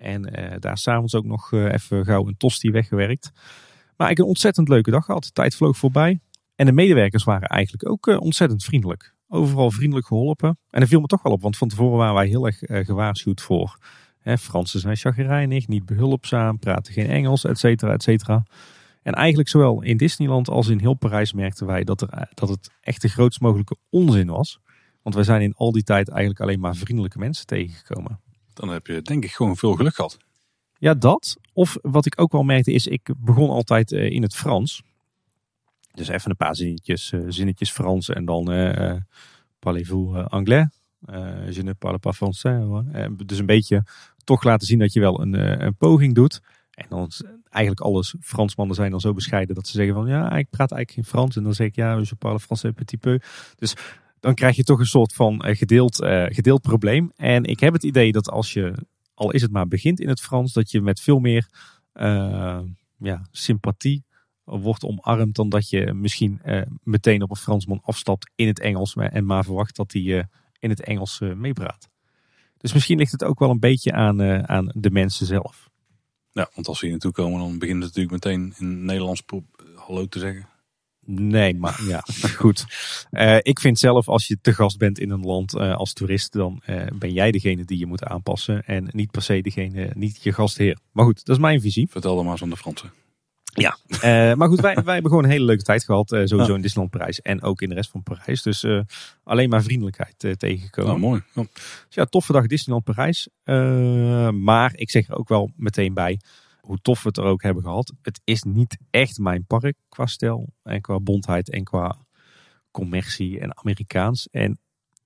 En daar s'avonds ook nog even gauw een tosti weggewerkt. Maar ik een ontzettend leuke dag gehad. De tijd vloog voorbij. En de medewerkers waren eigenlijk ook ontzettend vriendelijk. Overal vriendelijk geholpen. En dat viel me toch wel op, want van tevoren waren wij heel erg uh, gewaarschuwd voor. Hè, Fransen zijn chagrijnig, niet behulpzaam, praten geen Engels, et cetera, et cetera. En eigenlijk zowel in Disneyland als in heel Parijs merkten wij dat, er, eh, dat het echt de grootst mogelijke onzin was. Want wij zijn in al die tijd eigenlijk alleen maar vriendelijke mensen tegengekomen. Dan heb je denk ik gewoon veel geluk gehad. Ja, dat. Of wat ik ook wel merkte is, ik begon altijd uh, in het Frans. Dus even een paar zinnetjes, uh, zinnetjes Frans en dan uh, parlez-vous anglais? je ne parle pas français. dus een beetje toch laten zien dat je wel een, een poging doet. En dan eigenlijk alles Fransmannen zijn dan zo bescheiden dat ze zeggen van ja, ik praat eigenlijk geen Frans. En dan zeg ik ja, je parle français petit peu. Dus dan krijg je toch een soort van gedeeld, gedeeld probleem. En ik heb het idee dat als je, al is het maar begint in het Frans, dat je met veel meer ja, sympathie wordt omarmd dan dat je misschien meteen op een Fransman afstapt in het Engels en maar verwacht dat hij in het Engels meepraat. Dus misschien ligt het ook wel een beetje aan, aan de mensen zelf. Ja, want als we hier naartoe komen, dan begint het natuurlijk meteen in Nederlands hallo te zeggen. Nee, maar ja, goed. ik vind zelf, als je te gast bent in een land als toerist, dan ben jij degene die je moet aanpassen. En niet per se degene, niet je gastheer. Maar goed, dat is mijn visie. Vertel dan maar eens aan de Fransen. Ja, maar goed, wij, wij hebben gewoon een hele leuke tijd gehad. Sowieso in Disneyland Parijs en ook in de rest van Parijs. Dus alleen maar vriendelijkheid tegengekomen. Oh, mooi. Ja. Dus ja, toffe dag Disneyland Parijs. maar ik zeg er ook wel meteen bij, hoe tof we het er ook hebben gehad. Het is niet echt mijn park qua stijl en qua bondheid en qua commercie en Amerikaans. En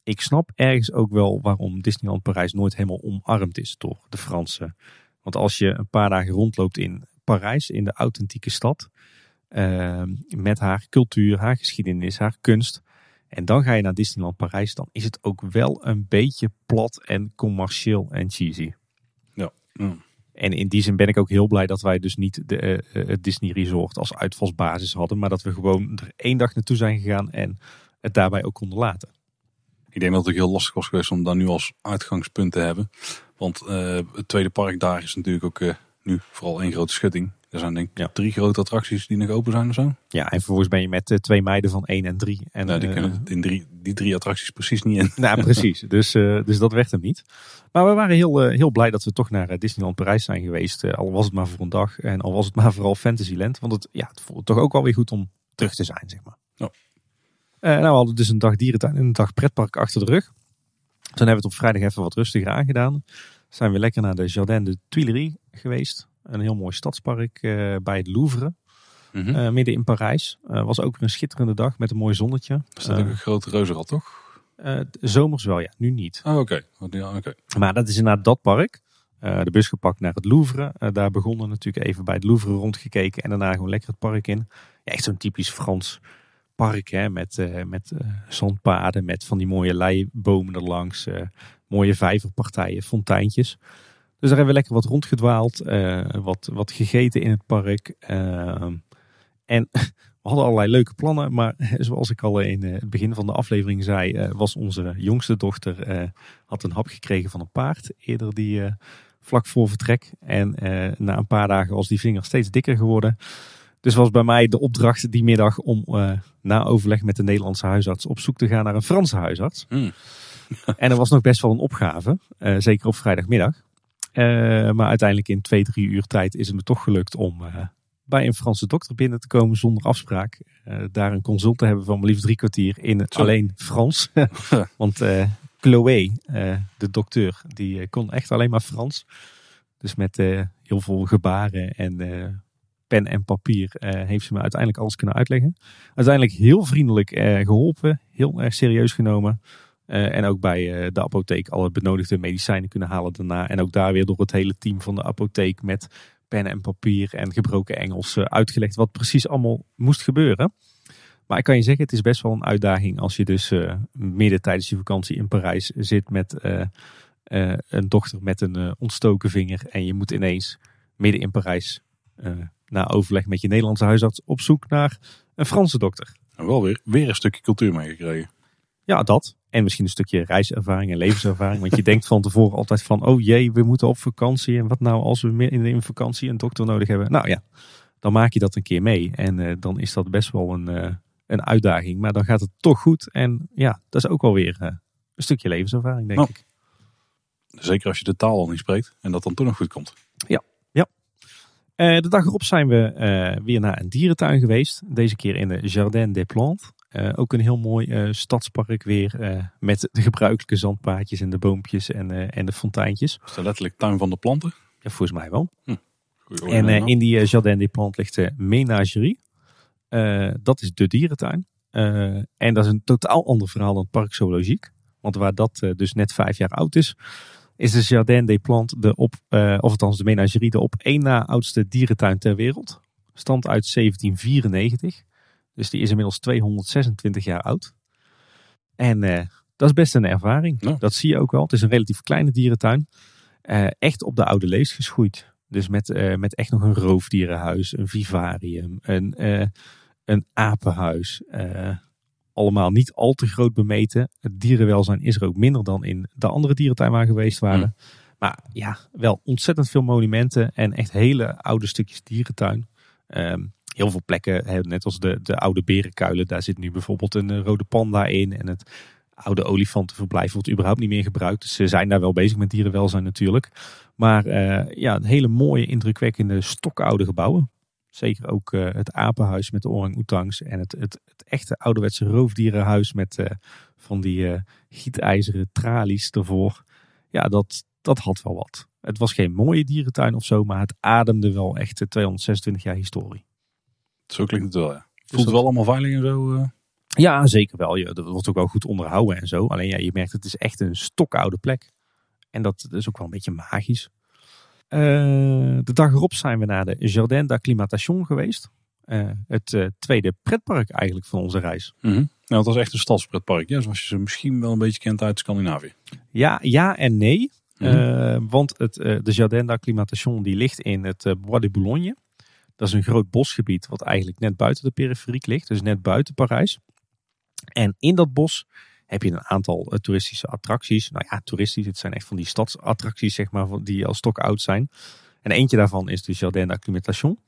ik snap ergens ook wel waarom Disneyland Parijs nooit helemaal omarmd is door de Fransen. Want als je een paar dagen rondloopt in Parijs, in de authentieke stad. Ehm, met haar cultuur, haar geschiedenis, haar kunst. En dan ga je naar Disneyland Parijs, dan is het ook wel een beetje plat en commercieel en cheesy. Ja. En in die zin ben ik ook heel blij dat wij dus niet de, uh, het Disney Resort als uitvalsbasis hadden. Maar dat we gewoon er één dag naartoe zijn gegaan en het daarbij ook konden laten. Ik denk dat het ook heel lastig was geweest om daar nu als uitgangspunt te hebben. Want uh, het tweede park daar is natuurlijk ook nu vooral één grote schutting. Er zijn denk ik drie grote attracties die nog open zijn of zo. Ja, en vervolgens ben je met uh, twee meiden van één en drie. En, nou, die kunnen uh, in drie, die drie attracties precies niet in. Nou, precies. (laughs) dus, uh, dus dat werd hem niet. Maar we waren heel, heel blij dat we toch naar Disneyland Parijs zijn geweest. al was het maar voor een dag. En al was het maar (laughs) vooral Fantasyland. Want het, ja, het voelde toch ook wel weer goed om terug te zijn, zeg maar. Ja. nou, we hadden dus een dag dierentuin en een dag pretpark achter de rug. Toen hebben we het op vrijdag even wat rustiger aangedaan. Zijn we lekker naar de Jardin de Tuileries geweest. Een heel mooi stadspark eh, bij het Louvre. Mhm. eh, midden in Parijs. Eh, was ook weer een schitterende dag met een mooi zonnetje. is dat ook een grote reuzenrad, toch? Zomers wel, ja. Nu niet. Oh, oké. Ja, oké. Maar dat is inderdaad dat park. De bus gepakt naar het Louvre. Daar begonnen natuurlijk even bij het Louvre rondgekeken. En daarna gewoon lekker het park in. Ja, echt zo'n typisch Frans park. Hè, met met zandpaden. Met van die mooie leibomen erlangs. Mooie vijverpartijen, fonteintjes. Dus daar hebben we lekker wat rondgedwaald. eh, wat, wat gegeten in het park. Ehm, en (laughs) we hadden allerlei leuke plannen. Maar (laughs) zoals ik al in eh, het begin van de aflevering zei. eh, was onze jongste dochter... had een hap gekregen van een paard. Eerder die vlak voor vertrek. En na een paar dagen was die vinger steeds dikker geworden. Dus was bij mij de opdracht die middag om na overleg met de Nederlandse huisarts op zoek te gaan naar een Franse huisarts. Hmm. (laughs) En er was nog best wel een opgave, eh, zeker op vrijdagmiddag. Eh, maar uiteindelijk in twee, drie uur tijd is het me toch gelukt om eh, bij een Franse dokter binnen te komen zonder afspraak. Daar een consult te hebben van maar liefst drie kwartier in het alleen Frans. (laughs) Want Chloé, de dokter, die kon echt alleen maar Frans. Dus met heel veel gebaren en pen en papier heeft ze me uiteindelijk alles kunnen uitleggen. Uiteindelijk heel vriendelijk eh, geholpen, heel erg serieus genomen. Eh, en ook bij eh, de apotheek alle benodigde medicijnen kunnen halen daarna. En ook daar weer door het hele team van de apotheek met pen en papier en gebroken Engels eh, uitgelegd wat precies allemaal moest gebeuren. Maar ik kan je zeggen, het is best wel een uitdaging als je dus midden tijdens je vakantie in Parijs zit met een dochter met een ontstoken vinger. En je moet ineens midden in Parijs na overleg met je Nederlandse huisarts op zoek naar een Franse dokter. En wel weer, weer een stukje cultuur meegekregen. Ja, dat. En misschien een stukje reiservaring en levenservaring. Want je (laughs) denkt van tevoren altijd van, oh jee, we moeten op vakantie. En wat nou als we meer in, in vakantie een dokter nodig hebben? Nou ja, dan maak je dat een keer mee. En eh, dan is dat best wel een, eh, een uitdaging. Maar dan gaat het toch goed. En ja, dat is ook wel weer eh, een stukje levenservaring, denk Oh. ik. Zeker als je de taal al niet spreekt en dat dan toch nog goed komt. Eh, de dag erop zijn we weer naar een dierentuin geweest. Deze keer in de Jardin des Plantes. Eh, ook een heel mooi eh, stadspark weer. eh, met de gebruikelijke zandpaadjes en de boompjes en, en de fonteintjes. Is dat letterlijk tuin van de planten? Ja, volgens mij wel. Goeie En nou. in die Jardin des Plantes ligt de Menagerie. Dat is de dierentuin. En dat is een totaal ander verhaal dan het Park Zoologiek. Want waar dat dus net vijf jaar oud is, is de Jardin des Plantes de op, of althans de Menagerie, de op één na oudste dierentuin ter wereld. Stamt uit 1794. Dus die is inmiddels 226 jaar oud. En eh, dat is best een ervaring. Ja. Dat zie je ook wel. Het is een relatief kleine dierentuin. Eh, echt op de oude lees geschoeid. Dus met, eh, met echt nog een roofdierenhuis, een vivarium, een, een apenhuis. Allemaal niet al te groot bemeten. Het dierenwelzijn is er ook minder dan in de andere dierentuin waar we geweest waren. Maar ja, wel ontzettend veel monumenten en echt hele oude stukjes dierentuin. Ehm, heel veel plekken, net als de, de oude berenkuilen. Daar zit nu bijvoorbeeld een eh, rode panda in. En het oude olifantenverblijf wordt überhaupt niet meer gebruikt. Dus ze zijn daar wel bezig met dierenwelzijn natuurlijk. Maar eh, ja, hele mooie, indrukwekkende, stokoude gebouwen. Zeker ook eh, het apenhuis met de orang-oetangs. En het, het, het echte ouderwetse roofdierenhuis met van die gietijzeren tralies ervoor. Ja, dat, dat had wel wat. Het was geen mooie dierentuin of zo, maar het ademde wel echt de 226 jaar historie. Zo klinkt het wel, ja. Voelt het wel allemaal veilig en zo? eh? Ja, zeker wel. Ja, dat wordt ook wel goed onderhouden en zo. Alleen ja, je merkt het is echt een stokoude plek. En dat is ook wel een beetje magisch. Eh, de dag erop zijn we naar de Jardin d'Acclimatation geweest. Eh, het tweede pretpark eigenlijk van onze reis. Mhm. Nou, het was echt een stadspretpark. Ja, zoals je ze misschien wel een beetje kent uit Scandinavië. Ja, ja en nee. Mhm. Want het, de Jardin d'Acclimatation die ligt in het Bois de Boulogne. Dat is een groot bosgebied wat eigenlijk net buiten de periferiek ligt. Dus net buiten Parijs. En in dat bos heb je een aantal eh, toeristische attracties. Nou ja, toeristisch. Het zijn echt van die stadsattracties zeg maar, die al stokoud zijn. En eentje daarvan is de Jardin d'Acclimatation.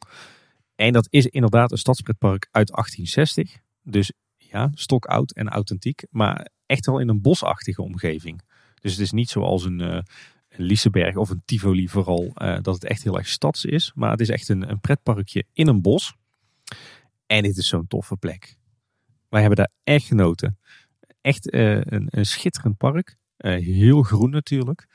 En dat is inderdaad een stadspretpark uit 1860. Dus ja, stokoud en authentiek. Maar echt wel in een bosachtige omgeving. Dus het is niet zoals een, eh Liseberg of een Tivoli vooral, eh, dat het echt heel erg stads is. Maar het is echt een, een pretparkje in een bos. En dit is zo'n toffe plek. Wij hebben daar echt genoten. Echt eh, een, een schitterend park. Eh, heel groen natuurlijk.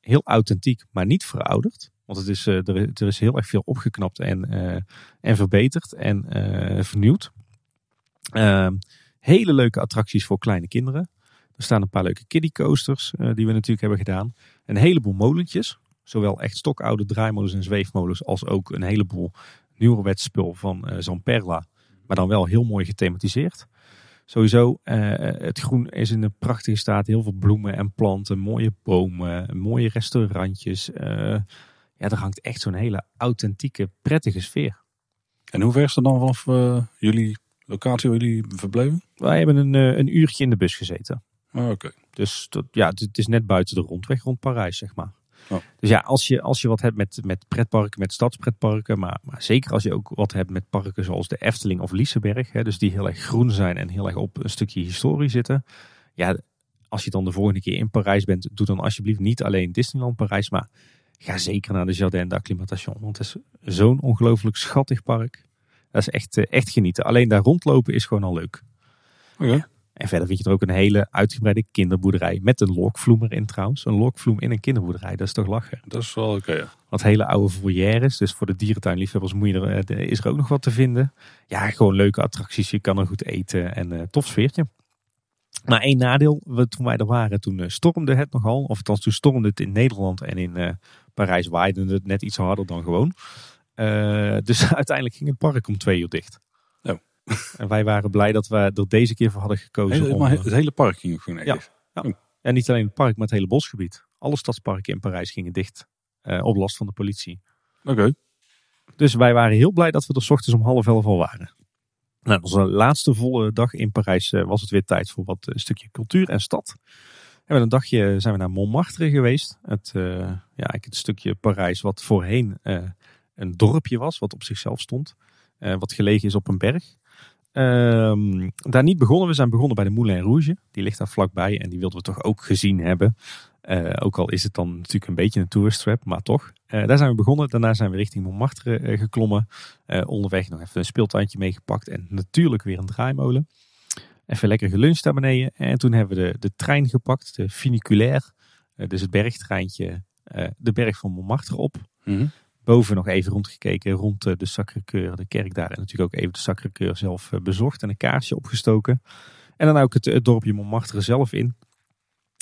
Heel authentiek, maar niet verouderd. Want het is, er, er, is heel erg veel opgeknapt en, en verbeterd en vernieuwd. Ehm, hele leuke attracties voor kleine kinderen. Er staan een paar leuke kiddie coasters die we natuurlijk hebben gedaan. Een heleboel molentjes. Zowel echt stokoude draaimolens en zweefmolens als ook een heleboel nieuwerwets spul van uh, Zamperla. Maar dan wel heel mooi gethematiseerd. Sowieso, uh, het groen is in een prachtige staat. Heel veel bloemen en planten, mooie bomen, mooie restaurantjes. Uh, ja, er hangt echt zo'n hele authentieke, prettige sfeer. En hoe ver is het dan vanaf jullie locatie waar jullie verbleven? Wij hebben een, een uurtje in de bus gezeten. Oh, Oké. Dus ja, het is net buiten de rondweg rond Parijs, zeg maar. Dus ja, als je, als je wat hebt met, met pretparken, met stadspretparken, maar, maar zeker als je ook wat hebt met parken zoals de Efteling of Liseberg, hè, dus die heel erg groen zijn en heel erg op een stukje historie zitten. Ja, als je dan de volgende keer in Parijs bent, doe dan alsjeblieft niet alleen Disneyland Parijs, maar ga zeker naar de Jardin d'Acclimatation. Want het is zo'n ongelooflijk schattig park. Dat is echt, eh, echt genieten. Alleen daar rondlopen is gewoon al leuk. Oké. En verder vind je er ook een hele uitgebreide kinderboerderij. Met een lokvloem erin trouwens. Een lokvloem in een kinderboerderij. Dat is toch lachen? Dat is wel oké, ja. Wat hele oude volières. Dus voor de dierentuinliefhebbers moet je er, eh, is er ook nog wat te vinden. Ja, gewoon leuke attracties. Je kan er goed eten. En uh, tof sfeertje. Maar één nadeel. Toen wij er waren, toen uh, stormde het nogal. Of althans, toen stormde het in Nederland. En in Parijs waaide het net iets harder dan gewoon. dus (laughs) uiteindelijk ging het park om twee uur dicht. En wij waren blij dat we er deze keer voor hadden gekozen. Hele, maar het hele park ging gewoon ja, ja. Oh. ja, niet alleen het park, maar het hele bosgebied. Alle stadsparken in Parijs gingen dicht. Uh, op last van de politie. Oké. Dus wij waren heel blij dat we er ochtends om half elf al waren. Nou, onze laatste volle dag in Parijs uh, was het weer tijd voor wat een stukje cultuur en stad. En met een dagje zijn we naar Montmartre geweest. Het, ja, het stukje Parijs wat voorheen een dorpje was, wat op zichzelf stond. wat gelegen is op een berg. Um, daar niet begonnen. We zijn begonnen bij de Moulin Rouge. Die ligt daar vlakbij en die wilden we toch ook gezien hebben. Uh, ook al is het dan natuurlijk een beetje een tourist trap, maar toch. Uh, daar zijn we begonnen. Daarna zijn we richting Montmartre uh, geklommen. onderweg nog even een speeltuintje meegepakt. En natuurlijk weer een draaimolen. Even lekker geluncht daar beneden. En toen hebben we de, de trein gepakt. De funiculaire. dus het bergtreintje. de berg van Montmartre op. Mm boven nog even rondgekeken rond de Sacré-Cœur, de kerk daar. En natuurlijk ook even de Sacré-Cœur zelf eh, bezocht en een kaarsje opgestoken. En dan ook het, dorpje Montmartre zelf in.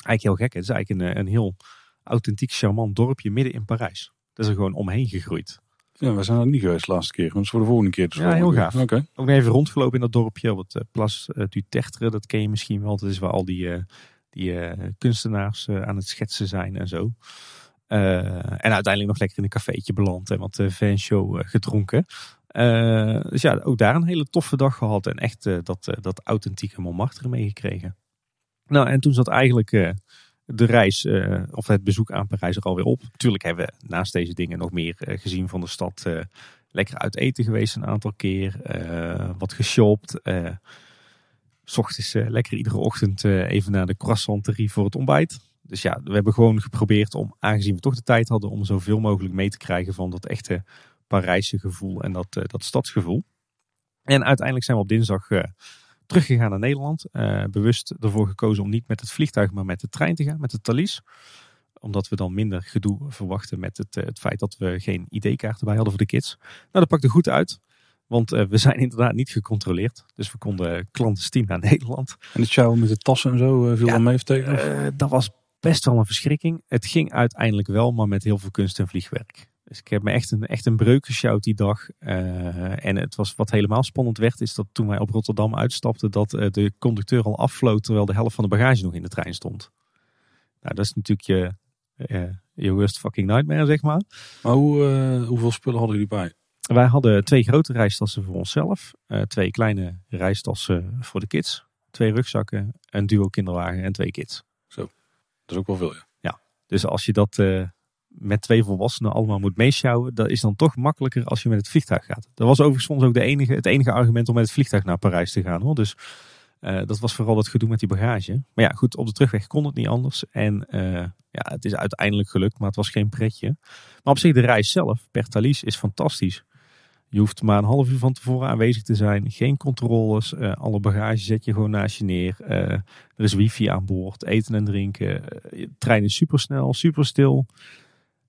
Eigenlijk heel gek. Het is eigenlijk een, eh, een heel authentiek, charmant dorpje midden in Parijs. Dat is er gewoon omheen gegroeid. Ja, we zijn er niet geweest de laatste keer. Dus voor de volgende keer. Dus ja, heel gaaf. Okay. Ook even rondgelopen in dat dorpje. Wat uh, Place du Tertre, dat ken je misschien wel. Dat is waar al die, die kunstenaars aan het schetsen zijn en zo. Uh, en uiteindelijk nog lekker in een cafeetje beland en wat uh, fanshow uh, gedronken. dus ja, ook daar een hele toffe dag gehad en echt dat, dat authentieke Montmartre meegekregen. Nou, en toen zat eigenlijk de reis, of het bezoek aan Parijs er alweer op. Natuurlijk hebben we naast deze dingen nog meer gezien van de stad. lekker uit eten geweest een aantal keer, wat geshopt. S ochtends lekker iedere ochtend even naar de croissanterie voor het ontbijt. Dus ja, we hebben gewoon geprobeerd om, aangezien we toch de tijd hadden, om zoveel mogelijk mee te krijgen van dat echte Parijse gevoel en dat, uh, dat stadsgevoel. En uiteindelijk zijn we op dinsdag uh, teruggegaan naar Nederland. Uh, bewust ervoor gekozen om niet met het vliegtuig, maar met de trein te gaan, met de Thalys. Omdat we dan minder gedoe verwachten met het, het feit dat we geen ID-kaart erbij hadden voor de kids. Nou, dat pakte goed uit. Want we zijn (laughs) inderdaad niet gecontroleerd. Dus we konden clandestien naar (laughs) Nederland. En het show met de tassen en zo viel ja, dan mee tegen? dat was best wel een verschrikking. Het ging uiteindelijk wel, maar met heel veel kunst en vliegwerk. Dus ik heb me echt een, echt een breuk gesjouwd die dag. Uh, en het was wat helemaal spannend werd, is dat toen wij op Rotterdam uitstapten, dat uh, de conducteur al afvloot terwijl de helft van de bagage nog in de trein stond. Nou, dat is natuurlijk je, uh, je worst fucking nightmare, zeg maar. Maar hoe, hoeveel spullen hadden jullie bij? Wij hadden twee grote reistassen voor onszelf, twee kleine reistassen voor de kids, twee rugzakken, een duo kinderwagen en twee kids. Dat is ook wel veel, ja. Ja, dus als je dat uh, met twee volwassenen allemaal moet meeschouwen, dat is dan toch makkelijker als je met het vliegtuig gaat. Dat was overigens soms ook de enige, het enige argument om met het vliegtuig naar Parijs te gaan. Hoor. Dus uh, dat was vooral het gedoe met die bagage. Maar ja, goed, op de terugweg kon het niet anders. En uh, ja, het is uiteindelijk gelukt, maar het was geen pretje. Maar op zich, de reis zelf per Thalys is fantastisch. Je hoeft maar een half uur van tevoren aanwezig te zijn. Geen controles. Uh, alle bagage zet je gewoon naast je neer. Uh, er is wifi aan boord. Eten en drinken. De trein is supersnel, super stil.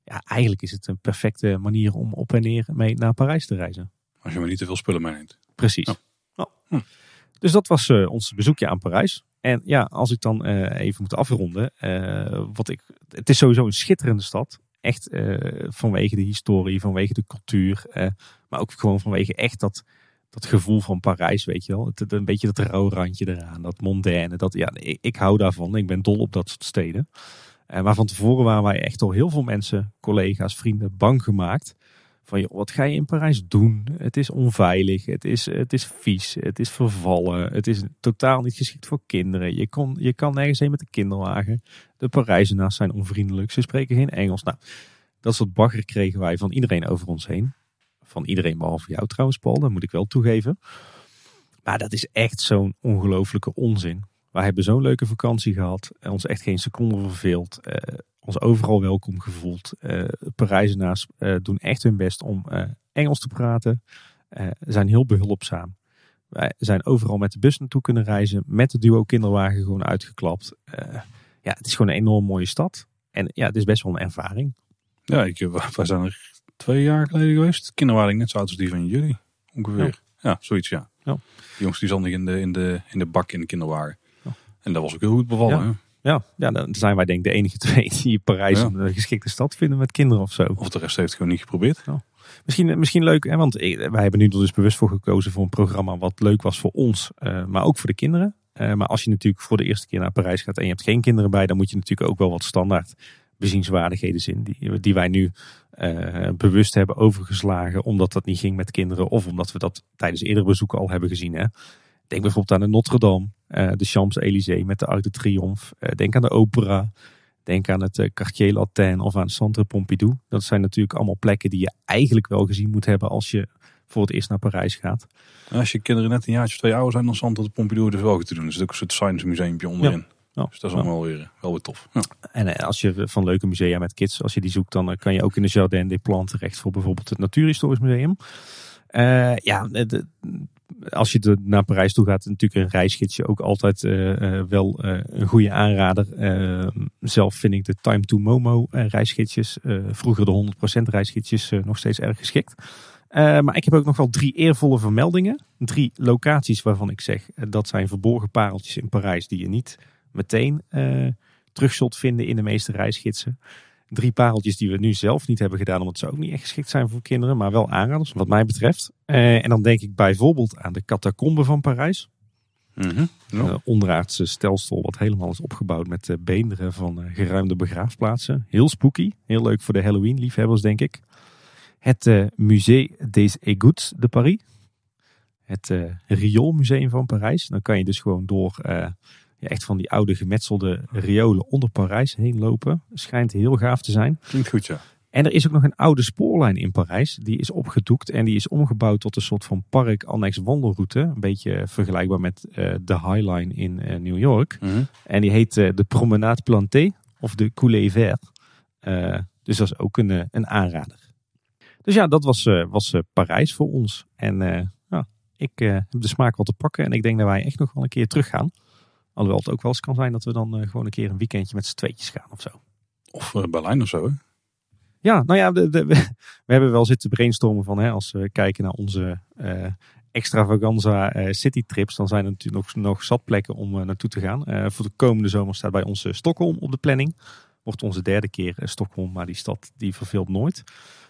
ja, eigenlijk is het een perfecte manier om op en neer mee naar Parijs te reizen. Als je maar niet te veel spullen meeneemt. Precies. Ja. Ja. Hm. Dus dat was eh, ons bezoekje aan Parijs. En ja, als ik dan eh, even moet afronden. eh, wat ik, het is sowieso een schitterende stad. Echt eh, vanwege de historie, vanwege de cultuur. eh, maar ook gewoon vanwege echt dat, dat gevoel van Parijs, weet je wel. Een beetje dat rauwe randje eraan, dat mondaine. Dat, ja, ik, ik hou daarvan. Ik ben dol op dat soort steden. Eh, maar van tevoren waren wij echt door heel veel mensen, collega's, vrienden, bang gemaakt. Van, wat ga je in Parijs doen? Het is onveilig, het is, het is vies, het is vervallen. Het is totaal niet geschikt voor kinderen. Je, kon, je kan nergens heen met de kinderwagen. De Parijzenaars zijn onvriendelijk, ze spreken geen Engels. Nou, dat soort bagger kregen wij van iedereen over ons heen. Van iedereen behalve jou trouwens, Paul, dat moet ik wel toegeven. Maar dat is echt zo'n ongelofelijke onzin. Wij hebben zo'n leuke vakantie gehad. en Ons echt geen seconde verveeld. eh, ons overal welkom gevoeld. Eh Parijzenaars eh, doen echt hun best om eh, Engels te praten. Eh, zijn heel behulpzaam. Wij zijn overal met de bus naartoe kunnen reizen. Met de duo kinderwagen gewoon uitgeklapt. Eh, ja, het is gewoon een enorm mooie stad. En ja, het is best wel een ervaring. Ja, ik, eh, wij zijn er twee jaar geleden geweest. Kinderwaarding net zo oud als die van jullie. Ongeveer. Ja, zoiets ja. Ja. De jongens die zat nog in de, in, de, in de bak in de kinderwagen. En dat was ook heel goed bevallen. Ja. Ja, ja, dan zijn wij denk ik de enige twee die Parijs Ja. een geschikte stad vinden met kinderen of zo. Of de rest heeft het gewoon niet geprobeerd. Misschien, misschien leuk, hè, want eh, wij hebben nu er dus bewust voor gekozen voor een programma wat leuk was voor ons, eh, maar ook voor de kinderen. Eh, maar als je natuurlijk voor de eerste keer naar Parijs gaat en je hebt geen kinderen bij, dan moet je natuurlijk ook wel wat standaard bezienswaardigheden zien. Die, die wij nu eh, bewust hebben overgeslagen, omdat dat niet ging met kinderen. Of omdat we dat tijdens eerdere bezoeken al hebben gezien. Hè. Denk bijvoorbeeld aan de Notre-Dame, eh, de Champs-Élysées met de Arc de Triomphe. Eh, denk aan de opera. Denk aan het eh, Quartier Latin of aan Centre Pompidou. Dat zijn natuurlijk allemaal plekken die je eigenlijk wel gezien moet hebben als je voor het eerst naar Parijs gaat. Als je kinderen net een jaartje of twee ouder zijn, dan het de Pompidou dus wel goed te doen. Er zit ook een soort science museumpje onderin. Ja. Dus dat is allemaal weer, wel weer tof. Ja. En als je van leuke musea met kids, als je die zoekt, dan kan je ook in de Jardin des Plantes terecht voor bijvoorbeeld het Natuurhistorisch Museum. Ja, de- als je naar Parijs toe gaat, natuurlijk een reisgidsje ook altijd eh, eh, wel eh, een goede aanrader. Eh, zelf vind ik de Time to Momo reisgidsjes, vroeger de 100% reisgidsjes, nog steeds erg geschikt. Maar ik heb ook nog wel drie eervolle vermeldingen. Drie locaties waarvan ik zeg, dat zijn verborgen pareltjes in Parijs die je niet meteen terug zult vinden in de meeste reisgidsen. Drie pareltjes die we nu zelf niet hebben gedaan, omdat ze ook niet echt geschikt zijn voor kinderen, maar wel aanraders wat mij betreft. Eh, en dan denk ik bijvoorbeeld aan de catacombe van Parijs. Ja. Een onderaardse stelsel wat helemaal is opgebouwd met eh, beenderen van geruimde begraafplaatsen. Heel spooky, heel leuk voor de Halloween-liefhebbers denk ik. Het eh, Musée des Égouts de Paris. Het eh Rioolmuseum van Parijs. Dan kan je dus gewoon door ja, echt van die oude gemetselde riolen onder Parijs heen lopen. Schijnt heel gaaf te zijn. Klinkt goed, ja. En er is ook nog een oude spoorlijn in Parijs. Die is opgedoekt en die is omgebouwd tot een soort van park annex wandelroute. Een beetje vergelijkbaar met eh, de High Line in eh, New York. Mhm. En die heet eh, de Promenade Plantée of de Coulée Vert. Dus dat is ook een, een aanrader. Dus ja, dat was, was Parijs voor ons. En ja, ik heb de smaak wat te pakken. En ik denk dat wij echt nog wel een keer terug gaan. Alhoewel het ook wel eens kan zijn dat we dan eh, gewoon een keer een weekendje met z'n tweetjes gaan of zo. Of eh, Berlijn of zo. Hè? Ja, nou ja, de, de- we, hebben wel zitten brainstormen van hè, als we kijken naar onze eh extravaganza eh citytrips, dan zijn er natuurlijk nog, nog zat plekken om naartoe te gaan. Voor de komende zomer staat bij ons Stockholm op de planning. Wordt onze derde keer Stockholm, maar die stad die verveelt nooit.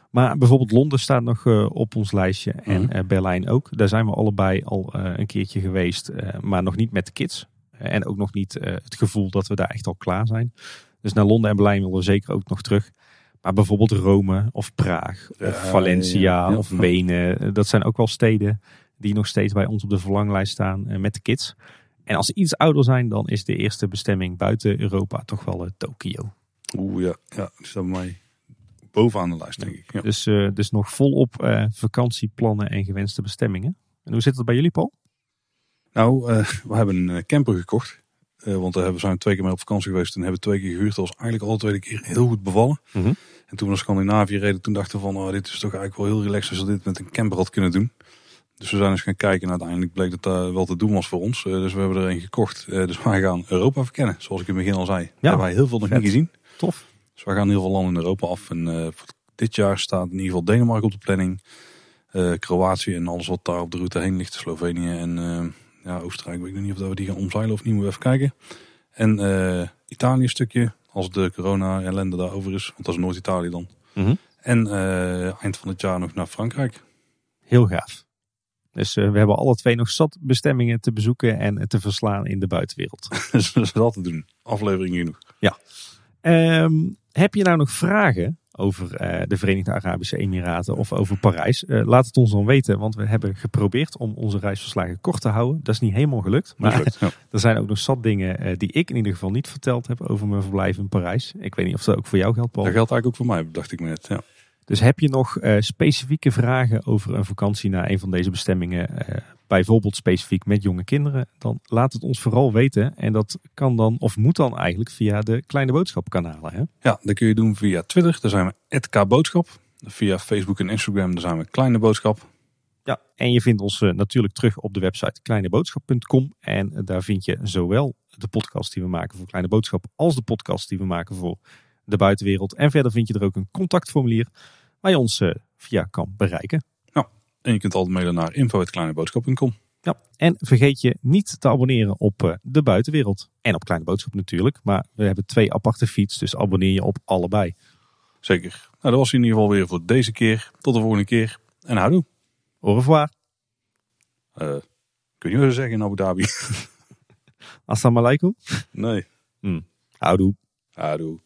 Maar bijvoorbeeld Londen staat nog op ons lijstje en Mhm. Berlijn ook. Daar zijn we allebei al een keertje geweest, maar nog niet met de kids. Eh, en ook nog niet eh, het gevoel dat we daar echt al klaar zijn. Dus naar Londen en Berlijn willen we zeker ook nog terug. Maar bijvoorbeeld Rome of Praag of Valencia ja, of Wenen. eh, Dat zijn ook wel steden die nog steeds bij ons op de verlanglijst staan met de kids. En als ze iets ouder zijn, dan is de eerste bestemming buiten Europa toch wel eh, Tokio. Oeh ja, ja, die staat bij mij bovenaan de lijst, denk ik. Ja. Dus, dus nog volop vakantieplannen en gewenste bestemmingen. En hoe zit het bij jullie, Paul? Nou, eh, we hebben een eh, camper gekocht. Eh, want hebben- zijn we twee keer mee op vakantie geweest en hebben twee keer gehuurd. Dat was eigenlijk alle tweede keer heel goed bevallen. Mhm. En toen we naar Scandinavië reden, toen dachten we van, oh, dit is toch eigenlijk wel heel relaxed als we dit met een camper had kunnen doen. Dus we zijn eens gaan kijken en uiteindelijk bleek dat dat wel te doen was voor ons. Dus we hebben er een gekocht. Dus wij gaan Europa verkennen, zoals ik in het begin al zei. Daar hebben wij heel veel nog vet. niet gezien. Tof. Dus we gaan heel veel landen in Europa af. En dit jaar staat in ieder geval Denemarken op de planning. Kroatië en alles wat daar op de route heen ligt. Slovenië en ja, Oostenrijk. Weet ik nog niet of we die gaan omzeilen of niet. Moeten we even kijken. En eh, Italië een stukje. Als de corona ellende daarover is. Want dat is Noord-Italië dan. Mhm. En eh, eind van het jaar nog naar Frankrijk. Heel gaaf. Dus eh, we hebben alle twee nog zat bestemmingen te bezoeken en te verslaan in de buitenwereld. dus (laughs) dat te doen. Aflevering genoeg. Ehm, heb je nou nog vragen over eh, de Verenigde Arabische Emiraten of over Parijs? Eh, laat het ons dan weten, want we hebben geprobeerd om onze reisverslagen kort te houden. Dat is niet helemaal gelukt, maar ja. (laughs) er zijn ook nog zat dingen eh, die ik in ieder geval niet verteld heb over mijn verblijf in Parijs. Ik weet niet of dat ook voor jou geldt, Paul. Dat geldt eigenlijk ook voor mij, dacht ik me net. Ja. Dus heb je nog specifieke vragen over een vakantie naar een van deze bestemmingen, bijvoorbeeld specifiek met jonge kinderen, dan laat het ons vooral weten. En dat kan dan, of moet dan eigenlijk, via de kleine boodschapkanalen. Hè? Ja, dat kun je doen via Twitter. Daar zijn we @kboodschap. Via Facebook en Instagram daar zijn we Kleine Boodschap. Ja, en je vindt ons eh, natuurlijk terug op de website kleineboodschap.com. En eh, daar vind je zowel de podcast die we maken voor Kleine Boodschap als de podcast die we maken voor de buitenwereld. En verder vind je er ook een contactformulier waar je ons eh, via kan bereiken. En je kunt altijd mailen naar info.kleineboodschap.com. Ja, en vergeet je niet te abonneren op eh, de buitenwereld. En op Kleine Boodschap natuurlijk. Maar we hebben twee aparte feeds, dus abonneer je op allebei. Zeker. Nou, dat was in ieder geval weer voor deze keer. Tot de volgende keer. En houdoe. Au revoir. Eh kun je wat zeggen in Abu Dhabi? (laughs) Assalamu alaikum. nee. Houdoe. Houdoe.